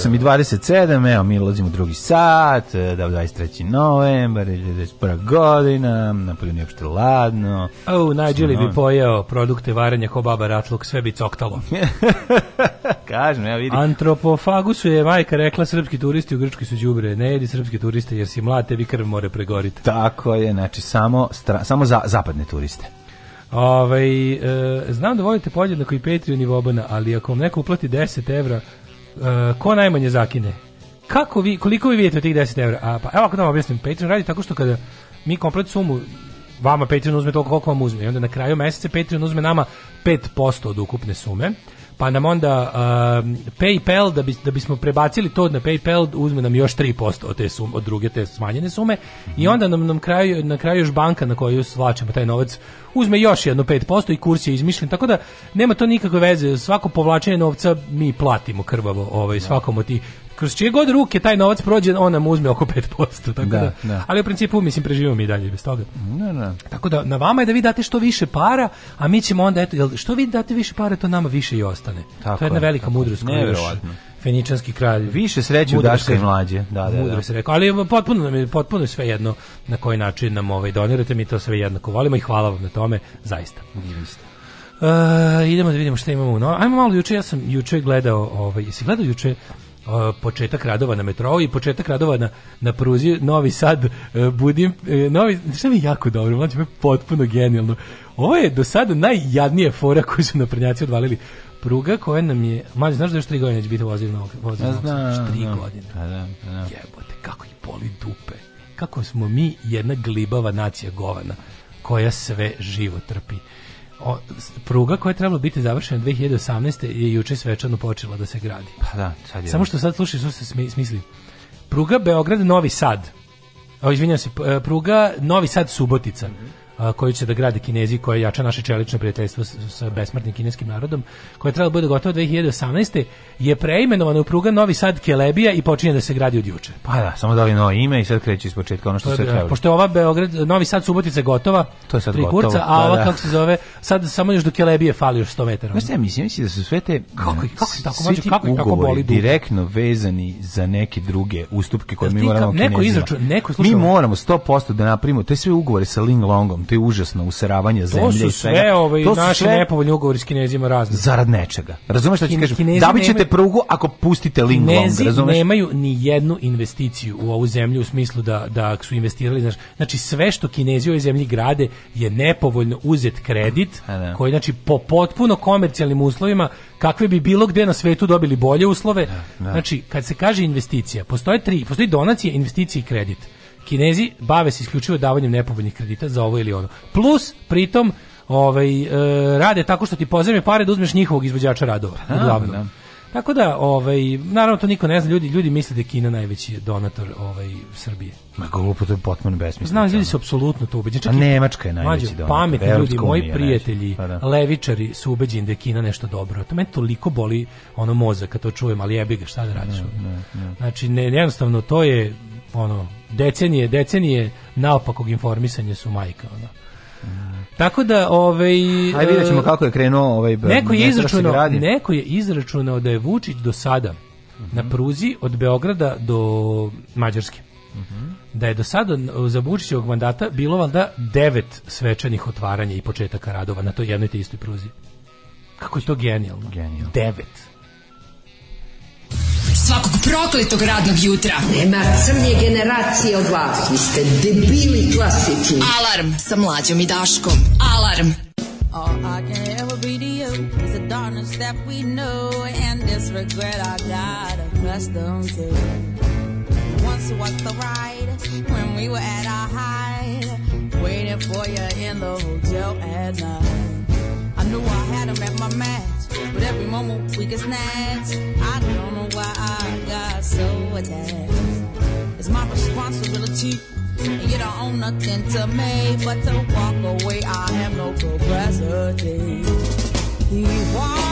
Speaker 3: 8 i 27, evo mi ulazimo u drugi sat, e, da 23. novembar, 91. godina, napolju nije uopšte ladno.
Speaker 2: O, oh, najđeli bi pojeo produkte varanja ko baba ratluk, sve bi coktalo.
Speaker 3: Kažem, ja vidim.
Speaker 2: Antropofagusu je majka rekla, srpski turisti u Grčkoj su đubre, ne jedi srpski turiste jer si mlad, tebi krv more pregoriti.
Speaker 3: Tako je, znači samo, stra, samo za, zapadne turiste.
Speaker 2: Ove, ovaj, e, znam da volite podjednako i Patreon i Vobana, ali ako vam neko uplati 10 evra, Eh, ko najmanje zakine? Kako vi, koliko vi vidite od tih 10 evra? A, pa, evo ako da vam objasnim, Patreon radi tako što kada mi komplet sumu vama Patreon uzme toliko koliko vam uzme i onda na kraju meseca Patreon uzme nama 5% od ukupne sume pa nam onda um, PayPal da bi da bismo prebacili to na PayPal uzme nam još 3% od te sum, od druge te smanjene sume mm -hmm. i mhm. onda nam nam kraju na kraju još banka na koju svlačimo taj novac uzme još jedno 5% i kurs je izmišljen tako da nema to nikakve veze svako povlačenje novca mi platimo krvavo ovaj da. svakom od tih kroz čije god ruke taj novac prođe, on nam uzme oko 5%. Tako da, da, da. Ali u principu, mislim, preživimo mi i dalje bez toga.
Speaker 3: Ne, ne.
Speaker 2: Tako da, na vama je da vi date što više para, a mi ćemo onda, eto, jel, što vi date više para, to nama više i ostane. Tako to je jedna velika mudrost koju još Feničanski kralj.
Speaker 3: Više sreće u Daška i mlađe.
Speaker 2: Da, da, da. se rekao, ali potpuno nam je potpuno sve jedno na koji način nam ovaj donirate, mi to sve jednako volimo i hvala vam na tome, zaista. Divni Uh, e, idemo da vidimo šta imamo. No, ajmo malo juče, ja sam juče gledao, ovaj, jesi gledao juče početak radova na metrou i početak radova na, na pruzi Novi Sad e, Budim e, Novi šta mi jako dobro znači potpuno genijalno ovo je do sada najjadnije fora koju su na prnjaci odvalili pruga koja nam je mlađe znaš da još tri godine će biti voziv Novog
Speaker 3: voziv Novog
Speaker 2: Sada tri godine a pa da, pa da. jebote kako ih boli dupe kako smo mi jedna glibava nacija govana koja sve živo trpi O, pruga koja je trebala biti završena 2018. je juče svečano počela da se gradi.
Speaker 3: Pa da, sad
Speaker 2: je. Samo što sad slušaj, što se smisli. Pruga Beograd-Novi Sad. O, izvinjam se, e, pruga Novi Sad-Subotica. Mm -hmm koju će da grade Kinezi koja jača naše čelično prijateljstvo sa besmrtnim kineskim narodom, koja da je trebala bude gotova 2018. je preimenovana u pruga Novi Sad Kelebija i počinje da se gradi od juče.
Speaker 3: Pa da, samo dali novo ime i sad kreće ispočetka ono što to, se da, treba.
Speaker 2: Pošto je ova Beograd, Novi Sad Subotica gotova, to je sad tri gotovo, kurca, da, a da, ova kako se zove, sad samo još do Kelebije fali još 100 metara. Ono.
Speaker 3: Ja mislim, mislim da su sve te
Speaker 2: kako, kako, tako, može kako, kako boli
Speaker 3: direktno vezani za neke druge ustupke koje mi moramo neko izračun, neko, Mi moramo 100% da napravimo, te sve ugovore sa Ling Longom, to je užasno useravanje zemlje
Speaker 2: i svega. To su sve ovaj, naši sve... nepovoljni ugovori s kinezima razni.
Speaker 3: Zarad nečega. Razumeš šta ti kažem? Da bi ćete prugu ako pustite Linglong, Ling Long,
Speaker 2: nemaju ni jednu investiciju u ovu zemlju u smislu da, da su investirali, znaš, znači sve što kinezi u ovoj zemlji grade je nepovoljno uzet kredit, da. koji znači po potpuno komercijalnim uslovima kakve bi bilo gde na svetu dobili bolje uslove. Da. Znači, kad se kaže investicija, postoje tri, postoji donacija, investicija i kredit. Kinezi bave se isključivo davanjem nepovoljnih kredita za ovo ili ono. Plus, pritom, ovaj, e, rade tako što ti pozajme pare da uzmeš njihovog izvođača radova, A, uglavnom. Da. Tako da, ovaj, naravno to niko ne zna, ljudi, ljudi misle da je Kina najveći donator ovaj, u Srbiji.
Speaker 3: Ma glupo,
Speaker 2: to je
Speaker 3: potpuno besmisleno. Znam,
Speaker 2: ljudi su apsolutno
Speaker 3: to ubeđeni. A
Speaker 2: pa Nemačka je
Speaker 3: najveći mađu, donator.
Speaker 2: Pametni Evropska ljudi, moji prijatelji, pa da. levičari su ubeđeni da je Kina nešto dobro. To meni toliko boli ono mozak kad to čujem, ali jebi ga, šta da radiš? Ne, ne, ne. Znači, ne, jednostavno, to je ono, decenije, decenije naopakog informisanja su majka, ono. Tako da ovaj
Speaker 3: Hajde vidjet ćemo e, kako je krenuo ovaj
Speaker 2: Neko
Speaker 3: je izračunao,
Speaker 2: neko je izračunao da je Vučić do sada mm -hmm. na mhm. pruzi od Beograda do Mađarske. Mm -hmm. Da je do sada za Vučićevog mandata bilo da devet svečanih otvaranja i početaka radova na toj jednoj te istoj pruzi.
Speaker 3: Kako je to genijalno. Genijalno.
Speaker 2: Devet
Speaker 7: svakog prokletog radnog jutra.
Speaker 8: Nema crnje generacije od vas, vi ste debili klasični.
Speaker 7: Alarm sa mlađom i Daškom. Alarm. All I can ever be to you is the darkness that we know and this regret I got accustomed to. Once was the ride when we were at our height, waiting for you in the hotel at night. knew I had him at my match. But every moment we could snatch. I don't know why I got so attached. It's my responsibility. And you don't own nothing to me but to walk away. I have no capacity. He walked.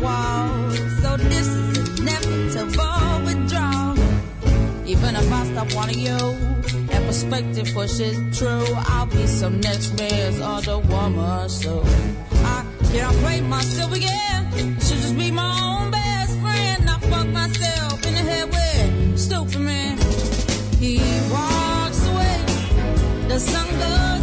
Speaker 7: wall. So this is inevitable withdrawal. Even if I stop wanting you, that perspective pushes true. I'll be some next man's other woman, so I can't play myself again. Should just be my own best friend. I fuck myself in the head with stupid man. He walks away. The sun goes.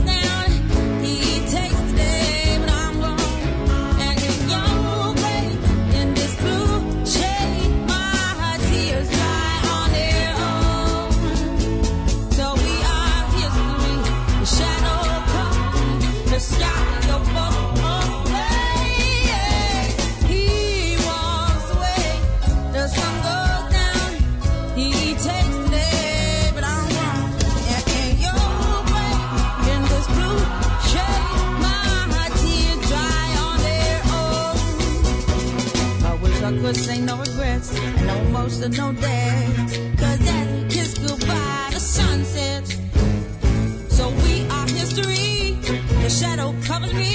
Speaker 7: emotional day. Cause that's his goodbye sun sets. So we are history. The shadow covers me.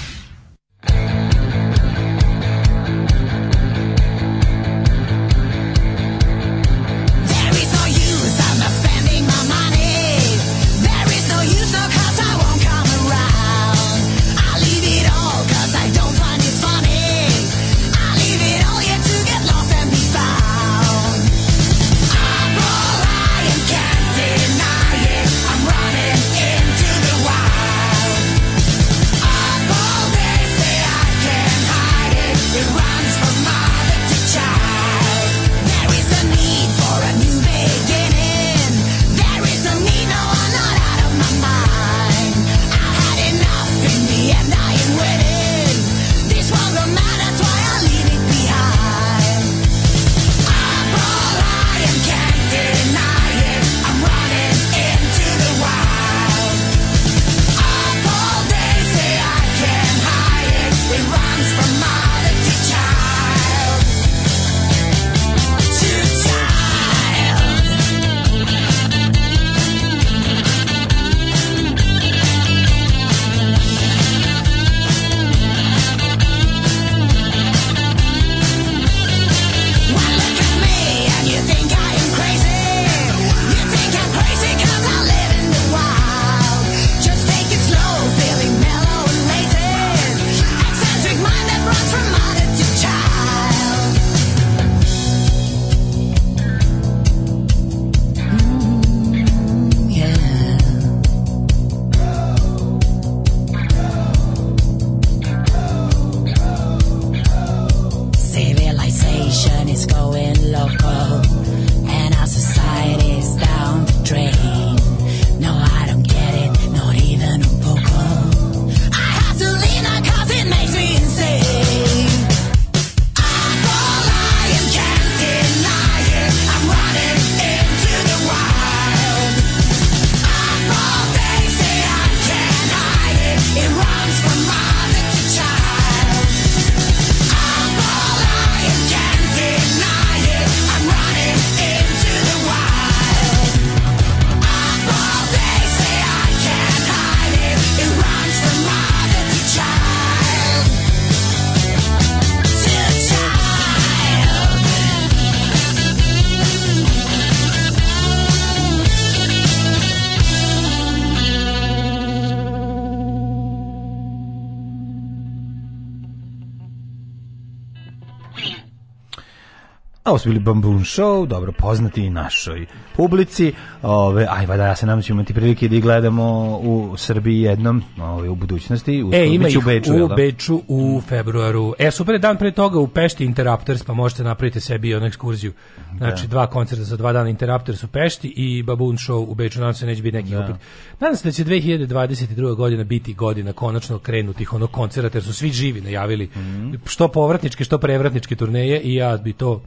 Speaker 3: su bili Bamboon Show, dobro poznati našoj publici. Ove, aj, vada, ja se nam da ćemo imati prilike da ih gledamo u Srbiji jednom, ove, u budućnosti.
Speaker 2: U e, ima ih u Beču, u, da? Beču u februaru. E, super, dan pre toga u Pešti Interrupters, pa možete napraviti sebi jednu ekskurziju. Znači, da. dva koncerta za dva dana Interrupters u Pešti i Baboon Show u Beču. Nadam se da neće biti nekih da. opet. Nadam se da će 2022. godina biti godina konačno krenutih ono koncerta, jer su svi živi najavili mm -hmm. što povratničke, što prevratničke turneje i ja bi to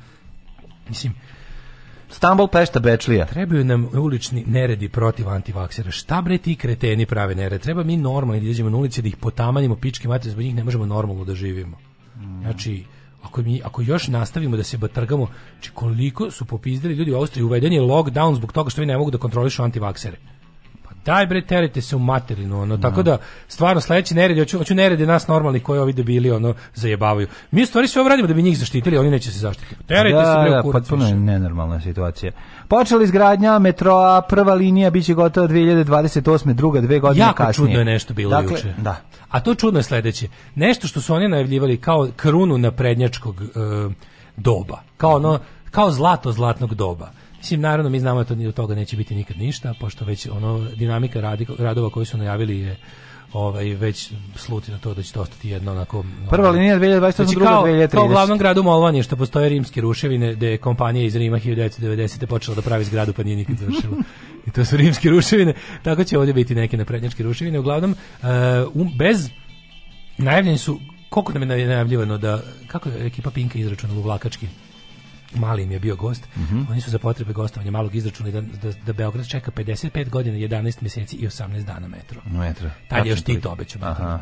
Speaker 2: Mislim,
Speaker 3: Stambol, Pešta, Bečlija.
Speaker 2: Trebaju nam ulični neredi protiv antivaksera. Šta bre ti kreteni prave nered? Treba mi normalno da izađemo na ulice da ih potamanjimo pičke mate, zbog njih ne možemo normalno da živimo. Mm. Znači, ako, mi, ako još nastavimo da se batrgamo, znači koliko su popizdali ljudi u Austriji, uveden je lockdown zbog toga što vi ne mogu da kontrolišu antivaksere daj bre terete se u materinu ono no. tako da. da stvarno sledeći nered hoću hoću nerede nas normalni koji ovi debili ono zajebavaju mi stvari sve obradimo da bi njih zaštitili oni neće se zaštititi
Speaker 3: terete da, se bre da, u potpuno je nenormalna situacija
Speaker 2: počela izgradnja metroa prva linija biće gotova 2028 druga dve godine
Speaker 3: jako
Speaker 2: kasnije
Speaker 3: jako čudno je nešto bilo dakle, juče
Speaker 2: da
Speaker 3: a to čudno je sledeće nešto što su oni najavljivali kao krunu naprednjačkog e, doba kao ono kao zlato zlatnog doba Mislim, naravno, mi znamo da od toga neće biti nikad ništa, pošto već ono dinamika radi, radova koju su najavili je ovaj već sluti na to da će to ostati jedno onako
Speaker 2: prva linija 2028 znači, druga 2030 kao u glavnom gradu Molvanije što postoje rimske ruševine da je kompanija iz Rima 1990 počela da pravi zgradu pa nije nikad završila i to su rimske ruševine tako će ovdje biti neke naprednjačke ruševine uglavnom uh, bez najavljeni su koliko nam je najavljivano da kako je ekipa Pinka izračunala u vlakački mali im je bio gost, mm -hmm. oni su za potrebe gostovanja malog izračuna da, da, da Beograd čeka 55 godina, 11 mjeseci i 18 dana metro.
Speaker 3: Metro.
Speaker 2: Tad je još Tito obećao. Aha,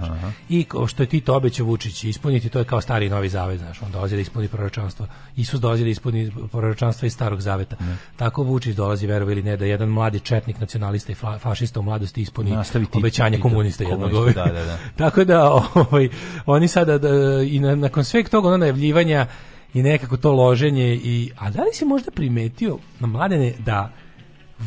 Speaker 2: I što je Tito obećao Vučić ispuniti, to je kao stari novi zavet, znaš, on dolazi da ispuni proročanstvo. Isus dolazi da ispuni proročanstvo iz starog zaveta. Mm. Tako Vučić dolazi, verovali ili ne, da jedan mladi četnik nacionalista i fašista u mladosti ispuni Nastavi obećanje tito, komunista jednog.
Speaker 3: da, da, da.
Speaker 2: Tako da, ovaj, oni sada da, i na, nakon sveg toga ono najavljivanja i nekako to loženje i a da li si možda primetio na mladene da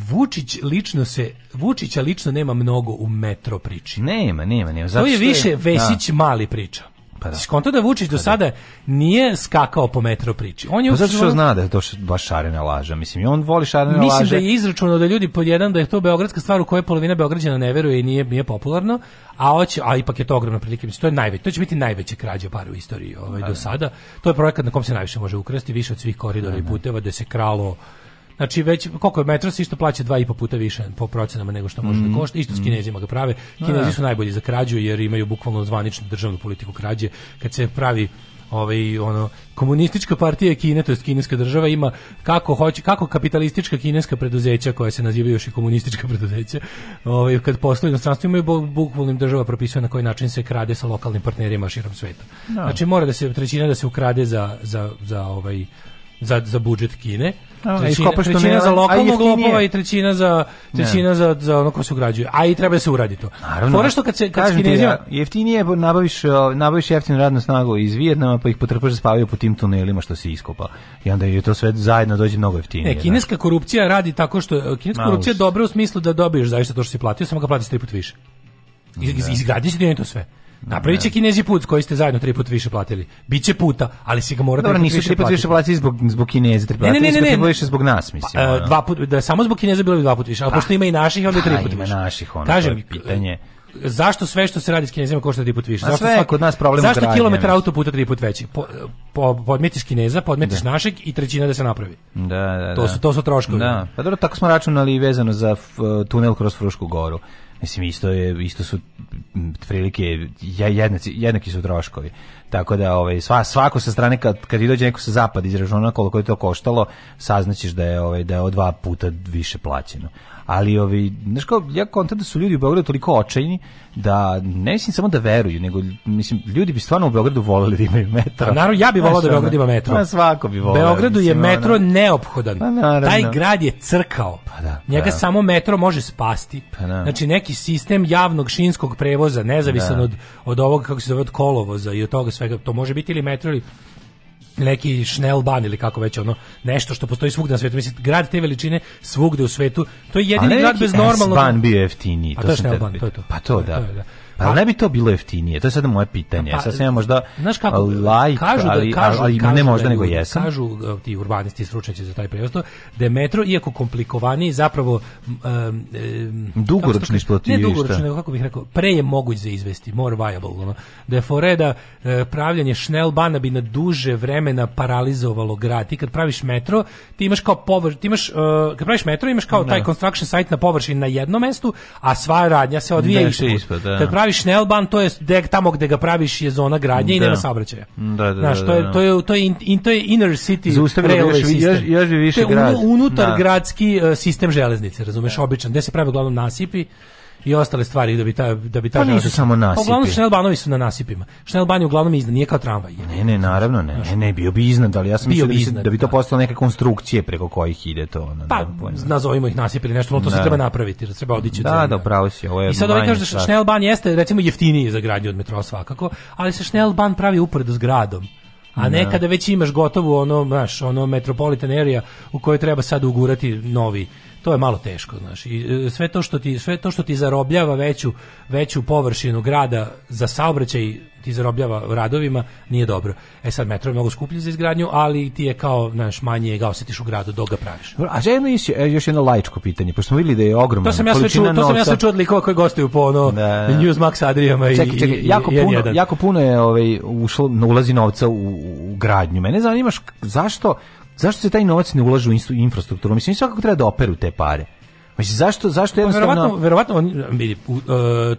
Speaker 2: Vučić lično se Vučića lično nema mnogo u metro priči. Nema,
Speaker 3: nema, nema.
Speaker 2: Zato to je više da. Vesić da. mali priča. Pa da. Skonto da Vučić do pa da. sada nije skakao po metro priči. On je pa
Speaker 3: zato što zna da je to baš šarena laža. Mislim, i on voli šarene
Speaker 2: Mislim laže.
Speaker 3: Mislim
Speaker 2: da je izračunao da ljudi pod jedan, da je to beogradska stvar u kojoj polovina Beograđana ne veruje i nije, nije popularno, a, hoće, a ipak je to ogromna prilike. Mislim, to, je najveć, to će biti najveća krađa par u istoriji ovaj, pa do da. sada. To je projekat na kom se najviše može ukrasti, više od svih koridora da, i puteva, da se kralo Znači već koliko je se isto plaća 2,5 puta više po procenama nego što može mm. da mhm. košta. Isto s mhm. Kinezima ga prave. Da. Kinezi su najbolji za krađu jer imaju bukvalno zvaničnu državnu politiku krađe kad se pravi ovaj ono komunistička partija Kine to jest kineska država ima kako hoće kako kapitalistička kineska preduzeća koja se nazivaju još i komunistička preduzeća ovaj kad posluju inostranstvu imaju bukvalno država propisuje na koji način se krađe sa lokalnim partnerima širom sveta no. Da. znači mora da se trećina da se ukrade za za za ovaj za, za budžet Kine. A, trećina, a trećina za lokalnog lopova i trećina za trećina za za ono ko se ugrađuje. A i treba se uradi to.
Speaker 3: Naravno. Fore što kad se kad Kinezima ja, jeftinije nabaviš nabaviš jeftinu radnu snagu iz Vijetnama pa ih potrpaš da spavaju po tim tunelima što se iskopa. I onda je to sve zajedno dođe mnogo jeftinije. E,
Speaker 2: kineska znači. korupcija radi tako što kineska Malus. korupcija dobra u smislu da dobiješ zaista to što si platio, samo ga platiš tri put više. Iz, da. izgradi si ti to sve. Napravit će da. Kinezi put koji ste zajedno tri puta više platili. Biće puta, ali se ga morate
Speaker 3: Dobro, nisu tri puta više platili zbog, zbog Kineza, tri puta ne, ne, ne, ne, ne. više
Speaker 2: zbog nas, mislim. Pa, ono. dva put, da je samo zbog Kineza bilo bi dva puta više, ali pa, pošto ima i naših, onda je tri pa, puta više. Ima naših, ono, Kažem,
Speaker 3: to je pitanje e, zašto sve što se radi s Kinezima košta tri put više? A zašto sve svako, kod nas problem Zašto gradnje, kilometar autoputa tri put veći? Po, e, po, podmetiš Kineza, podmetiš da. našeg i trećina da se napravi. Da, da, to da. su to su troškovi. Da. Pa dobro, tako smo računali i vezano za f, e, tunel kroz Frušku goru. Mislim, isto, je, isto su prilike, jednaci, jednaki su troškovi. Tako da ovaj sva svako sa strane kad kad dođe neko sa zapada izraženo koliko je to koštalo, saznaćeš da je ovaj da je od dva puta više plaćeno ali ovi, znaš kao, ja kontam da su ljudi u Beogradu toliko očajni da ne mislim samo da veruju, nego mislim, ljudi bi stvarno u Beogradu voleli da imaju
Speaker 2: metro. A pa naravno, ja bi volao da Beograd ima metro.
Speaker 3: Na svako bi volao.
Speaker 2: Beogradu mislim, je metro ona... neophodan. Pa Taj grad je crkao. Pa da, pa Njega da. samo metro može spasti. Pa da. Znači, neki sistem javnog šinskog prevoza, nezavisan da. od, od ovog, kako se zove, od kolovoza i od toga svega, to može biti ili metro ili neki šnelban ili kako već ono nešto što postoji svugde na svetu mislim grad te veličine svugde u svetu to je jedini grad bez normalno
Speaker 3: ban bio jeftiniji to, to je šnelban da to je to
Speaker 2: pa to
Speaker 3: da,
Speaker 2: to je,
Speaker 3: da. Pa ne bi to bilo jeftinije. To je sad moje pitanje. Pa, sad možda znaš kako, laik, kažu da, ali, kažu, ali, kažu ne da možda da, nego jesam.
Speaker 2: Kažu e, ti urbanisti stručnjaci za taj prevoz da je metro iako komplikovaniji zapravo
Speaker 3: um, dugoročni isplativište.
Speaker 2: Ne dugoročni, nego kako bih rekao, pre je moguć za izvesti, more viable, ono. Da je Foreda e, pravljanje šnelbana da bi na duže vremena paralizovalo grad. Ti kad praviš metro, ti imaš kao površ, ti imaš uh, kad praviš metro imaš kao ne. Da. taj construction site na površini na jednom mestu, a sva radnja se odvija ispod. Kad praviš Nelban, to je de, tamo gde ga praviš je zona gradnje i da. nema saobraćaja.
Speaker 3: Da, da, da Znaš, da,
Speaker 2: to je, to je, to je, in, to je inner city Zaustavljeno railway još, sistem. Još, još
Speaker 3: više to je grad.
Speaker 2: unutar da. gradski uh, sistem železnice, razumeš, običan, gde se pravi uglavnom nasipi, i ostale stvari da bi ta da bi ta
Speaker 3: pa nisu samo
Speaker 2: nasipi. Pa
Speaker 3: uglavnom
Speaker 2: Šnelbanovi su na nasipima. Šnelban je uglavnom iznad, nije kao tramvaj.
Speaker 3: Ne, ne, naravno ne. Ne, ne bio bi iznad, ali ja sam bio mislio da bi da bi to da. postalo neka konstrukcije preko kojih ide to Na,
Speaker 2: Pa da, nazovimo ih nasip ili nešto, ali to se da. treba napraviti, da treba odići od Da,
Speaker 3: da, pravo si, ovo je. I
Speaker 2: sad ovaj kaže da Šnelban jeste recimo jeftiniji za gradnju od metroa svakako, ali se Šnelban pravi uporedo s gradom. A nekada već imaš gotovu ono, znaš, ono metropolitan area u kojoj treba sad ugurati novi to je malo teško, znaš. I e, sve to što ti sve to što ti zarobljava veću veću površinu grada za saobraćaj ti zarobljava radovima, nije dobro. E sad metro je mnogo skuplji za izgradnju, ali ti je kao, znaš, manje ga osjetiš u gradu dok ga praviš.
Speaker 3: A želim još, e, još jedno lajčko pitanje, pošto smo vidjeli da je ogromna
Speaker 2: količina novca. to sam ja sve čuo, To sam ja sve čuo od likova koji gostuju po ono da. Newsmax Adrijama i, čekaj, čekaj, jako, i, i
Speaker 3: puno, jako puno je ovaj, ušlo, ulazi novca u, u gradnju. Mene zanimaš zašto Zašto se taj novac ne ulaže u infrastrukturu? Mislim, svakako treba da operu te pare. Mislim zašto zašto pa jednostavno pa,
Speaker 2: verovatno
Speaker 3: verovatno vidi uh,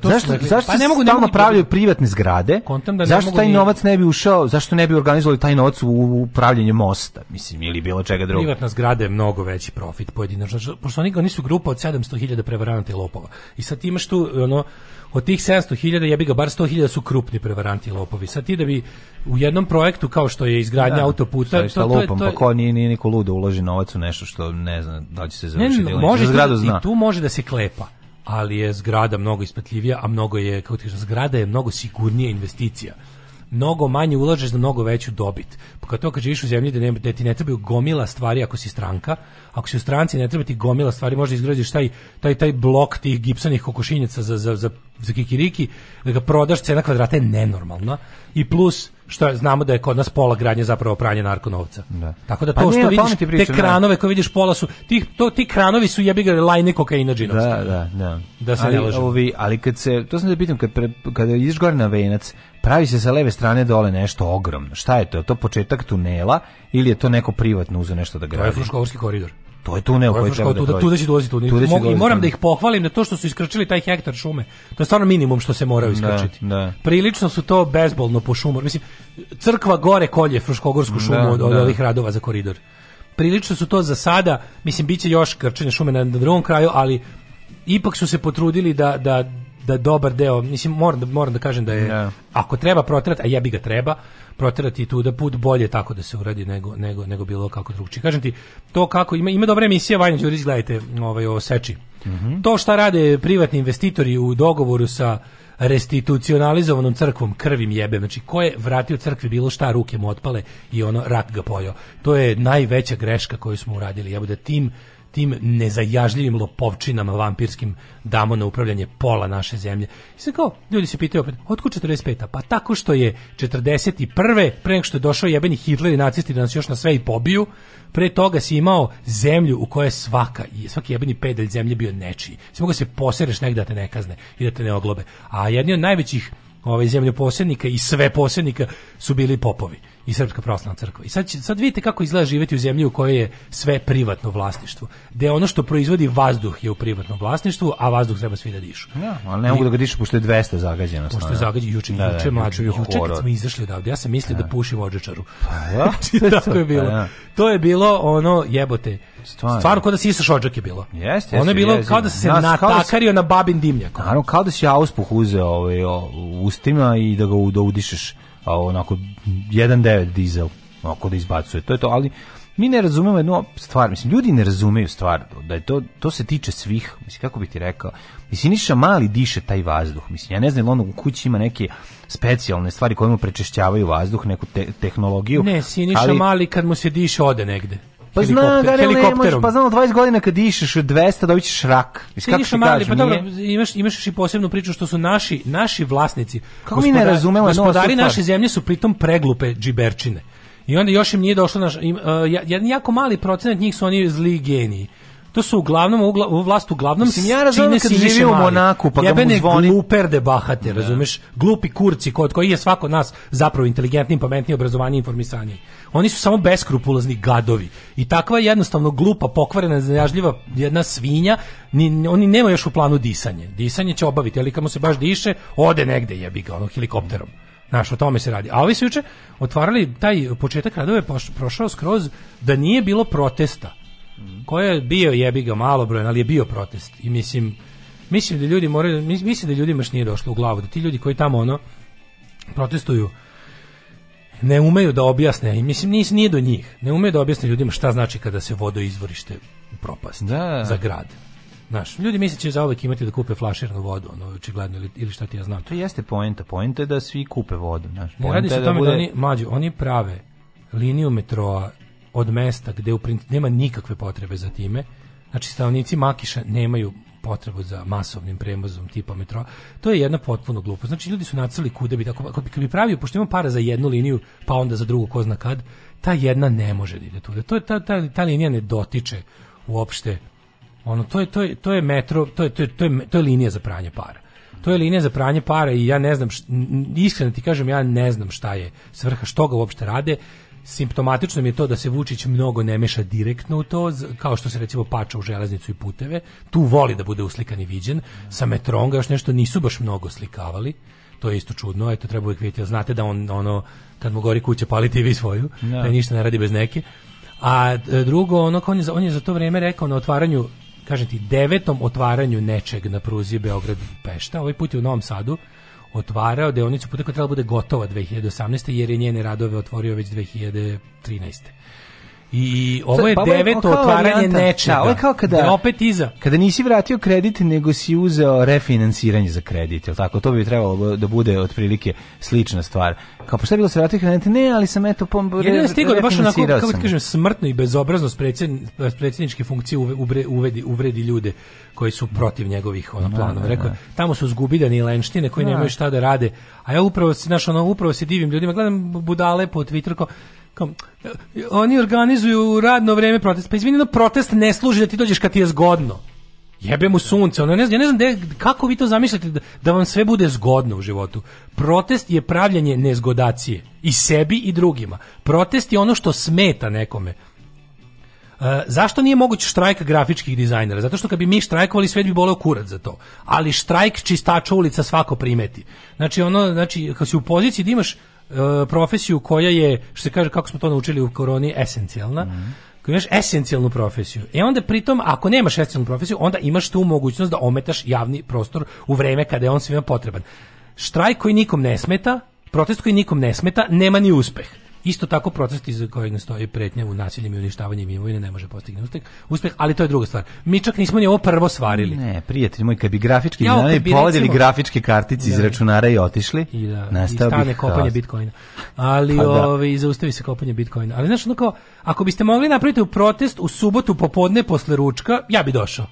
Speaker 3: to zašto dakle, zašto pa ne mogu stalno pravljaju privatne zgrade? Kontam da ne zašto ne taj ni... novac ne bi ušao? Zašto ne bi organizovali taj novac u upravljanje mosta, mislim ili bilo čega drugog?
Speaker 2: Privatna zgrada je mnogo veći profit pojedinačno. Pošto oni, oni su grupa od 700.000 prevaranata i lopova. I sad imaš tu ono od tih 700.000 jebi ga bar 100.000 su krupni prevaranti i lopovi. Sad ti da bi u jednom projektu kao što je izgradnja da, autoputa, to,
Speaker 3: to, lupam, to, to, pa ko nije, nije niko ludo uloži novac u nešto što ne znam da će se završiti.
Speaker 2: Ne, može, zgradu zna. I tu može da se klepa ali je zgrada mnogo isplatljivija, a mnogo je, kao ti kažem, zgrada je mnogo sigurnija investicija mnogo manje ulažeš za mnogo veću dobit. Pa kad to kad živiš u zemlji da, ne, da ti ne trebaju gomila stvari ako si stranka, ako si u stranci ne treba ti gomila stvari, možda izgradiš taj, taj, taj blok tih gipsanih kokošinjaca za, za, za, za kikiriki, da ga prodaš, cena kvadrata je nenormalna i plus što znamo da je kod nas pola gradnje zapravo pranje narkonovca. Da. Tako da pa to pa što vidiš, priča, te kranove da. koje vidiš pola su, ti, to, ti kranovi su jebi ga lajne kokaina džinovska.
Speaker 3: Da, da, da. Da se ali, ne lažem. Ovi, ali kad se, to sam da pitam, kad, pre, kada ideš gore na venac, pravi se sa leve strane dole nešto ogromno. Šta je to? Je to početak tunela ili je to neko privatno uzeo nešto da gradi? To
Speaker 2: je Fruškovski koridor.
Speaker 3: To je
Speaker 2: tunel koji treba da prođe. Tu će dolaziti tu. I moram da ih pohvalim na to što su iskrčili taj hektar šume. To je stvarno minimum što se moraju da, iskrčiti.
Speaker 3: Da, da.
Speaker 2: Prilično su to bezbolno po šumu. Mislim, crkva gore kolje Fruškogorsku šumu da, od, od da. ovih radova za koridor. Prilično su to za sada, mislim, bit će još krčenje šume na, na drugom kraju, ali ipak su se potrudili da, da da dobar deo, mislim moram da moram da kažem da je yeah. Da. ako treba proterati, a ja bi ga treba proterati tu da put bolje tako da se uradi nego nego nego bilo kako drugčije. Kažem ti, to kako ima ima dobre emisije Vanja Đurić gledajte, ovaj o seči. Mm -hmm. To šta rade privatni investitori u dogovoru sa restitucionalizovanom crkvom krvim jebe. Znači, ko je vratio crkvi bilo šta, ruke mu otpale i ono, rak ga pojao. To je najveća greška koju smo uradili. Ja da tim tim nezajažljivim lopovčinama vampirskim damo na upravljanje pola naše zemlje. I sad kao, ljudi se pitaju opet, otkud 45-a? Pa tako što je 41. pre nego što je došao jebeni Hitler i nacisti da nas još na sve i pobiju, pre toga si imao zemlju u kojoj svaka, svaki jebeni pedelj zemlje bio nečiji. Si mogao da se posereš negdje da te ne kazne i da te ne oglobe. A jedni od najvećih ovaj, zemljoposednika i sve posednika su bili popovi i Srpska pravoslavna crkva. I sad, sad vidite kako izgleda živeti u zemlji u kojoj je sve privatno vlasništvo. Gde ono što proizvodi vazduh je u privatnom vlasništvu, a vazduh treba svi
Speaker 3: da
Speaker 2: dišu.
Speaker 3: Ja, da, ali ne mogu da ga dišu pošto je 200 zagađeno.
Speaker 2: Pošto je zagađeno juče, da, da juče, mlađe, juče, juče kad smo izašli odavde, ja sam mislio ja. Da, da pušim odžečaru.
Speaker 3: Pa, znači, pa, ja? Tako
Speaker 2: je pa bilo. Pa, ja. To je bilo ono jebote. Stvarno, Stvarno kao da si isaš odžak je bilo.
Speaker 3: Jeste, jeste.
Speaker 2: Ono je bilo jest, kao da se Nas, natakario si, na babin dimljak. Naravno,
Speaker 3: kao da si auspuh uzeo ovaj, ustima i da ga da udišeš a pa onako 1.9 dizel onako da izbacuje. To je to, ali mi ne razumemo jednu stvar, mislim, ljudi ne razumeju stvar, da je to, to se tiče svih, mislim, kako bih ti rekao, mislim, niša mali diše taj vazduh, mislim, ja ne znam, ono u kući ima neke specijalne stvari koje mu prečešćavaju vazduh, neku te, tehnologiju. Ne,
Speaker 2: Siniša ali, mali kad mu se diše ode negde.
Speaker 3: Pa
Speaker 2: zna, gari, ne možeš, pa znam,
Speaker 3: 20 godina kad išeš 200 dobit rak. Mislim, kako
Speaker 2: ti kažem, pa dobro, imaš, imaš i posebnu priču što su naši, naši vlasnici. Kako mi ne razumemo? Gospodari naše zemlje su pritom preglupe džiberčine. I onda još im nije došlo naš, im, uh, jedan jako mali procenat njih su oni zli geniji to su uglavnom
Speaker 3: ugla,
Speaker 2: vlast uglavnom Mislim, ja razumem
Speaker 3: kad živi u Monaku, pa Jebene ga zvoni...
Speaker 2: gluperde bahate, da. razumeš? Glupi kurci kod koji je svako nas zapravo inteligentnim, pametniji, obrazovaniji, informisani Oni su samo beskrupulozni gadovi. I takva jednostavno glupa, pokvarena, zajažljiva jedna svinja, ni, oni nema još u planu disanje. Disanje će obaviti, ali kad se baš diše, ode negde jebi ga, ono, helikopterom. Znaš, o tome se radi. A ovi su juče otvarali taj početak radove prošao skroz da nije bilo protesta koja je bio jebi ga malobrojan, ali je bio protest. I mislim, mislim da ljudi moraju, mislim da ljudima još nije došlo u glavu, da ti ljudi koji tamo ono protestuju, ne umeju da objasne, i mislim nis, nije do njih, ne umeju da objasne ljudima šta znači kada se vodoizvorište propasti da. za grad. Znaš, ljudi misle da će zauvek imati da kupe flaširnu vodu, ono, očigledno, ili, ili šta ti ja znam.
Speaker 3: To jeste poenta, poenta
Speaker 2: je
Speaker 3: da svi kupe vodu, znaš.
Speaker 2: Ne radi se o da tome da, bude... da oni, mađu, oni prave liniju metroa od mesta gde u principu nema nikakve potrebe za time. Znači stanovnici Makiša nemaju potrebu za masovnim prevozom tipa metro. To je jedna potpuno glupost. Znači ljudi su nacrli kuda bi tako ako bi, bi pravio pošto ima para za jednu liniju, pa onda za drugu ko zna kad, ta jedna ne može da ide tuda. To je ta, ta, ta linija ne dotiče uopšte. Ono to je to je to je metro, to je to je to je, to je linija za pranje para. To je linija za pranje para i ja ne znam, šta, iskreno ti kažem, ja ne znam šta je svrha, što ga uopšte rade Simptomatično mi je to da se Vučić mnogo ne meša direktno u to, kao što se recimo pača u železnicu i puteve. Tu voli da bude uslikan i viđen. Sa metrom ga još nešto nisu baš mnogo slikavali. To je isto čudno, eto treba uvijek vidjeti. Znate da on, ono, kad mu gori kuće, paliti i vi svoju, da. da ništa ne radi bez neke. A e, drugo, ono, on je, za, on je za to vrijeme rekao na otvaranju, kažem ti, devetom otvaranju nečeg na pruzi Beograd-Pešta, ovaj put je u Novom Sadu, otvarao deonicu puta koja trebala da bude gotova 2018. jer je njene radove otvorio već 2013. I ovo je pa, deveto otvaranje da, nečega. Da, ovo je kao kada opet iza.
Speaker 3: Kada nisi vratio kredit, nego si uzeo refinansiranje za kredit, jel tako? To bi trebalo da bude otprilike slična stvar. Kao pošto je bilo da se vratio kredit? Ne, ali sam eto pom Jedino stigao da baš onako kako ti
Speaker 2: kažem smrtno i bezobrazno predsjedničke funkcije uvredi, uvedi, uvredi ljude koji su protiv njegovih ono da, planova. Rekao, tamo su zgubidani lenštine koji nemaju šta da rade. A ja upravo se našao ono, upravo se divim ljudima, gledam budale po Twitteru Kom, oni organizuju radno vreme protest. Pa izvinjeno, protest ne služi da ti dođeš kad ti je zgodno. Jebe mu sunce. Ono, ne znam, ja ne znam de, kako vi to zamišljate da, da, vam sve bude zgodno u životu. Protest je pravljanje nezgodacije. I sebi i drugima. Protest je ono što smeta nekome. E, zašto nije moguć štrajk grafičkih dizajnera? Zato što kad bi mi štrajkovali, sve bi boleo kurac za to. Ali štrajk čistača ulica svako primeti. Znači, ono, znači, kad si u poziciji da imaš E, profesiju koja je, što se kaže, kako smo to naučili u koroni, esencijalna. Mm -hmm. Ako imaš esencijalnu profesiju, e onda pritom, ako nemaš esencijalnu profesiju, onda imaš tu mogućnost da ometaš javni prostor u vreme kada je on svima potreban. Štrajk koji nikom ne smeta, protest koji nikom ne smeta, nema ni uspeh. Isto tako proces iz kojeg ne pretnja u nasiljem i uništavanjem imovine ne može postignuti uspeh, uspjeh, ali to je druga stvar. Mi čak nismo ni ovo prvo svarili.
Speaker 3: Ne, prijatelj moj, kad bi grafički ja, ne, bi grafičke kartice iz da. računara i otišli, i da, i
Speaker 2: stane
Speaker 3: bih
Speaker 2: kopanje haos. bitcoina. Ali pa, da. ovi, ovaj, zaustavi se kopanje bitcoina. Ali znaš, kao, ako biste mogli napraviti u protest u subotu popodne posle ručka, ja bi došao.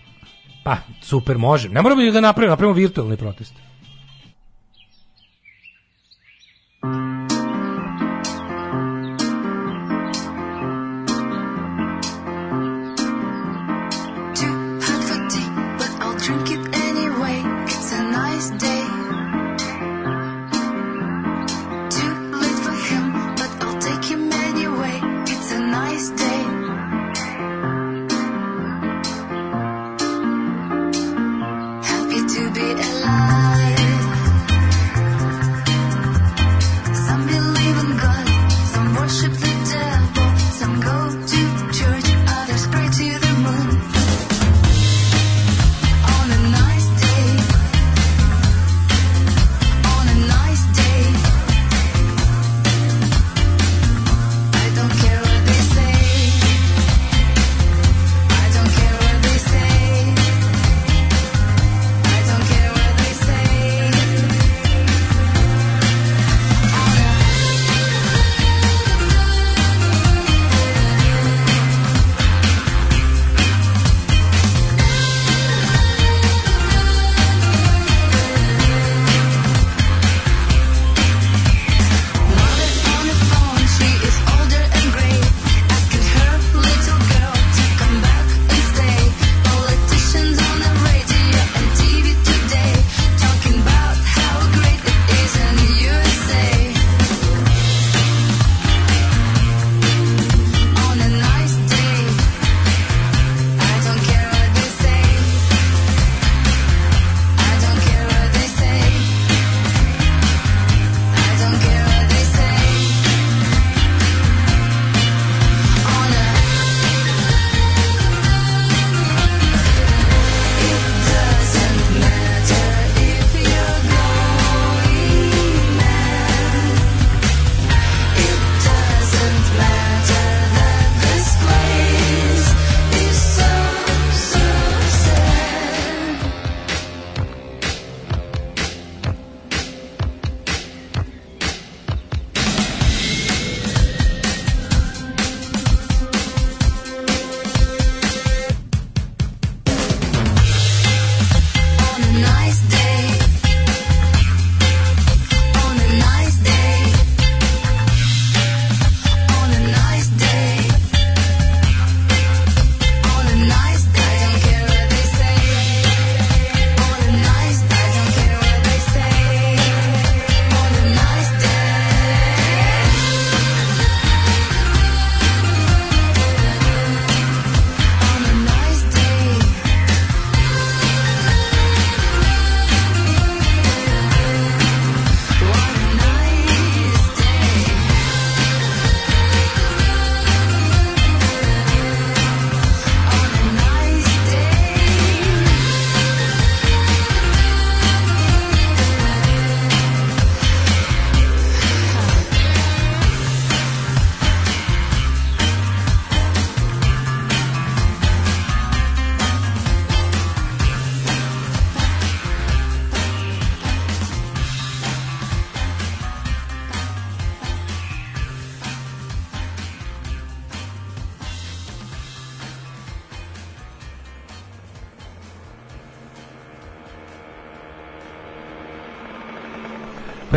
Speaker 2: Pa, super, može. Ne moramo da napravimo, napravimo virtualni protest.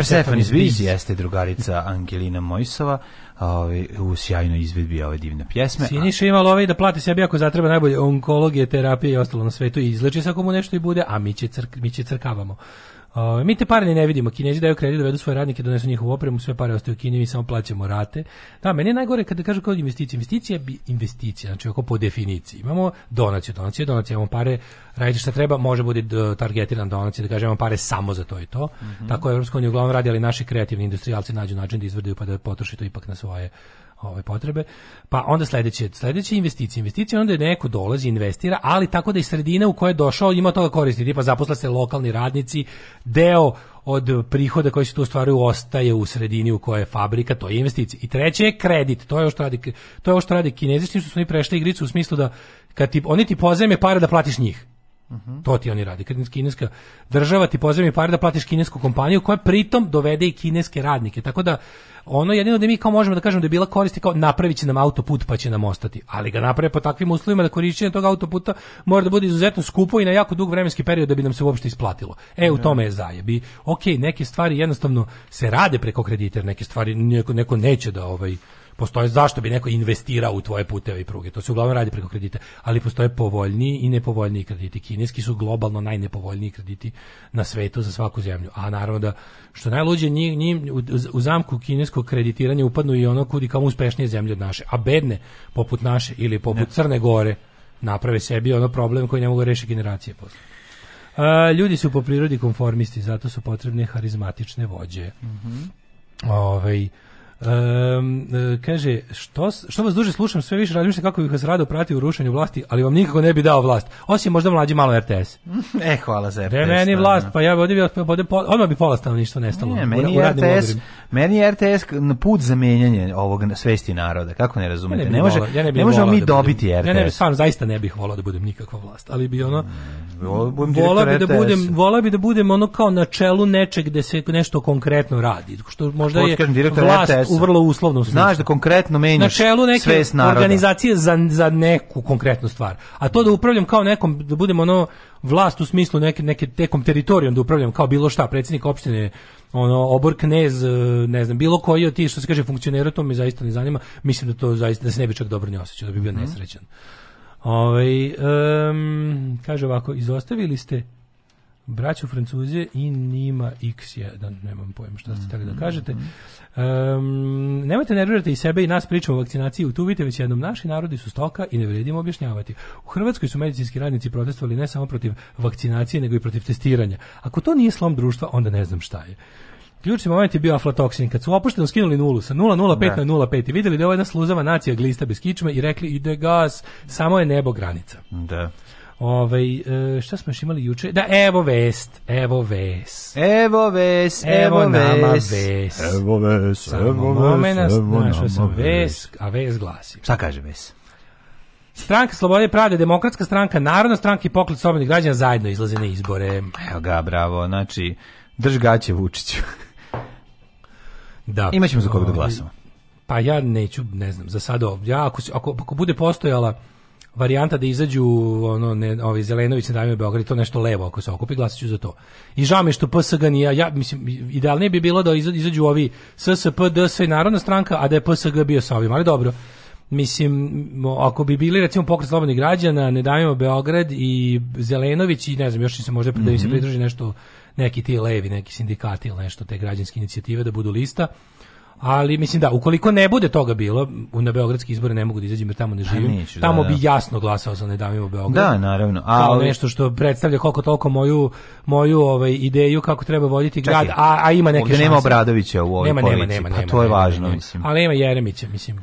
Speaker 9: Stefanis Biz jeste drugarica Angelina Mojsova ovaj, u sjajnoj izvedbi ove divne pjesme. Siniša ima lovi da plati sebi ako zatreba najbolje onkologije, terapije i ostalo na svetu i izleči sa komu nešto i bude, a mi će, crk, mi će crkavamo. Uh, mi te pare ne vidimo. Kinezi daju kredit, dovedu da svoje radnike, da donesu njihovu opremu, sve pare ostaju u Kini, mi samo plaćamo rate. Da, meni je najgore kada kažu kao investicija. Investicija bi investicija, znači ako po definiciji. Imamo donacije, donacije, donacije, imamo pare, radite šta treba, može bude e, targetiran donacija, da kažemo pare samo za to i to. Mm -hmm. Tako Evropska unija uglavnom radi, ali naši kreativni industrijalci nađu način da izvrdaju pa da potroši to ipak na svoje ove potrebe. Pa onda sledeće, sledeće investicije, investicije onda je da neko dolazi investira, ali tako da i sredina u koje je došao ima toga koristi, tipa zaposla se lokalni radnici, deo od prihoda koji se tu stvaraju ostaje u sredini u kojoj je fabrika, to je investicija. I treće je kredit, to je ovo što radi, to je ovo što radi kinezi, što su oni prešli igricu u smislu da kad ti, oni ti pozajme pare da platiš njih. Uhum. To ti oni radi. Kad kineska država ti pozajmi pare da platiš kinesku kompaniju koja pritom dovede i kineske radnike. Tako da ono jedino da mi kao možemo da kažemo da je bila koristi kao napraviće nam autoput pa će nam ostati. Ali ga naprave po takvim uslovima da korišćenje tog autoputa mora da bude izuzetno skupo i na jako dug vremenski period da bi nam se uopšte isplatilo. E u da. tome je zajebi. Ok, neke stvari jednostavno se rade preko kredita, neke stvari neko, neko neće da ovaj postoje zašto bi neko investirao u tvoje puteve i pruge. To se uglavnom radi preko kredita, ali postoje povoljniji i nepovoljniji krediti. Kineski su globalno najnepovoljniji krediti na svetu za svaku zemlju. A naravno da što najluđe njim, njim u, u, zamku kineskog kreditiranja upadnu i ono kudi kao uspešnije zemlje od naše, a bedne poput naše ili poput ne. Crne Gore naprave sebi ono problem koji ne mogu rešiti generacije posle. A, ljudi su po prirodi konformisti, zato su potrebne harizmatične vođe. Mm -hmm. Ove, ovaj, Um, kaže, što, što vas duže slušam, sve više razmišljam kako bih vas rado pratio u rušenju vlasti, ali vam nikako ne bi dao vlast. Osim možda mlađi malo RTS. e, hvala za RTS. Re, meni da, vlast, da. pa ja ovdje bi, ovdje, pa odmah bi pola ništa nestalo. Ne, meni, u, u RTS, meni je RTS put za menjanje ovog svesti naroda, kako ne razumete? ne, ne, može, vola, ja ne, ne možemo mi da dobiti budem, RTS. Ja ne bih, stvarno, zaista ne bih volao da budem nikakva vlast, ali bi ono... Mm, vola bi da budem, vola bi da budem ono kao na čelu nečeg gde se nešto konkretno radi, što možda je da vlast u vrlo uslovnom smislu. Znaš da konkretno menjaš na čelu neke organizacije za, za neku konkretnu stvar. A to da upravljam kao nekom, da budem ono vlast u smislu neke, neke tekom teritorijom da upravljam kao bilo šta, predsjednik opštine, ono, obor knez, e, ne znam, bilo koji od tih što se kaže funkcionera, to me zaista ne zanima. Mislim da to zaista, da se ne bi čak dobro ne osjećao, da bi bio mhm. nesrećan. Ove, ovaj, um, kaže ovako, izostavili ste braću Francuze i Nima X1, nemam pojma šta ste tako da mhm. kažete. Um, nemojte nervirati i sebe i nas pričamo o vakcinaciji, utuvite već jednom, naši narodi su stoka i ne vredimo objašnjavati. U Hrvatskoj su medicinski radnici protestovali ne samo protiv vakcinacije, nego i protiv testiranja. Ako to nije slom društva, onda ne znam šta je. Ključni moment je bio aflatoksin, kad su opušteno skinuli nulu sa 0,05 da. na 0,5 i videli da je ovo jedna sluzava nacija glista bez kičme i rekli ide gas, samo je nebo granica.
Speaker 10: Da.
Speaker 9: Ovaj e, šta smo još imali juče? Da evo vest, evo vest.
Speaker 10: Evo vest, evo, evo
Speaker 9: vest. nama
Speaker 10: vest.
Speaker 9: vest.
Speaker 10: Evo vest, Samo evo
Speaker 9: momena, vest, evo našao sam vest, a vest glasi.
Speaker 10: Šta kaže vest?
Speaker 9: Stranka Slobode Pravde, Demokratska stranka, Narodna stranka i Pokret slobodnih građana zajedno izlaze na izbore.
Speaker 10: Evo ga, bravo. Znači, drž gaće Vučiću. da. Imaćemo za koga da ovaj, glasamo.
Speaker 9: Pa ja neću, ne znam, za sada, ja ako, ako, ako bude postojala varijanta da izađu ono ne ovi Zelenović da u Beograd to nešto levo ako se okupi glasaću za to. I žao mi što PSG ni ja ja mislim idealnije bi bilo da izađu ovi SSP, DS i Narodna stranka, a da je PSG bio sa ovim, ali dobro. Mislim, ako bi bili recimo pokret slobodnih građana, ne davimo Beograd i Zelenović i ne znam, još se može da im se mhm. pridruži nešto neki ti levi, neki sindikati ili nešto te građanske inicijative da budu lista ali mislim da ukoliko ne bude toga bilo na beogradski izbore ne mogu da izađem jer tamo ne pa živim neću, tamo da, bi da. jasno glasao za ne davimo Beograd
Speaker 10: da naravno
Speaker 9: a ali... nešto što predstavlja koliko toliko moju moju ovaj ideju kako treba voditi Čekaj, grad a, a ima neke ovdje
Speaker 10: nema Obradovića u ovoj nema, nema, nema, nema, pa to je važno mislim
Speaker 9: ali ima Jeremića mislim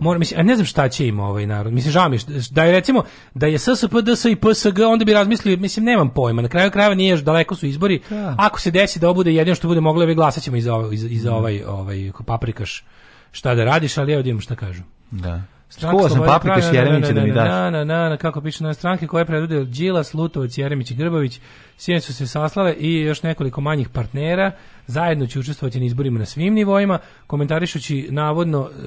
Speaker 9: Moram, mislim, a ne znam šta će im ovaj narod. Mislim, žao mi da je recimo, da je SSPDS i PSG, onda bi razmislili, mislim, nemam pojma, na kraju krajeva nije još daleko su izbori, da. ako se desi da ovo bude jedino što bude moglo, vi glasat iz i iz, iz i da. ovaj, ovaj paprikaš šta da radiš, ali evo da šta kažu. Da. Čuvao sam paprikaš
Speaker 10: Jeremića da mi daš. Na,
Speaker 9: na, na, na, kako piše na stranke koje predvode Đilas, Lutovac, Jeremić i Grbović, sjen su se saslave i još nekoliko manjih partnera, zajedno će učestvovati na izborima na svim nivoima, komentarišući navodno e,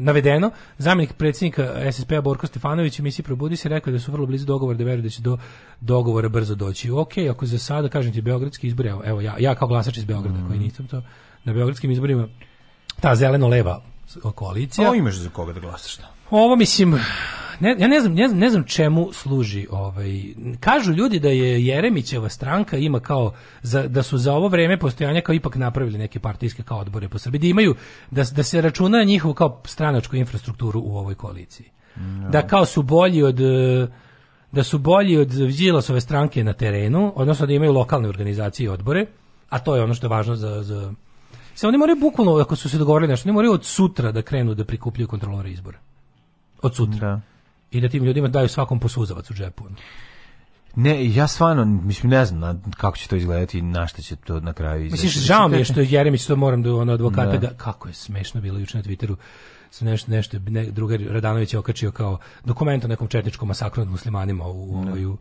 Speaker 9: navedeno, zamjenik predsjednika SSP-a Borko Stefanović u emisiji Probudi se rekao da su vrlo blizu dogovora, da veruju da će do dogovora brzo doći. Ok, ako za sada, kažem ti, beogradski izbor, evo, evo ja, ja kao glasač iz Beograda, mm. koji nisam to, na beogradskim izborima, ta zeleno-leva
Speaker 10: koalicija. A imaš za koga da glasaš, da?
Speaker 9: Ovo mislim, ne, ja ne znam, ne znam, ne znam čemu služi ovaj. Kažu ljudi da je Jeremićeva stranka ima kao za, da su za ovo vreme postojanja kao ipak napravili neke partijske kao odbore po Srbiji da imaju da, da se računa njihovu kao stranačku infrastrukturu u ovoj koaliciji. No. Da kao su bolji od da su bolji od Đilasove stranke na terenu, odnosno da imaju lokalne organizacije i odbore, a to je ono što je važno za, za... Se oni moraju bukvalno, ako su se dogovorili nešto, oni moraju od sutra da krenu da prikupljaju kontrolore izbora od sutra. Da. I da tim ljudima daju svakom posuzavac u džepu.
Speaker 10: Ne, ja stvarno, mislim, ne znam na, kako će to izgledati i na šta će to na kraju
Speaker 9: izaći. Mislim, žao mi je što Jeremić to moram da ono advokata da. ga, da, kako je smešno bilo juče na Twitteru, sam nešto, nešto ne, drugar Radanović je okačio kao dokument o nekom četničkom masakru nad muslimanima u, ne. Da. u,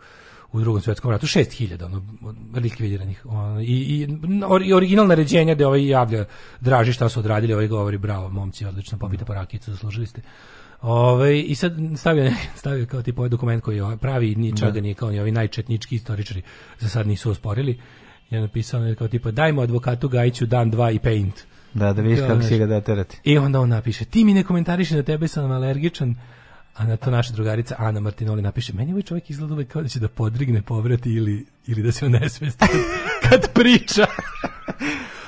Speaker 9: u drugom svjetskom ratu, 6000 ono, likvidiranih. Ono, i, i, or, i original naređenja da ovaj javlja draži šta su odradili, ovaj govori, bravo, momci, odlično, popita da. po rakicu, zaslužili ste. Ove, I sad stavio, stavio kao tip ovaj dokument koji ovaj pravi ni čega da. nije kao ni ovi najčetnički istoričari za sad nisu osporili. Ja napisao kao tipa dajmo advokatu Gajiću dan, dva i paint.
Speaker 10: Da, da vidiš kako će ga da terati.
Speaker 9: I onda on napiše, ti mi ne komentariši na tebe sam alergičan, a na to naša drugarica Ana Martinoli napiše, meni ovaj čovjek izgleda uvek kao da će da podrigne povrati ili ili da se onesvesti kad, kad priča.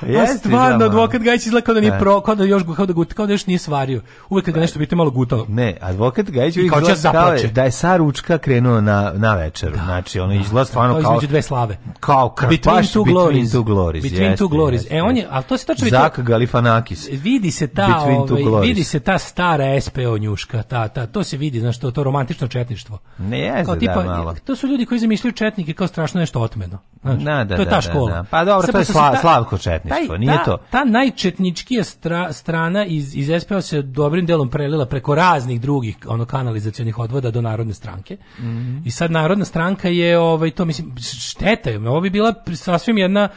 Speaker 9: Pa jeste, stvarno, da, advokat Gajić izgleda kao da ni e. pro, kao da još, kao da, kao da još nije svario. Uvek kad ga e. nešto biti malo gutalo.
Speaker 10: Ne, advokat Gajić
Speaker 9: uvijek kao, kao
Speaker 10: da je sa ručka krenuo na, na večeru. Da, znači, ono da, izgleda da, stvarno kao... Kao između
Speaker 9: dve slave.
Speaker 10: Kao krpaš
Speaker 9: Between Two Glories. Between
Speaker 10: Two Glories,
Speaker 9: between
Speaker 10: two
Speaker 9: glories. Jeste, e, on je, al to se tačno...
Speaker 10: Zak Galifanakis. E,
Speaker 9: vidi se ta, ovaj, vidi se ta stara SPO njuška, ta, ta, to se vidi,
Speaker 10: znaš,
Speaker 9: to, to romantično četništvo.
Speaker 10: Ne, jeste, kao, tipa,
Speaker 9: da, malo. To su ljudi koji zamišljaju četnike kao strašno nešto otmeno. Znaš, da, da, to je da, ta da, škola. Da,
Speaker 10: pa dobro, Sada, to je sla, slavko četništvo, taj, nije ta, to.
Speaker 9: Ta najčetničkija stra, strana iz, iz SPO se dobrim delom prelila preko raznih drugih ono kanalizacionih odvoda do Narodne stranke. Mm -hmm. I sad Narodna stranka je, ovaj, to mislim, šteta je, ovo bi bila sasvim jedna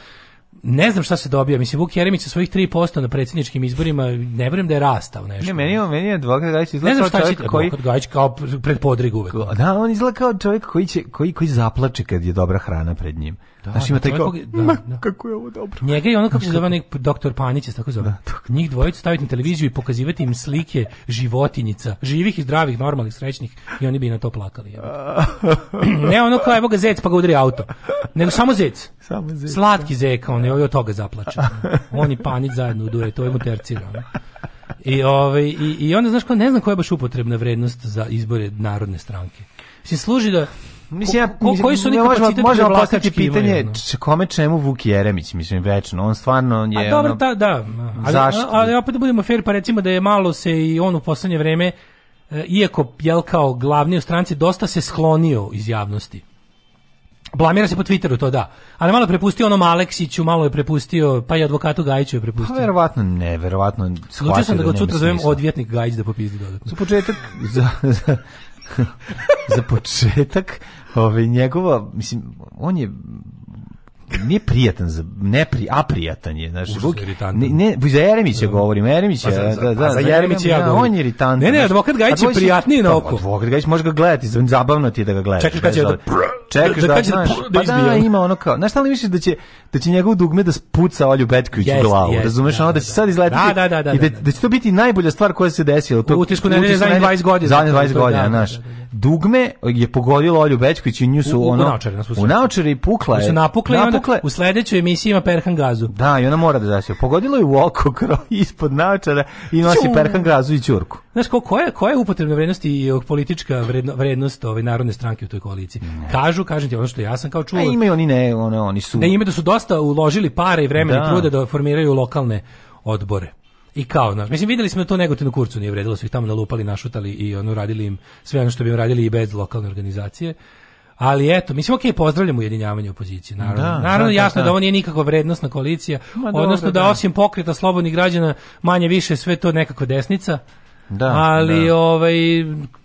Speaker 9: ne znam šta se dobija. Mislim, Vuk Jeremić sa svojih 3% na predsjedničkim izborima, ne vjerujem da je rastao nešto. Ne,
Speaker 10: meni meni je Advokat Gajić izgleda kao
Speaker 9: čovjek koji... Advokat
Speaker 10: Gajić kao
Speaker 9: pred podrig uvek.
Speaker 10: Da, on izgleda kao čovjek koji, će, koji, koji zaplače kad je dobra hrana pred njim. Da, znači, ima da, taj
Speaker 9: kao,
Speaker 10: da,
Speaker 9: ma,
Speaker 10: da.
Speaker 9: kako je ovo dobro. Njega i ono kako se zove nek doktor Panić, tako zove. Da, tako. Njih dvojicu staviti na televiziju i pokazivati im slike životinjica, živih i zdravih, normalnih, srećnih i oni bi na to plakali. ne ono kao, evo ga zec pa ga udari auto. Nego samo zec. Samo zec. Da. Slatki zeka, on je od toga zaplačan. Oni Panić zajedno uduje, to je mu tercira. I, ovaj, i, I onda, znaš, kao, ne znam koja je baš upotrebna vrednost za izbore narodne stranke. Mislim, služi da Mislim, ja, ko, koji su ne možemo, možemo postaviti
Speaker 10: pitanje imaju, no. kome čemu Vuk Jeremić, mislim, večno. On stvarno je... A
Speaker 9: dobro, ta, da, da. Ali, zašto? ali opet da budemo fair, pa recimo da je malo se i on u poslednje vreme, eh, iako jel kao glavni u stranci, dosta se sklonio iz javnosti. Blamira se po Twitteru, to da. Ali malo je prepustio onom Aleksiću, malo je prepustio, pa i advokatu Gajiću je prepustio. Pa
Speaker 10: verovatno ne, verovatno
Speaker 9: shvatio sam da, da ga sutra zovem odvjetnik Gajić da popizdi
Speaker 10: dodatno. Za početak, za, za, za početak Ove, njegova, mislim, on je nije prijatan, nepri, a prijatan je. Znaš, Užasno Ne, ne, za Jeremića da, da. govorim, Jeremića,
Speaker 9: pa, da, pa
Speaker 10: za, da,
Speaker 9: da, za, Jeremića ja
Speaker 10: govorim. On je iritantan.
Speaker 9: Ne, ne, advokat
Speaker 10: Gajić
Speaker 9: je prijatniji na pa, oko.
Speaker 10: Advokat Gajić možeš ga gledati, zabavno ti da ga gledaš. Čekaš kad će da... Čekaš da, znaš, pa da, ima ono kao, znaš, šta misliš da će, da će njegov dugme da spuca Olju Betković u glavu, razumeš, ono da će sad izletiti i da će to biti najbolja stvar koja se desila.
Speaker 9: U utisku ne, ne, za 20 godina.
Speaker 10: Za 20 godina, znaš dugme je pogodilo Olju Bećković i nju su ono u naočari, nas u naočari pukla
Speaker 9: je.
Speaker 10: Su
Speaker 9: napukla, napukla Dakle, u sledećoj emisiji ima perhan gazu.
Speaker 10: Da, i ona mora da zasije. Pogodilo je u oko kroj ispod naočara i nosi Ću. perhan gazu i ćurku.
Speaker 9: Znaš, ko, koja, koja je upotrebna vrednost i politička vredno, vrednost ove narodne stranke u toj koaliciji? Ne. Kažu, kažem ti ono što ja sam kao čuo. A
Speaker 10: e, imaju oni ne, one, oni su.
Speaker 9: Ne, ime da su dosta uložili para i vremena da. i trude da formiraju lokalne odbore. I kao, znaš, mislim, videli smo to negotinu kurcu, nije vredilo su ih tamo nalupali, našutali i ono radili im sve ono što bi im radili i bez lokalne organizacije. Ali eto, mislim, ok, pozdravljamo ujedinjavanje opozicije, naravno. Da, naravno, da, da jasno da, da. da, ovo nije nikakva vrednostna koalicija, Ma, odnosno dobro, da, da. osim pokreta slobodnih građana manje više sve to nekako desnica, Da, ali da. ovaj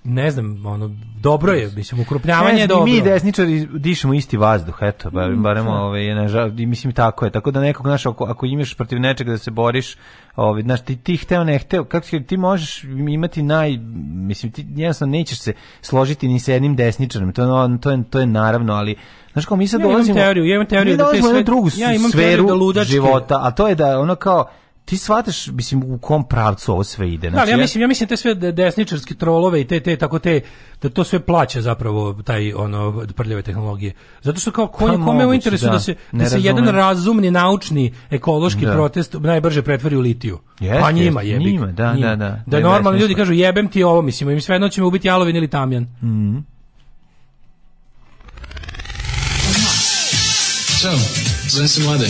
Speaker 9: ne znam, ono dobro je, mislim ukrupnjavanje je
Speaker 10: dobro. Mi desničari dišemo isti vazduh, eto, mm, barem barem da. ovaj nažal, mislim tako je. Tako da nekog naš ako, ako imaš protiv nečega da se boriš, ovaj znaš ti ti hteo ne hteo, kako ti možeš imati naj mislim ti jednostavno nećeš se složiti ni sa jednim desničarom To je to je to je naravno, ali Znaš kao mi sad ja dolazimo, imam
Speaker 9: teoriju, ja imam teoriju da te
Speaker 10: sve,
Speaker 9: ja imam
Speaker 10: sferu da ludačke. života, a to je da ono kao ti shvataš mislim u kom pravcu ovo sve ide da, znači da,
Speaker 9: ja mislim ja mislim te sve desničarski trolove i te te tako te da to sve plaća zapravo taj ono prljave tehnologije zato što kao ko pa je kome u interesu da, da se da se jedan razumni naučni ekološki da. protest najbrže pretvori u litiju
Speaker 10: yes,
Speaker 9: pa njima yes, jebi njima,
Speaker 10: da, da, njima. da
Speaker 9: da da da normalni ljudi kažu jebem ti ovo mislim im sve ćemo ubiti alovin ili tamjan mm.
Speaker 11: Ćao, zovem se Mladen.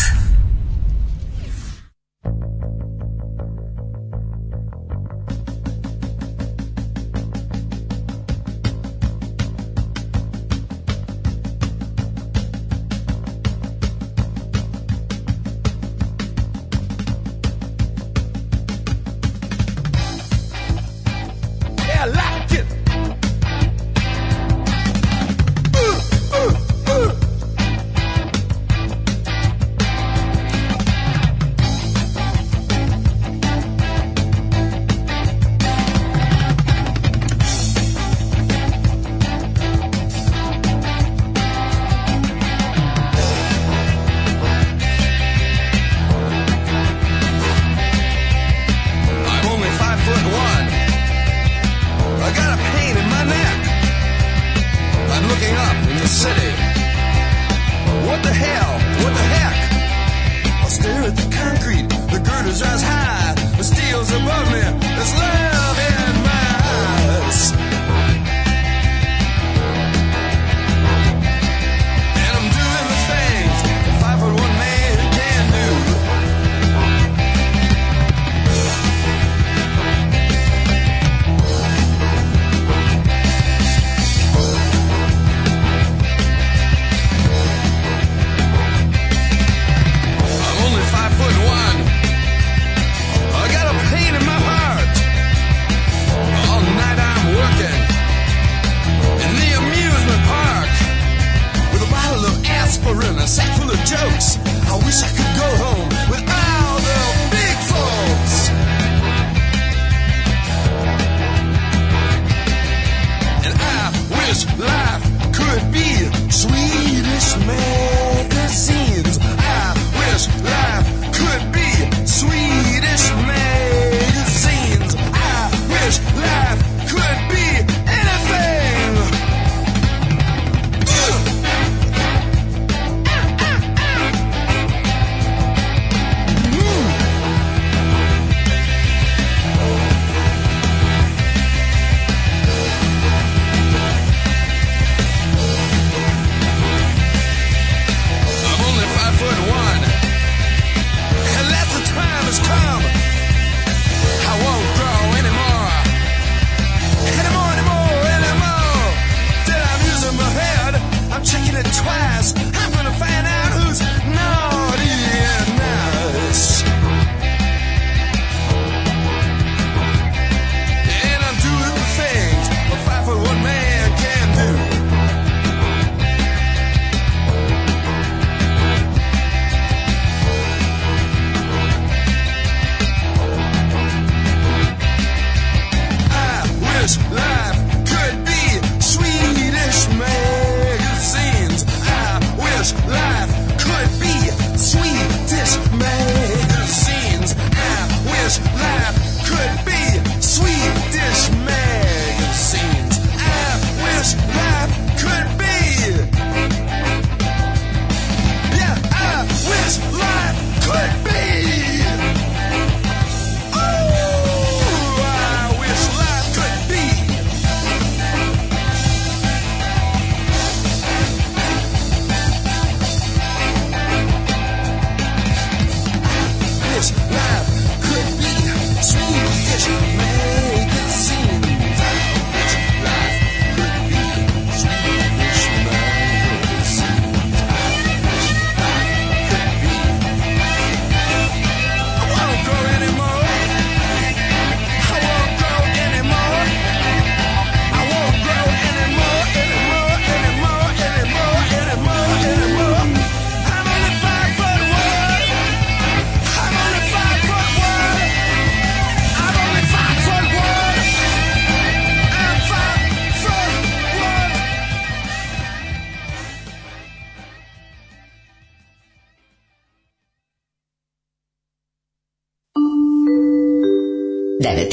Speaker 12: sack full of jokes.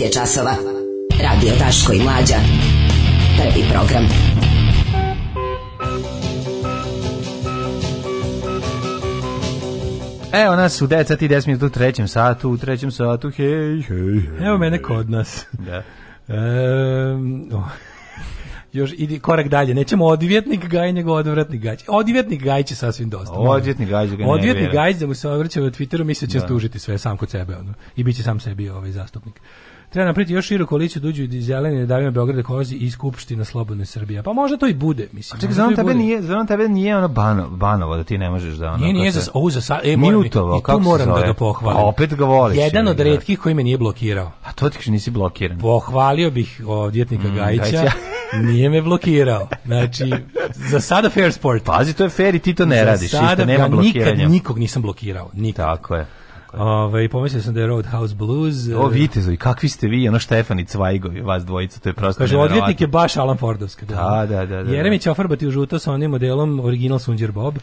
Speaker 9: 9 je časova. Radio Taško i Mlađa. Prvi program. Evo nas u 10 i 10 minuta u trećem satu, u trećem satu, hej, hej. Evo mene kod nas.
Speaker 10: Da.
Speaker 9: Ehm, oh još idi korak dalje. Nećemo odvjetnik Gaj nego odvratnik Gaj. Odvjetnik Gaj će sasvim dosta.
Speaker 10: Odvjetnik Gaj ga
Speaker 9: Odvjetnik Gaj da mu se obraća na Twitteru, misle će da. tužiti sve sam kod sebe ono. I biće sam sebi ovaj zastupnik. Treba napriti još širu koaliciju da uđu i zeleni davima Beograda kozi i na Slobodne Srbije. Pa možda to i bude, mislim.
Speaker 10: Čekaj, za tebe nije, za tebe nije ono bano, Banovo da ti ne možeš da ono. Nije, nije za
Speaker 9: ovo za e,
Speaker 10: Minutovo, mi, i tu
Speaker 9: moram da, da pohvalim. A
Speaker 10: opet
Speaker 9: ga voliš. Jedan od retkih koji me nije blokirao.
Speaker 10: A to ti nisi blokiran.
Speaker 9: Pohvalio bih odjetnika mm, Gajića. Nije me blokirao. Znači, za sada fair sport.
Speaker 10: Pazi, to je fair i ti to ne za radiš. Sada nema blokiranja. Nikad
Speaker 9: nikog nisam blokirao.
Speaker 10: Nikad. Tako je
Speaker 9: je. Ove, ovaj, pomislio sam da je Roadhouse Blues.
Speaker 10: O, eh, vitezovi, kakvi ste vi, ono Štefani Cvajgovi, vas dvojica, to je prosto Kaže, odvjetnik je
Speaker 9: baš Alan Fordovska. Da. Da,
Speaker 10: da, da, da. da,
Speaker 9: Jeremić ofarbati u žuto sa onim modelom original Sunđer Bob.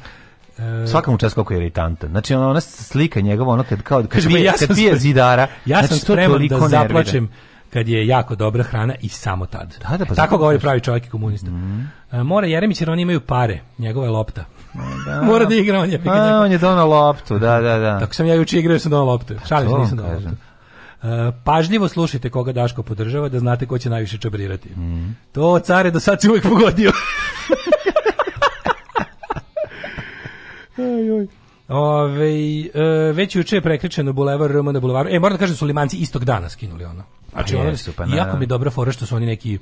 Speaker 10: E... Eh, Svakamu čast kako je irritantan. Znači ona, ona slika njegova, ono kad kao kad, pije, ja kad pije zidara.
Speaker 9: Ja sam znači, spreman da zaplačem kad je jako dobra hrana i samo tad.
Speaker 10: Da, da,
Speaker 9: pa e, tako govori pravi čovjek i komunista. Mm. E, eh, Mora Jeremić jer oni imaju pare, njegova je lopta. Da. Mora da igra,
Speaker 10: on je.
Speaker 9: A,
Speaker 10: on je donao loptu, da, da, da.
Speaker 9: Tako sam ja juče igrao, sam donao loptu. Šalim se, nisam donao loptu. Uh, pažljivo slušajte koga Daško podržava da znate ko će najviše čabrirati. Mm. To care do sad si uvijek pogodio. oj, oj. Ove, uh, već juče je prekričeno bulevar Roma na bulevaru. E, moram da kažem da su limanci istog dana skinuli ono. Znači, A je, ono, super, pa jako mi je dobra fora što su oni neki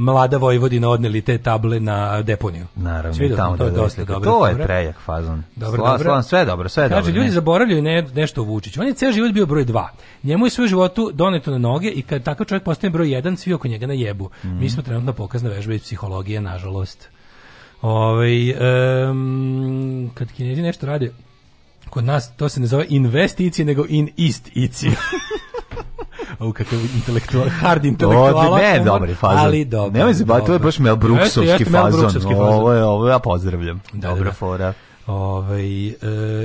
Speaker 9: mlada Vojvodina odneli te table na deponiju.
Speaker 10: Naravno, Svi tamo to je da dosta dobro. To je prejak fazon. Dobro, Sla, dobro. sve dobro, sve Kaže,
Speaker 9: dobro. ljudi ne. zaboravljaju ne, nešto o Vučiću. On je ceo život bio broj 2. Njemu je sve u životu doneto na noge i kad takav čovjek postane broj 1, svi oko njega na jebu. Mm. Mi smo trenutno pokazna vežba iz psihologije, nažalost. Ovaj um, kad Kinezi nešto rade kod nas, to se ne zove investicije, nego in isticije u kakav intelektual, hard
Speaker 10: intelektual. Ne, dobar fazon. Ali dobro. Nemoj se bati, ovo je baš Mel Brooksovski fazon. Ovo, je, ovo ja pozdravljam. Da, da Dobra da, da. fora.
Speaker 9: Ovaj e,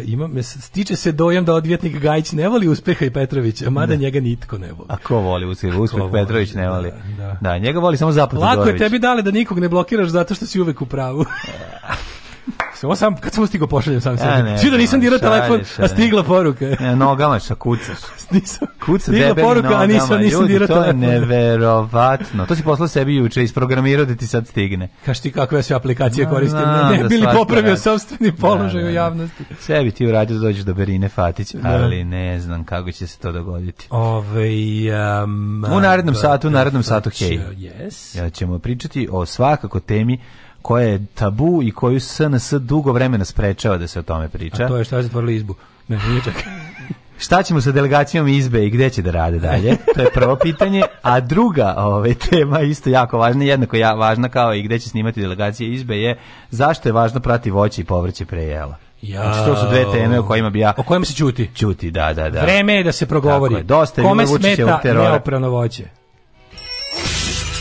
Speaker 9: imam, stiče se dojam da odvjetnik Gajić ne voli uspeha i Petrović, a mada ne. Da. njega nitko ne voli. A
Speaker 10: ko voli uspeh? Uspeh Petrović ne da, voli. Da, da. da njega voli samo zapad Lako je
Speaker 9: tebi dale da nikog ne blokiraš zato što si uvek u pravu. Samo sam, kad sam stigao pošaljem sam sebi. Svi e, znači, nisam dirao telefon, a e. stigla poruka.
Speaker 10: Ne, nogama šta kucaš.
Speaker 9: nisam,
Speaker 10: Kuca stigla poruka, nogama.
Speaker 9: a nisam, nisam dirao
Speaker 10: telefon. to je neverovatno. To si poslao sebi juče, isprogramirao da ti sad stigne.
Speaker 9: Kaš
Speaker 10: ti
Speaker 9: kakve sve aplikacije no, koristim, da no, ne, ne bili popravio da. sopstveni da, položaj no, u javnosti.
Speaker 10: Sebi ti uradio da dođeš do Berine Fatić, ali ne znam kako će se to dogoditi. Ovaj um, u narednom satu, u narednom satu, hej. Yes. Ja ćemo pričati o svakako temi koja je tabu i koju SNS dugo vremena sprečava da se o tome priča. A
Speaker 9: to je šta je zatvorili izbu. Ne, nije
Speaker 10: Šta ćemo sa delegacijom izbe i gde će da rade dalje? To je prvo pitanje. A druga ovaj, tema, isto jako važna, jednako ja, važna kao i gde će snimati delegacije izbe, je zašto je važno prati voće i povrće pre jela. Ja. Znači, to su dve teme o kojima bi ja...
Speaker 9: O kojima se čuti.
Speaker 10: Čuti, da, da, da.
Speaker 9: Vreme je da se progovori. Tako je,
Speaker 10: dosta
Speaker 9: je Kome smeta neoprano voće?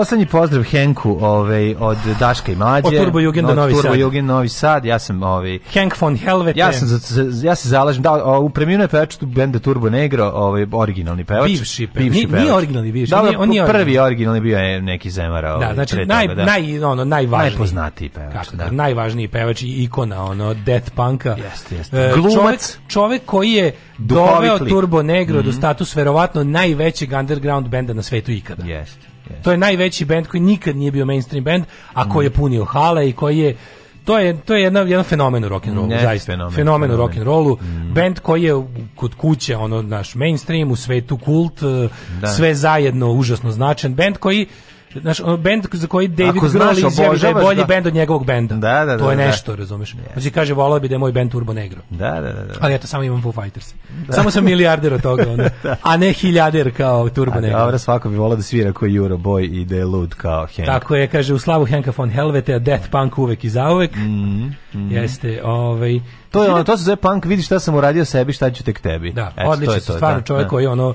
Speaker 10: poslednji pozdrav Henku ovaj, od Daška i Mađe.
Speaker 9: Od Turbo Jugenda Novi
Speaker 10: Turbo Sad. Jugend, Novi
Speaker 9: Sad.
Speaker 10: Ja sam ovaj,
Speaker 9: Henk von Helvete. Ja,
Speaker 10: sam, ja se zalažem. Da, u preminu je pevač benda Turbo Negro, ovaj, originalni pevač.
Speaker 9: Bivši, pe, bivši pevač. Nije originalni bivši.
Speaker 10: Da, on, nije, prvi originalni bio je neki zemara. Da, ovaj,
Speaker 9: da, znači toga, naj, da. naj, ono, najvažniji.
Speaker 10: Najpoznatiji pevač. Kako, da.
Speaker 9: Najvažniji pevač i ikona ono, death punka.
Speaker 10: Jeste,
Speaker 9: jeste. E, Glumac. Čovek, čovek koji je doveo Turbo Negro mm -hmm. do mhm. status verovatno najvećeg underground benda na svetu ikada.
Speaker 10: Jeste.
Speaker 9: To je najveći bend koji nikad nije bio mainstream bend, a koji je mm. punio hale i koji je to je to je jedan jedan fenomen u rock and rollu, zaista fenomen, fenomen u rock and rollu, mm. bend koji je kod kuće ono naš mainstream u svetu kult, da. sve zajedno užasno značan bend koji znaš, ono bend za koji David Ako Grohl izjavi da je bolji da. bend od njegovog benda.
Speaker 10: Da, da,
Speaker 9: to je da, da. nešto, razumeš. Yes. Znači kaže, volao bi da je moj bend Turbo Negro.
Speaker 10: Da, da, da. da.
Speaker 9: Ali ja to samo imam Foo Fighters. Samo sam milijarder od toga, onda. a ne hiljader kao Turbo
Speaker 10: a,
Speaker 9: Negro. Dobro,
Speaker 10: svako bi volao da svira koji kao Boy i da je lud kao Hank.
Speaker 9: Tako je, kaže, u slavu Henka von Helvete, a Death Punk uvek i zauvek. Mm, mm. Jeste, ovaj...
Speaker 10: To je ono, to se zove punk, vidi šta sam uradio sebi, šta ću tek tebi.
Speaker 9: Da, odlično, to je stvarno da, čovjek da. koji ono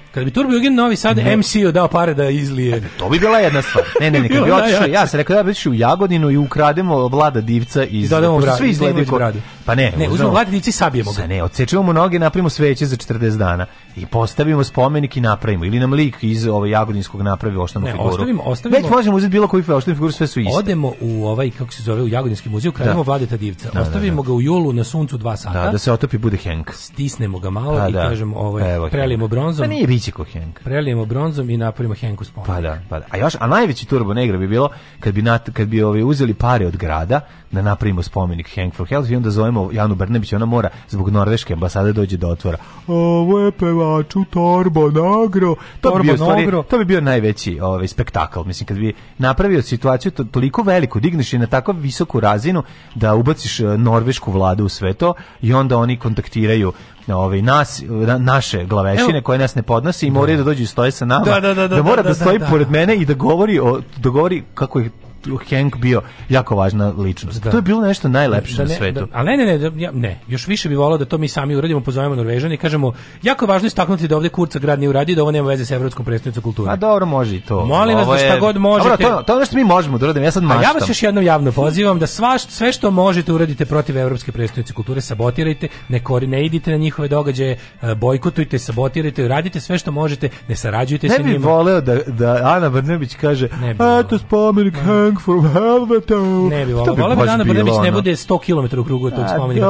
Speaker 9: Kad bi Turbo Jugend Novi Sad ne. MC-u dao pare da izlije. Ne,
Speaker 10: to bi bila jedna stvar. Ne, ne, ne, kad bi otišao, da, ja sam rekao da bi u Jagodinu i ukrademo Vlada Divca iz... I dodamo bradu, svi izgledaju
Speaker 9: ko...
Speaker 10: Pa ne,
Speaker 9: ne uzmemo Vlada Divca i sabijemo ga.
Speaker 10: Ne, odsečemo mu noge, napravimo sveće za 40 dana i postavimo spomenik i napravimo. Ili nam lik iz ove ovaj, Jagodinskog napravi oštanu ne,
Speaker 9: figuru. Ostavimo, ostavimo, Već
Speaker 10: možemo uzeti bilo koju oštanu figuru, sve su iste.
Speaker 9: Odemo u ovaj, kako se zove, u Jagodinski muzej, ukrademo da. Vladeta Divca. Da, da ostavimo da, da. ga u julu na suncu dva sata. Da,
Speaker 10: da se otopi bude Henk.
Speaker 9: Stisnemo ga malo pa i kažemo, ovaj, prelijemo bronzom. Pa nije
Speaker 10: Mićiko
Speaker 9: Henk. Prelijemo bronzom i napravimo Henku spomenik.
Speaker 10: Pa da, pa da. A još, a najveći turbo negra bi bilo kad bi, nat, kad bi ovi uzeli pare od grada da napravimo spomenik Henk for Health i onda zovemo Janu Brnebić, ona mora zbog norveške ambasade dođe do da otvora. Ovo je pevaču Torbo Nagro. To, torbo bi bio, stvari, to bi bio najveći ovaj, spektakl. Mislim, kad bi napravio situaciju to, toliko veliku, digneš je na tako visoku razinu da ubaciš e, norvešku vladu u sve to i onda oni kontaktiraju na ovaj nas na, naše glavešine Evo. koje nas ne podnose i moraju da. da dođu i stoje sa nama.
Speaker 9: Da, da, da, da, da
Speaker 10: mora da, da stoji pored mene i da govori o da govori kako je tu Hank bio jako važna ličnost. Da. To je bilo nešto najlepše da,
Speaker 9: na
Speaker 10: svetu. Da,
Speaker 9: ali ne, ne, ne, da, ja, ne, još više bi volao da to mi sami uradimo, pozovemo Norvežane i kažemo, jako je važno istaknuti da ovdje Kurca grad nije uradio, da ovo nema veze sa Evropskom predstavnicom kulture. A
Speaker 10: dobro, može i to. Molim
Speaker 9: ovo vas da šta god možete. Dobro, to,
Speaker 10: to ono što mi možemo da uradimo,
Speaker 9: ja sad
Speaker 10: maštam. A ja
Speaker 9: vas još jednom javno pozivam da sva, sve što možete uradite protiv Evropske predstavnice kulture, sabotirajte, ne, kori, ne idite na njihove događaje, e, bojkotujte, sabotirajte, radite sve što možete, ne sarađujte ne sa njima. Ne bih voleo
Speaker 10: da, da Ana Brnebić kaže, eto spomenik, hang from hell, Ne
Speaker 9: bi
Speaker 10: volao. Volao bi Ana Brnabić
Speaker 9: ne bude 100 km u krugu tog spomenika.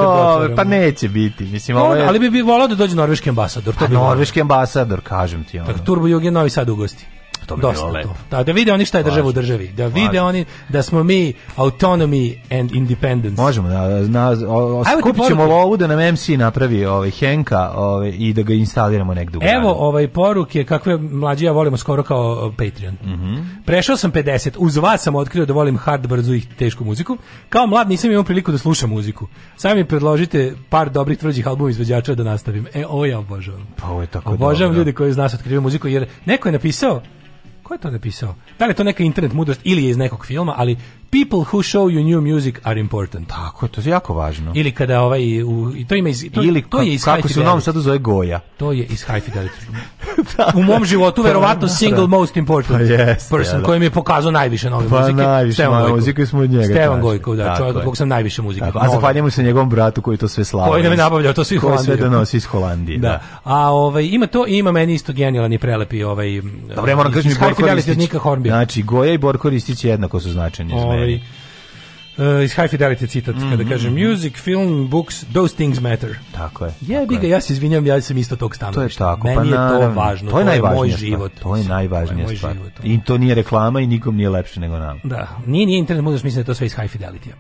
Speaker 10: pa neće biti. Mislim,
Speaker 9: ovo je... Ali bi, bi volao da dođe norveški ambasador. To A, pa bi
Speaker 10: norveški ambasador, kažem ti. Ono. Tako,
Speaker 9: Turbo Jug je Novi Sad u gosti to bi dosta bilo to. Da, da, vide oni šta je država u državi. Da vide Važno. oni da smo mi autonomy and independence.
Speaker 10: Možemo da na, o, o, skupit ćemo lovu da nam MC napravi ovaj, Henka ovaj, i da ga instaliramo negdje u
Speaker 9: Evo ovaj poruke kakve mlađi ja volimo skoro kao Patreon. Mm -hmm. Prešao sam 50, uz vas sam otkrio da volim hard, brzu i tešku muziku. Kao mlad nisam imao priliku da slušam muziku. Sami mi predložite par dobrih tvrđih albuma izvođača da nastavim. E, ovo ja obožavam.
Speaker 10: Pa ovo je tako Obožavam
Speaker 9: ljude koji iz nas otkrivaju muziku, jer neko je napisao Ko je to napisao? Da li je to neka internet mudrost ili je iz nekog filma, ali people who show you new music are important.
Speaker 10: Tako, to je jako važno.
Speaker 9: Ili kada ovaj u, to ima iz to, Ili, to je iz
Speaker 10: kako se u Novom Sadu zove Goja.
Speaker 9: To je iz High Fidelity. Da. u mom životu verovatno pa, single da. most important pa yes, person ja, da. koji mi je pokazao
Speaker 10: najviše
Speaker 9: nove
Speaker 10: pa muzike. Najviše Stevan Gojko. muzike smo od njega. Stevan Gojko, da, čovjek od kog sam najviše muzike. Tako, a zahvaljujemo se njegovom bratu koji to sve slavi. Koji
Speaker 9: nam je nabavljao to svih
Speaker 10: Holandija da nosi iz Holandije. Da.
Speaker 9: A ovaj ima to ima meni isto genijalan i prelepi ovaj.
Speaker 10: Dobro, moram kažem Borko Ristić. Znači Goja i Borko Ristić jednako su značajni.
Speaker 9: Ovaj, ovaj, Uh, iz High Fidelity citat, mm -hmm. kada mhm, kaže mhm. music, film, books, those things matter.
Speaker 10: Tako je.
Speaker 9: Ja bi ga, ja se izvinjam, ja sam isto tog stanovišta.
Speaker 10: To je tako, pa Meni pa je to važno, to je, to je moj stvar, život. To je najvažnija to je stvar. Život, I to nije reklama i nikom nije lepše nego nam.
Speaker 9: Da, nije, nije internet, možda smisliti da to sve iz High Fidelity-a.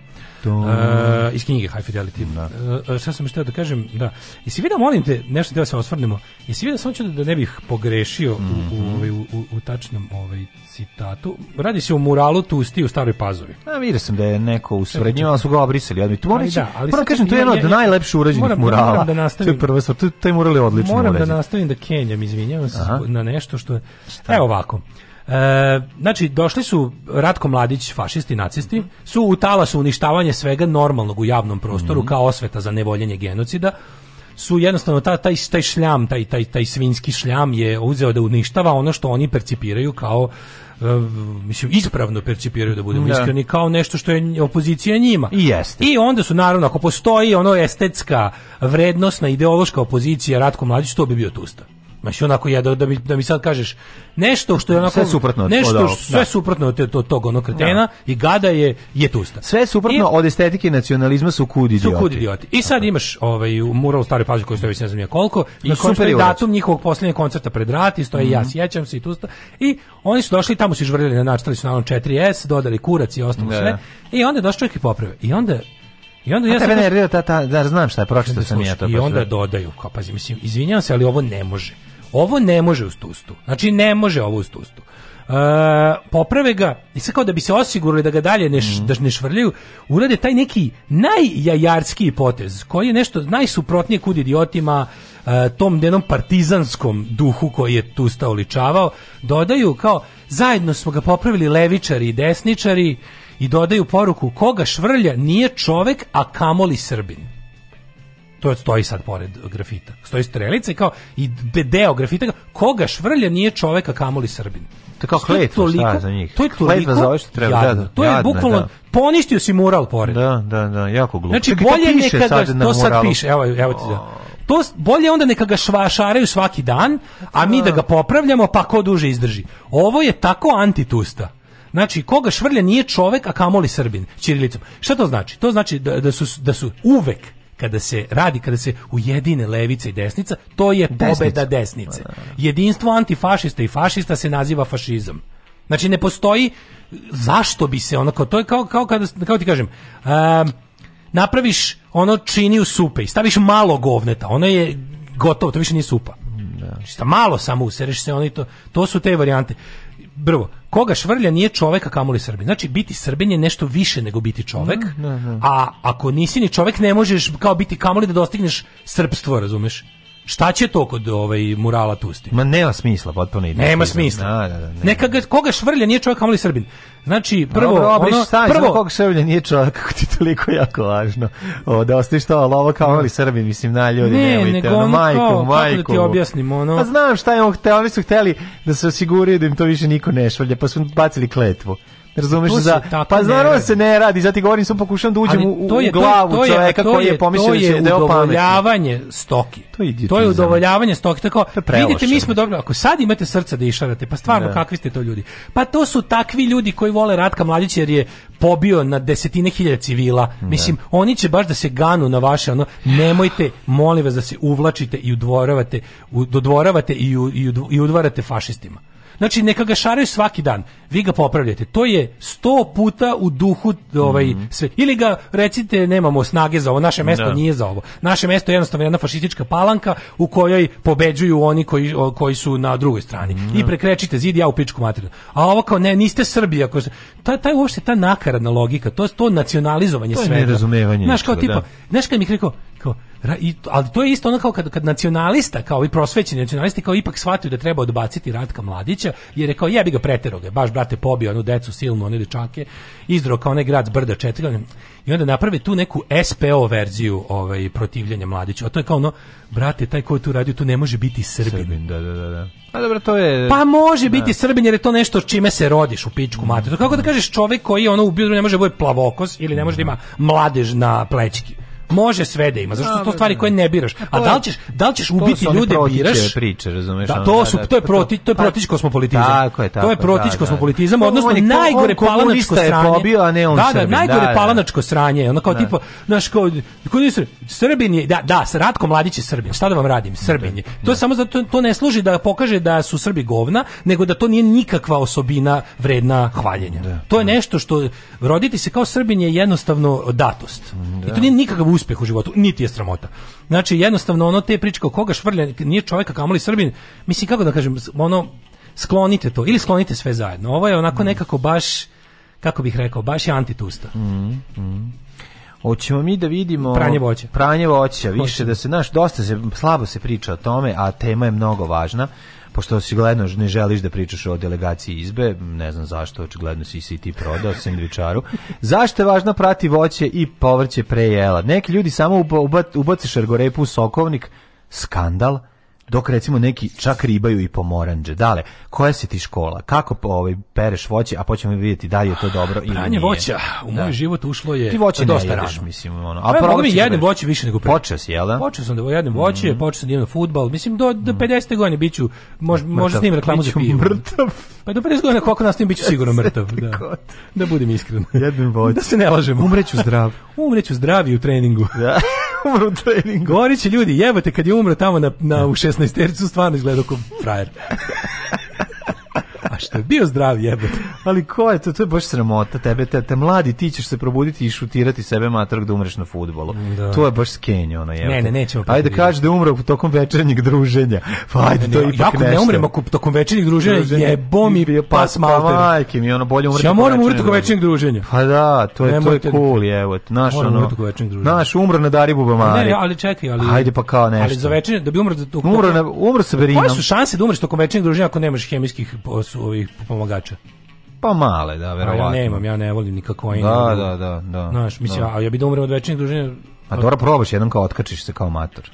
Speaker 9: Uh, iz knjige High Fidelity. Da. Uh, šta sam htio da kažem? Da. Jesi vidio, molim te, nešto da se osvrnemo. Jesi vidio samo ću da ne bih pogrešio mm -hmm. u, mhm. ovaj, u, u, u, tačnom ovaj citatu. Radi se o muralu Tusti u Staroj Pazovi.
Speaker 10: A
Speaker 9: vidio
Speaker 10: sam da je neko usrednjio, ali su ga obrisali. Ali, tu moram da, ali moram kažem, to je jedno od najlepše urađenih moram, murala. Moram da nastavim. To je prva stvar, taj mural je odlično
Speaker 9: Moram urađen. da nastavim da kenjam, izvinjavam se na nešto što... Šta? Evo ovako. E, znači, došli su Ratko Mladić, fašisti, nacisti, su u talasu uništavanje svega normalnog u javnom prostoru mm -hmm. kao osveta za nevoljenje genocida su jednostavno ta, taj, taj šljam, taj, taj, taj svinski šljam je uzeo da uništava ono što oni percipiraju kao e, mislim ispravno percipiraju da budemo da. iskreni kao nešto što je opozicija njima. I jeste. I onda su naravno ako postoji ono estetska vrednosna ideološka opozicija Ratko Mladić to bi bio tusta. Maš onako ja da, da mi da mi sad kažeš nešto što je onako
Speaker 10: sve
Speaker 9: suprotno od, nešto što, sve da. suprotno od, od tog onog kretena da. i gada je je tusta.
Speaker 10: Sve suprotno I, od estetike nacionalizma su kudi idioti. Su kudi idioti.
Speaker 9: I sad imaš ovaj u mural stare pažnje koji stoji ne znam ja koliko i na super je datum njihovog poslednjeg koncerta pred rat i stoji mm -hmm. ja mhm. sjećam se i tusta. I oni su došli tamo su žvrljali na načeli su na onom 4S dodali kurac i ostalo da. sve. I onda došao čovjek i poprave.
Speaker 10: I onda
Speaker 9: i
Speaker 10: onda ja sam nervira ta ta da znam šta je pročitao sam ja to. Pa I
Speaker 9: da- onda dodaju, kao pazi, mislim, izvinjam se, ali ovo ne može. Ovo ne može u tustu. Znači, ne može ovo u tustu. Uh, e, poprave ga i sve kao da bi se osigurali da ga dalje ne, š, mm. da ne švrljaju, urade taj neki najjajarski potez koji je nešto najsuprotnije kud idiotima uh, tom jednom partizanskom duhu koji je tu stao ličavao dodaju kao zajedno smo ga popravili levičari i desničari i dodaju poruku koga švrlja nije čovek a kamoli srbin to stoji sad pored grafita. Stoji strelica i kao i deo grafita koga švrlja nije čoveka kamoli Srbin.
Speaker 10: To kao kletva,
Speaker 9: šta za njih? To je toliko za što treba. Jadno. Da, da, to je bukvalno, da. poništio si mural pored.
Speaker 10: Da, da, da, jako glupo.
Speaker 9: Znači, Čekaj, bolje piše nekada, sad na to sad piše, evo, evo ti da. To bolje onda neka ga švašaraju svaki dan, a mi da ga popravljamo, pa ko duže izdrži. Ovo je tako antitusta. Znači, koga švrlja nije čovek, a kamoli Srbin, ćirilicom. Šta to znači? To znači da, da, su, da su uvek kada se radi, kada se ujedine levica i desnica, to je pobeda desnice. Da, da, da. Jedinstvo antifašista i fašista se naziva fašizam. Znači ne postoji zašto bi se ono to je kao kao kada kao ti kažem um, napraviš ono čini u supe i staviš malo govneta, ono je gotovo, to više nije supa. Da. Šta malo samo usereš se oni to to su te varijante. Prvo, koga švrlja nije čoveka kamoli Srbin. Znači, biti Srbin je nešto više nego biti čovek, mm, ne, ne. a ako nisi ni čovek, ne možeš kao biti kamoli da dostigneš srpstvo, razumeš? Šta će to kod ovaj murala Tusti? Ma
Speaker 10: nema smisla potpuno
Speaker 9: ide. Nema smisla. Da, da, da, Neka ga, koga švrlja nije čovjek kamoli Srbin. Znači prvo
Speaker 10: Dobro, obriš, ono staj, prvo koga švrlja nije čovjek kako ti toliko jako važno. O, da ostaviš to ali ovo kamoli Srbin mislim na ljudi ne, nemojte. Nego, ono, majku, kao, majku. Kako da ti objasnim
Speaker 9: ono? Pa
Speaker 10: znam šta je on hteo, oni su hteli da se osiguraju da im to više niko ne švrlja, pa su bacili kletvu. Razumeš za Pa naravno da se ne radi, zato govorim sam pokušam da uđem u, to je, u glavu to je, čoveka koji je pomislio da
Speaker 9: će da udovoljavanje stoki. To je To je udovoljavanje stoki. Tako vidite mi smo dobro, ako sad imate srca da išarate, pa stvarno ne. Da. kakvi ste to ljudi? Pa to su takvi ljudi koji vole Ratka Mladića jer je pobio na desetine hiljada civila. Ne. Da. Mislim, oni će baš da se ganu na vaše ono nemojte, molim vas da se uvlačite i udvoravate, dodvoravate i, i, i udvarate fašistima. Znači, neka ga šaraju svaki dan. Vi ga popravljate. To je 100 puta u duhu ovaj, mm -hmm. sve. Ili ga recite, nemamo snage za ovo, naše mesto da. nije za ovo. Naše mesto je jednostavno jedna fašistička palanka u kojoj pobeđuju oni koji, koji su na drugoj strani. Da. I prekrečite zid, ja u pičku materinu. A ovo kao, ne, niste Srbija. Ako... Ta, taj uopšte ta nakaradna logika, to, to nacionalizovanje svega.
Speaker 10: To je svega. nerazumevanje.
Speaker 9: Znaš, kao tipa, da. znaš kad mi rekao, kao, Ra, I, ali to je isto ono kao kad, kad nacionalista, kao i prosvećeni nacionalisti, kao ipak shvatio da treba odbaciti Ratka Mladića, jer je kao jebi ga pretero baš brate pobio onu decu silnu, one dečake, izdro kao onaj grad brda četirgan, i onda naprave tu neku SPO verziju ovaj, protivljenja Mladića. A to je kao ono, brate, taj ko je tu radio, tu ne može biti Srbin. Srbin
Speaker 10: da, da, da. da. A dobro,
Speaker 9: to je... Pa može da. biti Srbin jer je to nešto čime se rodiš u pičku mater. To kako da kažeš čovjek koji je ono ubio da ne može da bude plavokos ili ne može da ima mladež na plećki može sve da ima. Zašto su to stvari da. koje ne biraš? A da li ćeš, da li ćeš ubiti ljude biraš? Priče,
Speaker 10: razumeš? Da, to da, su da, to je proti, to je protić kosmopolitizam. Tako
Speaker 9: je, tako. To je protić kosmopolitizam, odnosno najgore palanačko sranje. Je pobio, a ne on da,
Speaker 10: da,
Speaker 9: najgore palanačko sranje. Ono kao tipa, znaš, kao, Srbin je, da, da, Ratko Mladić je Srbin. Šta da vam radim? Srbin je. To je samo zato, to ne služi da pokaže da su Srbi govna, nego da to nije nikakva osobina vredna hvaljenja. To je nešto što roditi se kao Srbin je jednostavno datost. I to nije nikakav uspeh u životu, niti je sramota. Znači, jednostavno, ono te priče koga švrlja, nije čovjeka kamoli Srbin, mislim, kako da kažem, ono, sklonite to, ili sklonite sve zajedno. Ovo je onako mm. nekako baš, kako bih rekao, baš je antitusta. Mm, mm.
Speaker 10: Hoćemo mi da vidimo
Speaker 9: pranje voća.
Speaker 10: Pranje voća, više Hoće. da se naš dosta se slabo se priča o tome, a tema je mnogo važna pošto očigledno ne želiš da pričaš o delegaciji izbe, ne znam zašto, očigledno si si ti prodao sendvičaru. zašto je važno prati voće i povrće pre jela? Neki ljudi samo ubaciš šargorepu u sokovnik, skandal, dok recimo neki čak ribaju i pomoranđe. Dale, koja si ti škola? Kako ovaj, pereš voće, a počnemo vidjeti da li je to dobro ili Pranje
Speaker 9: voća u moj da. život ušlo je
Speaker 10: ti voće dosta jedeš, rano. mislim. Ono.
Speaker 9: A pa mi jedem da voće više nego pre.
Speaker 10: Počas, jel da?
Speaker 9: Počeo sam
Speaker 10: da
Speaker 9: jedem voće, mm. počeo sam da jedem futbal. Mislim, do, do 50. Mm. godine bit ću, mož, možda snim reklamu za pivo. Mrtav. Pa do 50 godina koliko nas tim bit ću sigurno mrtav. Da, da budem iskren.
Speaker 10: Jedem da voće.
Speaker 9: Da se ne lažemo. Umreću zdrav. Umreću zdrav i u treningu. Da.
Speaker 10: umro u treningu.
Speaker 9: Gorić ljudi, jebate, kad je umro tamo na, na, u 16 tercu, stvarno izgleda kao frajer svašta. Bio zdrav jebote.
Speaker 10: Ali ko je to? To je baš sramota tebe. Te, te mladi ti ćeš se probuditi i šutirati sebe matrag da umreš na futbolu. Da. To je baš skenje ono jebote. Ne, ne, nećemo. Ajde kaži da umre tokom večernjeg druženja. Pa ajde, to je ipak jako
Speaker 9: nešto. ne umrem ako tokom večernjeg druženja, druženja jebo mi pa, pa smalter.
Speaker 10: mi, ono bolje umreti. Ja moram umreti tokom večernjeg druženja. Pa da, to je, to je cool jebote. Naš ono, naš umro na dari bubamari. Ne,
Speaker 9: ali čekaj,
Speaker 10: ali... Ajde pa kao nešto. Ali za večernje,
Speaker 9: da bi umro... Umro, umro sa berinom. Koje su šanse da umreš tokom večernjeg druženja ako nemaš hemijskih ovih pomagača.
Speaker 10: Pa male, da, verovatno.
Speaker 9: A ja nemam, ja ne volim nikako Da, da,
Speaker 10: da, da. da
Speaker 9: Znaš,
Speaker 10: da.
Speaker 9: mislim, da. a ja bih da umrem od večnog duženja. A
Speaker 10: pa dobro probaš jednom kao otkačiš se kao mator.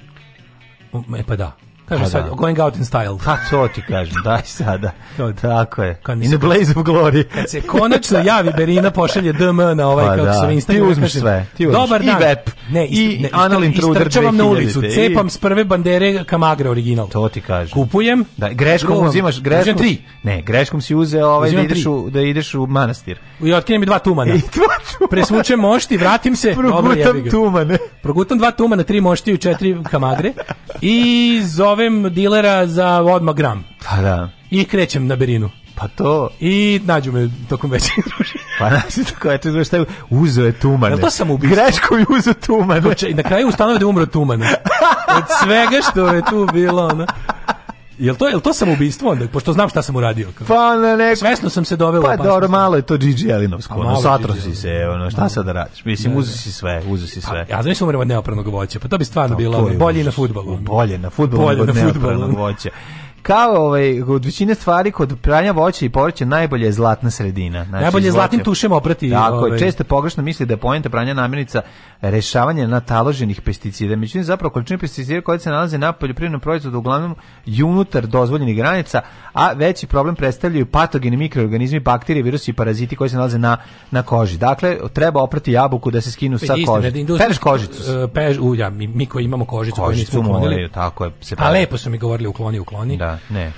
Speaker 9: E pa da. Kaže
Speaker 10: pa da.
Speaker 9: sad, da. going out in style.
Speaker 10: Ha, pa to ti kažem, daj sada. Tako je. Kad in the blaze of glory. Kad
Speaker 9: se konačno javi Berina pošalje DM na ovaj, pa,
Speaker 10: kako da.
Speaker 9: se
Speaker 10: Instagram. Ti da uzmeš kažem, sve.
Speaker 9: Ti uzmeš. Dobar dan. I web.
Speaker 10: Ne,
Speaker 9: ist, I ne, Anal Intruder na ulicu, te, cepam s prve bandere Kamagra original.
Speaker 10: To ti kažem.
Speaker 9: Kupujem. Da,
Speaker 10: greškom drugom, uzimaš, greškom. Uzimam tri. Ne, greškom si uzeo ovaj da ideš, u, da ideš u manastir.
Speaker 9: I otkinem
Speaker 10: mi dva
Speaker 9: tumana. I dva tumana. Presvučem mošti, vratim se.
Speaker 10: Progutam tumane.
Speaker 9: Progutam dva tumana, tri mošti i četiri Kamagre. I zove zovem dilera za odmah gram. Pa
Speaker 10: da.
Speaker 9: I krećem na Berinu.
Speaker 10: Pa to...
Speaker 9: I nađu me tokom večera.
Speaker 10: pa nađu tako večer, što je, uzo je tumane. Jel to sam ubistvo? Greško je uzo tumane. Poče,
Speaker 9: na kraju ustanove da umro tumane. Od svega što je tu bilo, ono. Jel to, jel to sam onda, pošto znam šta sam uradio? Kao. Pa na neko... Svesno sam se doveo
Speaker 10: Pa dobro, malo je to Gigi Elinovsko, ono, satro si se, ono, šta sad da radiš? Mislim, da, uzi da. si sve, uzi si pa,
Speaker 9: sve.
Speaker 10: Pa,
Speaker 9: ja znam da se umrem od neopranog voća, pa to bi stvarno bilo bolje na
Speaker 10: futbolu.
Speaker 9: Bolje na futbolu bolje na futbolu
Speaker 10: kao ovaj, kod većine stvari kod pranja voća i povrća najbolje je zlatna sredina. Znači,
Speaker 9: najbolje izvoće. zlatnim tušem oprati. Tako
Speaker 10: ovaj. je, često pogrešno misli da je poenta pranja namirnica rešavanje na taloženih pesticida. Međutim, zapravo količina pesticida koja se nalaze na poljoprivrednom proizvodu uglavnom i unutar dozvoljenih granica, a veći problem predstavljaju patogeni mikroorganizmi, bakterije, virusi i paraziti koji se nalaze na, na koži. Dakle, treba oprati jabuku da se skinu sa kože. Da Pereš kožicu. E,
Speaker 9: Pež, ulja, mi, mi koji imamo kožicu, kožicu koju nismo uklonili.
Speaker 10: Moraju,
Speaker 9: tako je, se Ali lepo su mi govorili ukloni, ukloni.
Speaker 10: Da ne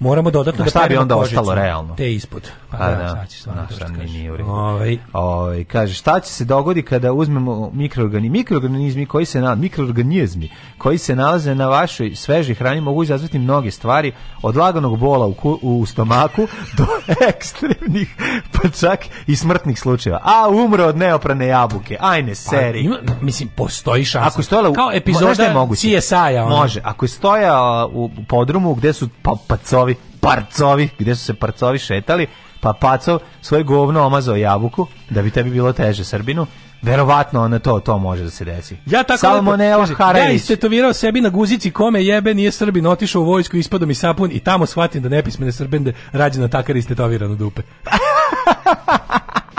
Speaker 9: moramo dodatno da šta
Speaker 10: onda kožicu,
Speaker 9: ostalo
Speaker 10: realno?
Speaker 9: Te
Speaker 10: ispod. Pa, da, da, sad će stvarno ovaj, ovaj, kaže šta će se dogodi kada uzmemo mikroorganizmi, mikroorganizmi koji se na mikroorganizmi koji se nalaze na vašoj svežoj hrani mogu izazvati mnoge stvari od laganog bola u, ku, u stomaku do ekstremnih pa čak i smrtnih slučajeva. A umro od neoprane jabuke. Ajne pa, seri.
Speaker 9: Pa, ima, mislim postoji šansa. Ako stoja kao epizoda CSI-a.
Speaker 10: Može, ako stoja u podrumu gde su pa, pacovi parcovi, gdje su se parcovi šetali, pa pacov svoje govno omazao jabuku, da bi tebi bilo teže Srbinu, Verovatno na to to može da se desi.
Speaker 9: Ja
Speaker 10: tako Salmonella Ja
Speaker 9: istetovirao sebi na guzici kome jebe nije Srbin, otišao u vojsku, ispada mi sapun i tamo shvatim da nepismene Srbende rađena takar istetovirano dupe.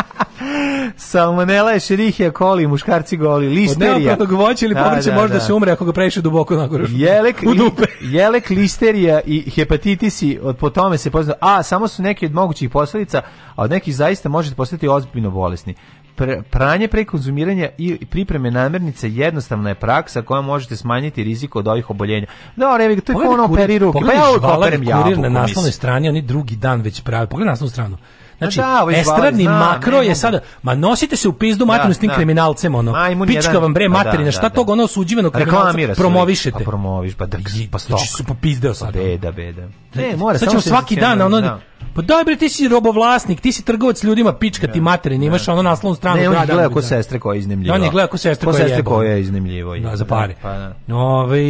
Speaker 10: Salmonella je šerihija koli, muškarci goli, listerija. Od
Speaker 9: neopratnog voća ili da, povrća da, da, možda da. se umre ako ga previše duboko nagoruš. Jelek, u dupe.
Speaker 10: jelek, listerija i hepatitisi, od po tome se pozna. A, samo su neki od mogućih posledica, a od nekih zaista možete postati ozbiljno bolesni pranje pre konzumiranja i pripreme namirnice jednostavna je praksa koja možete smanjiti rizik od ovih oboljenja. Da, revi, to je ono operiru. ruke. Pa
Speaker 9: ja operem na naslovnoj strani, oni drugi dan već pravi. Pogledaj naslovnu stranu. Znači, pa da, ovaj estradni zna, makro je sada, ma nosite se u pizdu da, materinu s tim da. kriminalcem, ono, Majmun pička vam bre pa da, materina, da, šta da. tog ono osuđivanog pa kriminalca promovišete.
Speaker 10: Pa promoviš, pa, da pa stok. Znači,
Speaker 9: su popizdeo sad. Pa
Speaker 10: beda, beda. Ne,
Speaker 9: mora, sad ćemo svaki dan, ono, pa daj bre, ti si robovlasnik, ti si trgovac ljudima, pička ti materina, imaš ono naslovnu stranu.
Speaker 10: Ne, on je gledao ko sestre koja je iznimljiva. On
Speaker 9: je gledao
Speaker 10: ko
Speaker 9: sestre koja
Speaker 10: je sestre koja je iznimljivo. Da,
Speaker 9: za pare. Pa,
Speaker 10: da. Ove,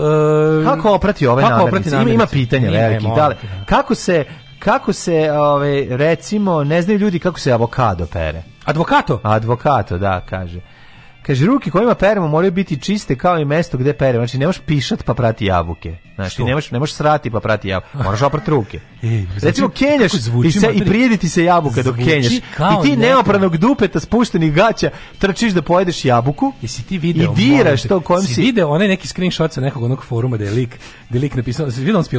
Speaker 10: ovaj, kako oprati ove kako namirnice? Oprati namirnice? Ima, ima pitanje, veliki. Da kako se kako se, ovaj, recimo, ne znaju ljudi kako se avokado pere.
Speaker 9: Advokato?
Speaker 10: Advokato, da, kaže. Kaže, ruke kojima peremo moraju biti čiste kao i mesto gde peremo. Znači, ne nemaš pišat pa prati jabuke. Znaš, što? ti ne možeš, ne možeš srati pa prati jabuku. Moraš oprati ruke. Ej, Recimo, znači, kenjaš zvuči, i, se, i prijedi ti se jabuka dok kenjaš. I ti neopranog dupeta spuštenih gaća trčiš da pojedeš jabuku Jesi ti video, i diraš to kojom si...
Speaker 9: si... video onaj neki screenshot sa nekog onog foruma da je lik, da je lik napisao, si vidio on s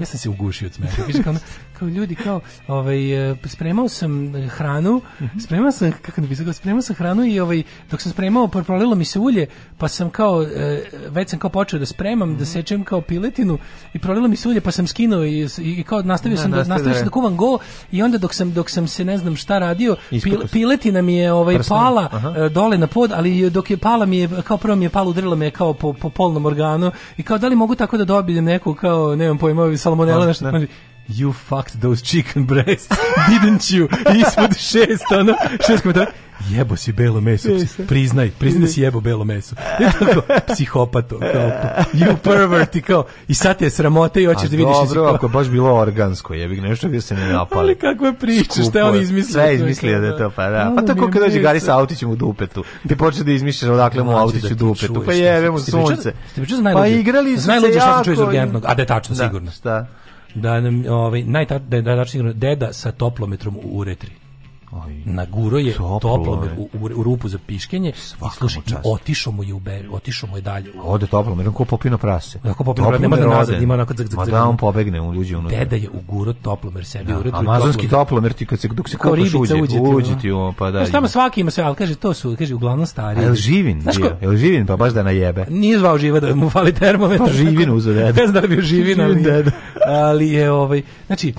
Speaker 9: Ja sam se ugušio od smeha. Piše kao, kao, ljudi, kao, ovaj, e, spremao sam e, hranu, mhm. spremao sam, kako ne bi spremao sam hranu i ovaj, dok sam spremao, prolilo mi se ulje, pa sam kao, e, već sam kao počeo da spremam, da mhm. sečem kao pile piletinu i prolilo mi se ulje, pa sam skinuo i, i kao nastavio da, sam da, nastavio sam da kuvam go i onda dok sam dok sam se ne znam šta radio, pil, piletina mi je ovaj Prsno. pala Aha. E, dole na pod, ali dok je pala mi je kao prvo mi je pala udarila me kao po, po polnom organu i kao da li mogu tako da dobijem neku kao nemam pojma salmonela da, nešto. Da. Ne
Speaker 10: you fucked those chicken breasts, didn't you? Ispod šest, ono, šest komentara, Jebo si belo meso, priznaj, priznaj si jebo belo meso. Ja tako, psihopato, kao, you pervert, i kao, i sad te je sramote i hoćeš da vidiš... Dobro, kao, ako je baš bilo organsko, jebi nešto gdje se ne napali.
Speaker 9: Ali kakve priče, šta je on izmislio?
Speaker 10: Sve izmislio da je to, pa da. Pa tako kad dođe gari sa autićem u dupetu, ti počne da izmišljaš odakle mu autić u da dupetu, pa jebemo sunce. Pa igrali su
Speaker 9: se jako... Najluđe što sam čuo iz urgentnog, a da je tačno, da, sigurno. Da,
Speaker 10: Šta?
Speaker 9: da nam ovaj najta da da sigurno deda sa toplometrom u uretri naguro je toplo, toplo U, u, u, rupu za piškenje i slušaj, otišao mu je u be, otišao mu je dalje.
Speaker 10: Ode toplo, jer on ko popino prase.
Speaker 9: Ako popino prase, nema da nazad, ima onako zak, zak, zak. Ma
Speaker 10: da on pobegne, on
Speaker 9: uđe unutra. Deda je uguro toplomer sebi
Speaker 10: da, uredio. Amazonski toplomer ti kad se, dok se kopaš uđe, uđe ti on, pa da. Šta ima
Speaker 9: svaki ima sve, ali kaže, to su, kaže, uglavnom stari.
Speaker 10: je El živin, Znaš bio, el živin, pa baš da najebe.
Speaker 9: Nije zvao živa da mu fali termometar. Pa
Speaker 10: živin uzeo
Speaker 9: deda.
Speaker 10: Ne znam
Speaker 9: da bi živin, ali, ali je, ovaj, znači,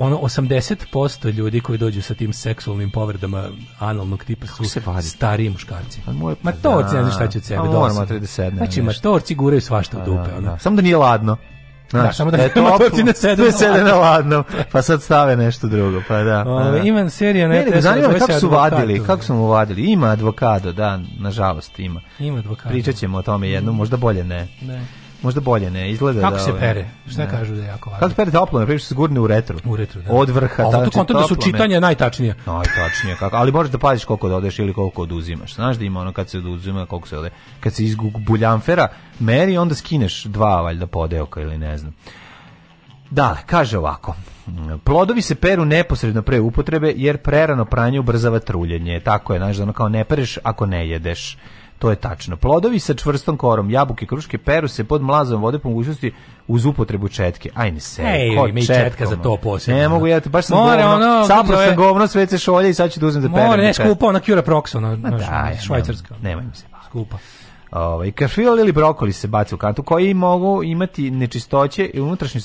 Speaker 9: ono 80% ljudi koji dođu sa tim seksualnim povredama analnog tipa su se stariji muškarci. Pa ma to ocene da. šta će od sebe pa
Speaker 10: doći. Da
Speaker 9: da znači, ma to guraju svašta u pa dupe. Ona.
Speaker 10: Samo da nije ladno.
Speaker 9: da, samo da je
Speaker 10: ne sede, ne sede na ladno, pa sad stave nešto drugo, pa da. O,
Speaker 9: Imam serija ne,
Speaker 10: ne, zanima me kako su vadili, kako su mu vadili. Ima advokado, da, nažalost ima. Ima
Speaker 9: advokado.
Speaker 10: Pričat ćemo o tome jednom, možda bolje ne. Ne. Možda bolje ne, izgleda
Speaker 9: Kako da... Kako se ovaj, pere? Šta ne. kažu da je jako važno?
Speaker 10: Kako pere toplo, na se gurne u retru. U retru, da. Od vrha,
Speaker 9: Ovo znači, tu konta da su čitanje najtačnije.
Speaker 10: Najtačnije, kako. Ali možeš da paziš koliko dodeš da ili koliko oduzimaš. Znaš da ima ono kad se oduzima, koliko se ode. Kad se iz buljanfera meri, onda skineš dva valjda podeoka ili ne znam. Da, kaže ovako. Plodovi se peru neposredno pre upotrebe jer prerano pranje ubrzava truljenje. Tako je, znaš, da ono kao ne pereš ako ne jedeš. To je tačno. Plodovi sa čvrstom korom, jabuke, kruške, peru se pod mlazom vode po mogućnosti uz upotrebu četke. Ajne se,
Speaker 9: Ej, ko ima i četka za to posebno.
Speaker 10: Ne mogu ja, baš sam More, govno, ono, sapro sam govno, sve se šolje i sad ću da uzmem da perem. More,
Speaker 9: ne, skupa, ona Cura Prox, ona, da, švajcarska.
Speaker 10: Nemoj mi se. Skupa. Ovaj karfiol ili brokoli se baci u kantu koji mogu imati nečistoće i unutrašnje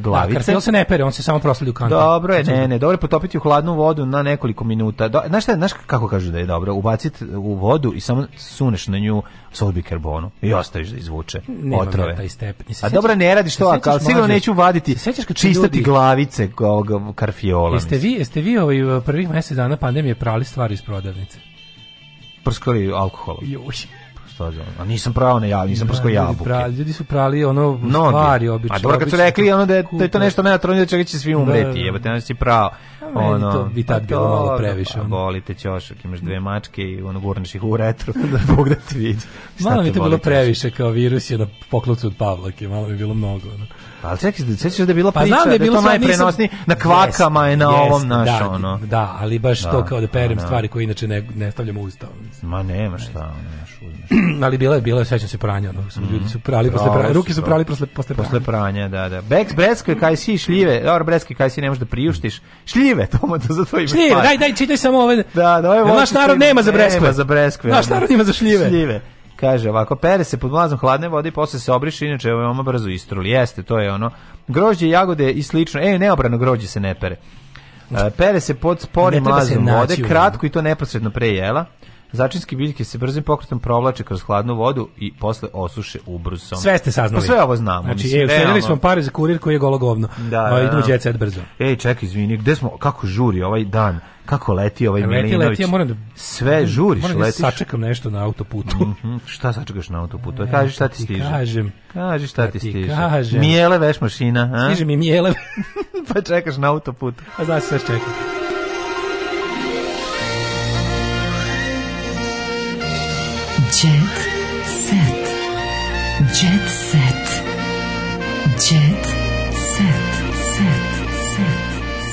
Speaker 10: glavice. Da, karfiol
Speaker 9: se ne pere, on se samo prosladi u kantu.
Speaker 10: Dobro je, ne, ne, dobro je potopiti u hladnu vodu na nekoliko minuta. Do, znaš, šta, znaš kako kažu da je dobro? Ubaciti u vodu i samo suneš na nju sod bikarbonu i ostaviš da izvuče Nemam otrove. Taj step. Nisam A dobro ne radiš to, kao sigurno neću vaditi. Sećaš kad čistati ljudi... glavice ovog karfiola.
Speaker 9: Jeste vi, jeste vi ovaj prvih mjesec dana pandemije prali stvari iz prodavnice?
Speaker 10: Prskali alkoholom.
Speaker 9: Joj
Speaker 10: stazom. A nisam pravo ne javio, nisam prskao jabuke. Prali,
Speaker 9: ljudi su prali ono Mnogi. stvari obično.
Speaker 10: A dobro kad su rekli ono da je, da je to nešto neatronije, čega da će svi da, umreti, da, jebate, onda si
Speaker 9: pravo. Ono, to bi tad pa bilo malo previše.
Speaker 10: Pa, boli te ćošak, imaš dve da. mačke i ono gurneš ih u retru, da Bog da ti vidi.
Speaker 9: Malo mi to bilo previše, kao virus je na poklocu od Pavlake, malo mi bilo mnogo. Ono.
Speaker 10: Ali čekaj, sećaš da je bila pa priča, znam da je, da bilo da to najprenosni nisam... na kvakama je na ovom naš, da, ono.
Speaker 9: Da, ali baš da, to kao da perem da. stvari koje inače ne, ne stavljam u usta. Ma
Speaker 10: nema šta, nemaš uzmeš.
Speaker 9: ali bila je, bila je, sećam se pranja, no, su, ljudi su prali mm-hmm. posle pranja, ruke su prali posle, posle, posle
Speaker 10: pranja. da, da. Bek, breskve, kaj si, šljive, dobro, breskve, kaj si, ne možeš da priuštiš. Šljive, to mu to za tvoje
Speaker 9: Šljive, daj, daj, čitaj samo ove. Da, da, ove. Naš narod nema za breskve. Nema za breskve. Naš narod ima za šljive.
Speaker 10: Šljive. Kaže ovako, pere se pod mlazom hladne vode i posle se obriše, inače je veoma brzo istruli. Jeste, to je ono. Grožđe, jagode i slično. E, neobrano grožđe se ne pere. E, pere se pod sporim mlazom vode, kratko i to neposredno pre jela. Začinske biljke se brzim pokretom provlače kroz hladnu vodu i posle osuše ubrusom.
Speaker 9: Sve ste saznali. Pa
Speaker 10: sve ovo znamo.
Speaker 9: Znači, mislim, e, smo pare za kurir koji je golo govno. Da, ovaj, da, da. Idemo brzo.
Speaker 10: Ej, čekaj, izvini, gde smo, kako žuri ovaj dan? kako leti ovaj leti, Milinović. Leti, ja moram da, sve da žuriš,
Speaker 9: moram da
Speaker 10: letiš.
Speaker 9: sačekam nešto na autoputu. Mm -hmm.
Speaker 10: Šta sačekaš na autoputu? E, kaži šta ti stiže. Kažem. Kaži šta ti, stiže. Kažem.
Speaker 9: Mijele
Speaker 10: veš mašina.
Speaker 9: A? Stiže mi mijele.
Speaker 10: pa čekaš na autoputu.
Speaker 9: A znaš sve čekam. Jet set. Jet set. Jet set. Set. Set.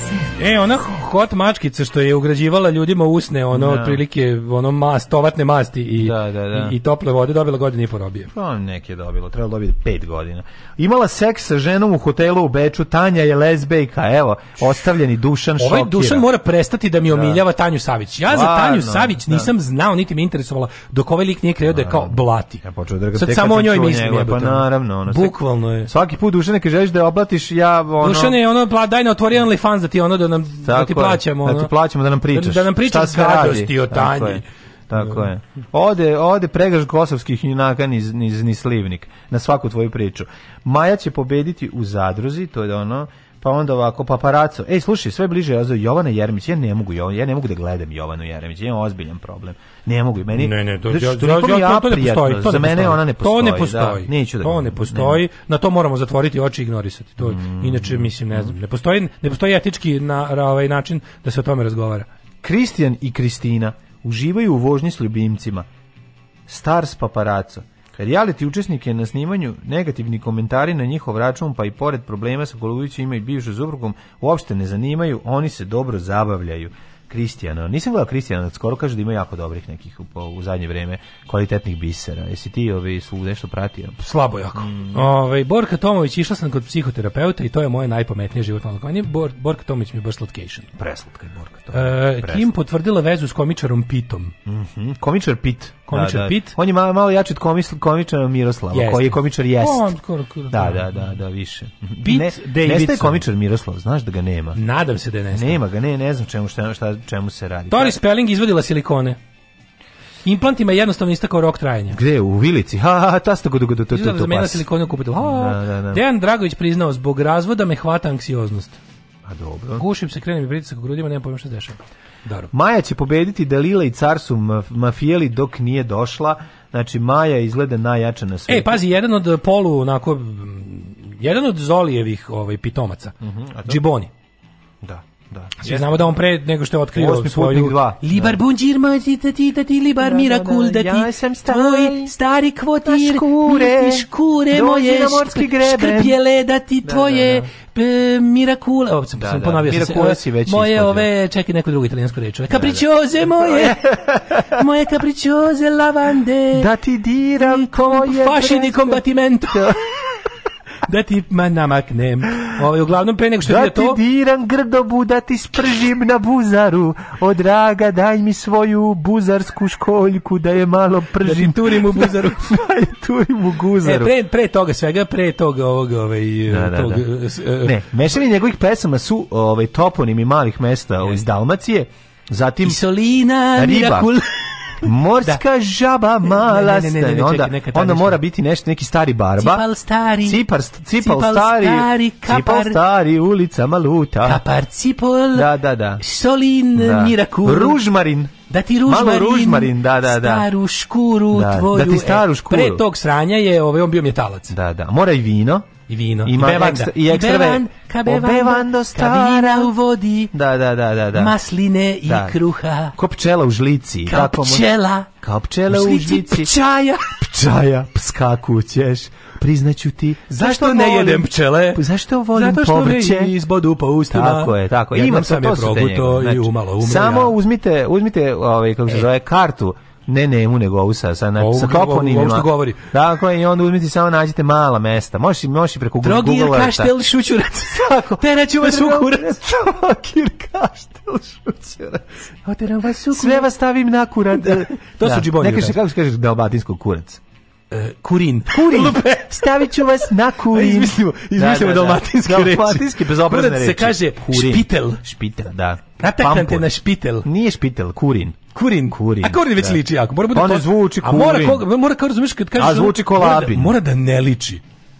Speaker 9: set. E, ona hot mačkice što je ugrađivala ljudima usne, ono, da. otprilike, ono, mas, tovatne masti i, da, da, da, i, i, tople vode, dobila godine i porobije.
Speaker 10: Pa neke dobilo, dobila, trebalo dobiti pet godina. Imala seks sa ženom u hotelu u Beču, Tanja je lesbejka, evo, ostavljeni Dušan
Speaker 9: Ovaj Dušan mora prestati da mi da. omiljava Tanju Savić. Ja Varno, za Tanju Savić da. nisam znao, niti me interesovala, dok ovaj lik nije krenuo da je kao blati. Ja
Speaker 10: počeo da Sad samo
Speaker 9: o njoj mislim. Pa
Speaker 10: naravno,
Speaker 9: ono, Bukvalno je.
Speaker 10: Svaki put Dušane, kad želiš da je oblatiš, ja ono...
Speaker 9: Dušane, ono, pa daj na otvori OnlyFans da ti ono da nam da ti plaćamo. Ono,
Speaker 10: da ti plaćamo da nam da- pričaš. Da, da nam pričaš gadosti
Speaker 9: o Tanji. Tako je.
Speaker 10: Tako da. je. Ode, ode pregaž kosovskih junaka niz, niz, niz slivnik na svaku tvoju priču. Maja će pobediti u zadruzi, to je ono pa onda ovako paparaco. Ej, slušaj, sve bliže ja Jovana Jeremić, ja ne mogu ja ne mogu da gledam Jovanu Jeremić, ja imam ozbiljan problem. Ne mogu, meni Ne, ne,
Speaker 9: to, ja, ja, to, ne postoji, to Za mene ona ne postoji. To ne postoji.
Speaker 10: Da, neću da to ne postoji. Na to moramo zatvoriti oči i ignorisati. To mm. inače mislim ne znam, ne postoji, ne postoji etički na, ovaj način da se o tome razgovara. Kristijan i Kristina uživaju u vožnji s ljubimcima. Stars paparaco. Reality učesnike na snimanju negativni komentari na njihov račun pa i pored problema sa Golubićem imaju bivšom suprugom uopšte ne zanimaju, oni se dobro zabavljaju. Kristijana. Nisam gledao Kristijana, skoro kažu da ima jako dobrih nekih u, u zadnje vreme kvalitetnih bisera. Jesi ti ovi su nešto pratio?
Speaker 9: Slabo jako. Mm. Ove, Borka Tomović, išla sam kod psihoterapeuta i to je moje najpametnije životno odlukovanje. Bor, Borka Tomović mi je baš slutcation.
Speaker 10: Preslatka je Borka
Speaker 9: Tomović. E, Kim potvrdila vezu s komičarom Pitom. Mm -hmm.
Speaker 10: Komičar Pit.
Speaker 9: Komičar da, da. Pit.
Speaker 10: On je malo, malo jači od komis, komičara Miroslava, jest. koji je komičar jest. On, kor, kor, da, da, da, da, više. Pit ne, Davidson. Nestaje komičar Miroslav, znaš da ga nema.
Speaker 9: Nadam se da je
Speaker 10: nestaje. Nema ga, ne, ne znam čemu šta, šta čemu se radi. Tori
Speaker 9: Spelling izvodila silikone. Implantima je jednostavno istakao rok trajanja.
Speaker 10: Gde? U Vilici? Ha, ha, ha, ta sto gudu, gudu, to, to tu,
Speaker 9: Zamenila silikone u kupitu. Ha, da, da, da. Dejan Dragović priznao, zbog razvoda me hvata anksioznost.
Speaker 10: A dobro. Gušim
Speaker 9: se, krenem i pritisak u grudima, nemam pojma što se dešava.
Speaker 10: Dobro. Maja će pobediti Dalila i Carsu mafijeli dok nije došla. Znači, Maja izgleda najjača na svijetu.
Speaker 9: E, pazi, jedan od eh, polu, onako, mm, jedan od Zolijevih ovaj, pitomaca, uh mhm, -huh, Džiboni.
Speaker 10: Da. Da.
Speaker 9: Svi znamo da on pre nego što je otkrio svoju dva.
Speaker 10: Libar da. bunđir mazi da ti libar da, mirakul da, da, da ti. Ja sam stari, tvoj stari kvotir, škure, škure moje, na morski greben. Škrpjele da ti da, tvoje da, da. E, mirakule. Ovo sam, da, sam da, ponavio sam se. Već moje ispadio. ove, čekaj neku drugu italijansku reč. Kapričioze da, da. da. moje, moje kapričioze lavande. Da ti diram koje...
Speaker 9: Fašini kombatimento. Da. da ti ma namaknem. Ovaj, uglavnom, pre nego što da to...
Speaker 10: Da ti diram grdobu, da ti spržim na buzaru. O, draga, daj mi svoju buzarsku školjku, da je malo da pržim.
Speaker 9: Da turim u buzaru.
Speaker 10: da turim u guzaru.
Speaker 9: E, pre, pre toga svega, pre toga ovog... Ovaj,
Speaker 10: da, da,
Speaker 9: tog,
Speaker 10: da. Uh, ne, mešavi njegovih pesama su ovaj, toponimi malih mesta je. iz Dalmacije. Zatim...
Speaker 9: Isolina, riba. Mirakul.
Speaker 10: Morska da. žaba mala ne, ne, ne, ne onda, čekaj, onda mora biti nešto, neki stari barba. Cipal
Speaker 9: stari.
Speaker 10: Cipar, cipal, stari. stari kapar,
Speaker 9: cipal
Speaker 10: stari, ulica maluta. Kapar
Speaker 9: cipol.
Speaker 10: Da, da, da.
Speaker 9: Solin
Speaker 10: da.
Speaker 9: mirakul.
Speaker 10: Ružmarin.
Speaker 9: Da ti ružmarin, Malo
Speaker 10: ružmarin da, da, da.
Speaker 9: staru škuru da, tvoju. Da ti staru škuru. E, pre tog sranja je ovaj, on bio metalac.
Speaker 10: Da, da. Mora i vino
Speaker 9: i vino.
Speaker 10: I
Speaker 9: bevanda. I
Speaker 10: ekstra bevan, ka
Speaker 9: bevanda, bevando u vodi.
Speaker 10: Da, da, da, da. da.
Speaker 9: Masline da. i kruha. kao
Speaker 10: pčela u žlici.
Speaker 9: Kao da, pčela.
Speaker 10: Kao pčela u, žlici. U
Speaker 9: Pčaja.
Speaker 10: Pčaja, pskakućeš. Priznaću ti. Zašto, zašto ne jedem pčele?
Speaker 9: Zašto volim
Speaker 10: povrće?
Speaker 9: Zato što povrće?
Speaker 10: me izbodu po ustima. Tako je, tako. Imam sam je proguto znači, i umalo umre. Znači, samo uzmite, uzmite ovaj, kako se e. zove, kartu Ne, ne, mu nego ovu sa, sa, na, ovu, sa toponimima. Ovu što govori. Dakle, i onda uzmite samo nađite mala mesta. Možeš, i možeš i preko
Speaker 9: Google-a.
Speaker 10: Trogir Google Kaštel
Speaker 9: Šućurac. Tako. Tera ću vas ukurac.
Speaker 10: Trogir Kaštel Šućurac. Otera vas
Speaker 9: ukurac. Sve vas stavim na kurat. Da. to
Speaker 10: su da. džiboni. Ne se da. kako se kaže dalbatinskog kurac?
Speaker 9: Uh, kurin. Kurin.
Speaker 10: Stavit
Speaker 9: ću vas na kurin.
Speaker 10: Izmislimo, izmislimo da, da, da. dalmatinske da, reči. Dalmatinske
Speaker 9: bezobrazne reči. se kaže kurin. špitel.
Speaker 10: Špitel, da.
Speaker 9: Nataknete Pampur. na špitel.
Speaker 10: Nije špitel, kurin.
Speaker 9: Kurin,
Speaker 10: kurin. A
Speaker 9: kurin već da. liči jako. Mora da bude On
Speaker 10: to... zvuči kurin. A
Speaker 9: mora, mora kao da razumiješ kad kažeš... A zvuči ko Mora da, mora da ne liči.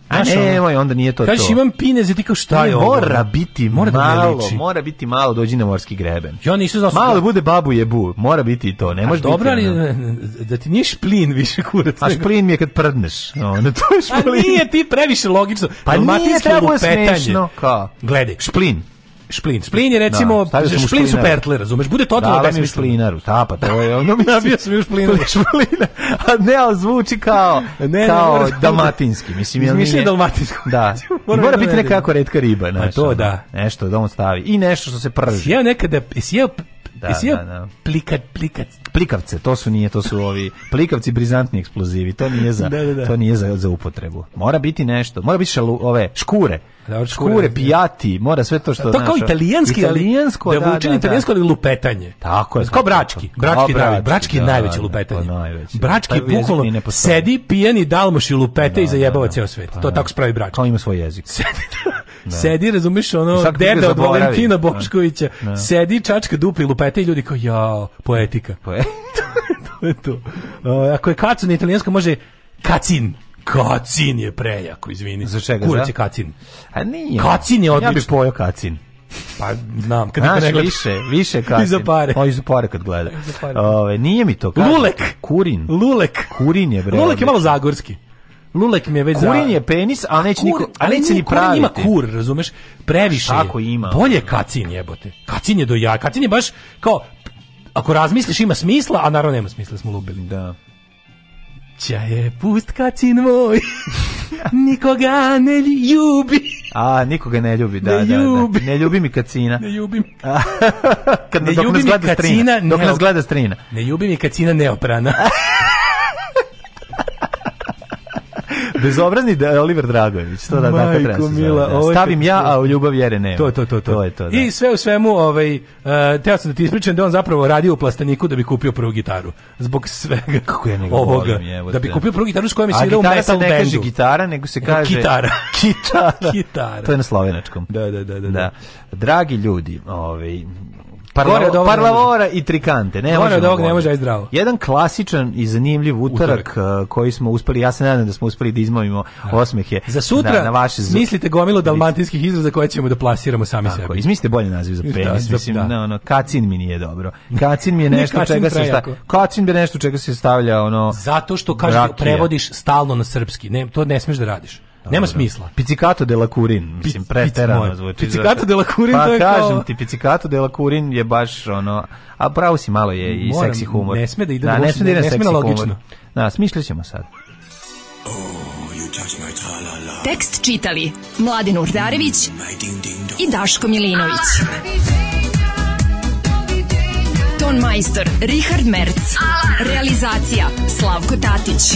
Speaker 10: A ne, moj, onda nije to Kaži, to. Kažeš
Speaker 9: imam pine, i ti kao šta je ovo?
Speaker 10: Mora biti mora da malo, liči. mora biti malo dođi na morski greben. Ja nisam znao. Malo da bude babu jebu, mora biti i to, ne može biti.
Speaker 9: Dobro, ali da ti nije šplin više kurac.
Speaker 10: A šplin mi je kad prdneš. No, na to je šplin.
Speaker 9: A nije ti previše logično.
Speaker 10: Pa Dalmatinski nije, lupetanje. Smešno,
Speaker 9: kao. Gledaj,
Speaker 10: šplin
Speaker 9: Splin. Splin da, je recimo, da, šplin šplinaru. su pertle, razumeš, bude totalno da, mi šplinaru,
Speaker 10: da, pa to je, ono mi ja bio sam još
Speaker 9: šplinaru. šplina,
Speaker 10: a ne, ali zvuči kao, ne, kao ne, da dalmatinski, mislim. Jel
Speaker 9: mislim
Speaker 10: dalmatinsko. Da, mora, mora da biti nekako redka riba, pa znaš. to
Speaker 9: da.
Speaker 10: Nešto
Speaker 9: da on
Speaker 10: stavi i nešto što se prži.
Speaker 9: Ja nekada, jesi jeo da, da, da. Plika, plika,
Speaker 10: plikavce, to su nije, to su ovi plikavci brizantni eksplozivi, to nije za da, da, da. to nije za, za upotrebu. Mora biti nešto, mora biti šalu, ove škure. Da, dobro, škure, škure da. pijati, mora sve to što To
Speaker 9: kao italijanski, italijansko, da, da, da, da, italijansko ali lupetanje.
Speaker 10: Tako je. Kao
Speaker 9: pa, pa, pa, brački, brački, kao brački, brački najveće lupetanje. Najveće. Brački bukvalno sedi pijani dalmoši lupete i zajebava ceo svet. to tako spravi brački. Kao
Speaker 10: ima svoj jezik.
Speaker 9: Da. sedi, razumeš, ono, deda od Valentina da. Boškovića, da. sedi, čačka dupe i lupete i ljudi kao, jao, poetika. to je to. Uh, ako je kacun italijansko, može kacin. Kacin je prejako, izvini.
Speaker 10: Za
Speaker 9: čega?
Speaker 10: Kurac je
Speaker 9: kacin. A
Speaker 10: nije.
Speaker 9: Kacin je
Speaker 10: odlično. Ja bih pojao kacin.
Speaker 9: Pa znam,
Speaker 10: kad Znaš, ne više, više kacin. I
Speaker 9: za
Speaker 10: pare. O,
Speaker 9: i
Speaker 10: pare
Speaker 9: kad gleda.
Speaker 10: Ove, nije mi to.
Speaker 9: Kacin. Lulek.
Speaker 10: Kurin.
Speaker 9: Lulek. Kurin je bre. Lulek je malo zagorski. Lulek mi je već Kurin za... je penis, a neće niko, a neće ni praviti. ima kur, razumeš? Previše. Tako ima. Bolje kacin jebote. Kacin je do jaja. Kacin je baš kao ako razmisliš ima smisla, a naravno nema smisla, smo lubili.
Speaker 10: Da.
Speaker 9: Ća je pust kacin moj. nikoga ne ljubi. A,
Speaker 10: nikoga ne ljubi, da, ne da, da. ljubi. da. Ne ljubi mi kacina.
Speaker 9: Ne
Speaker 10: ljubim.
Speaker 9: Kad, ne
Speaker 10: dok ljubi nas gleda strina. Dok neop... nas gleda strina.
Speaker 9: Ne
Speaker 10: ljubi
Speaker 9: mi kacina neoprana.
Speaker 10: Bezobrazni da Oliver Dragojević, to da tako treba se zove. Da.
Speaker 9: Stavim ja, a u ljubav vjere nema.
Speaker 10: To, to, to. to. to, je to da.
Speaker 9: I sve u svemu, ovaj, uh, teo sam da ti ispričam da on zapravo radio u plastaniku da bi kupio prvu gitaru. Zbog svega
Speaker 10: kako ja ovoga. Volim,
Speaker 9: da bi kupio prvu gitaru s kojom
Speaker 10: se svirao metal bandu. A gitara se ne kaže
Speaker 9: gitara,
Speaker 10: nego se kaže... gitara.
Speaker 9: Kitara.
Speaker 10: gitara. To je na slovenačkom.
Speaker 9: Da, da, da. da. da. da.
Speaker 10: Dragi ljudi, ovaj, Parla, parlavora i trikante. Ne može da ovog
Speaker 9: ne može aj zdravo.
Speaker 10: Jedan klasičan i zanimljiv utorak, utorak. Uh, koji smo uspeli, ja se nadam da smo uspeli da izmavimo da. osmehe.
Speaker 9: Za sutra na,
Speaker 10: na vaše
Speaker 9: zub. mislite gomilo dalmatinskih izraza koje ćemo da plasiramo sami Tako, sebi.
Speaker 10: Izmislite bolje naziv za da, penis, da, mislim, da. Ne, ono, kacin mi nije dobro. Kacin mi je nešto ne, čega se sta... Kacin je nešto čega se stavlja ono
Speaker 9: Zato što kaže prevodiš stalno na srpski. Ne, to ne smeš da radiš. Da, Nema da. smisla.
Speaker 10: Pizzicato della Curin, mislim, preterano zvuči. Pizzicato
Speaker 9: della Curin,
Speaker 10: pa,
Speaker 9: to je
Speaker 10: kao... kažem ti, Pizzicato della Curin je baš ono... A pravo si malo je i
Speaker 9: Moram,
Speaker 10: seksi humor.
Speaker 9: Ne sme da ide
Speaker 10: da,
Speaker 9: ne sme da ide
Speaker 10: ne sme logično. Da, smišljat ćemo sad. Oh, Tekst čitali Mladin Urdarević i Daško Milinović. Ton majstor Richard Merc. Realizacija Slavko Tatić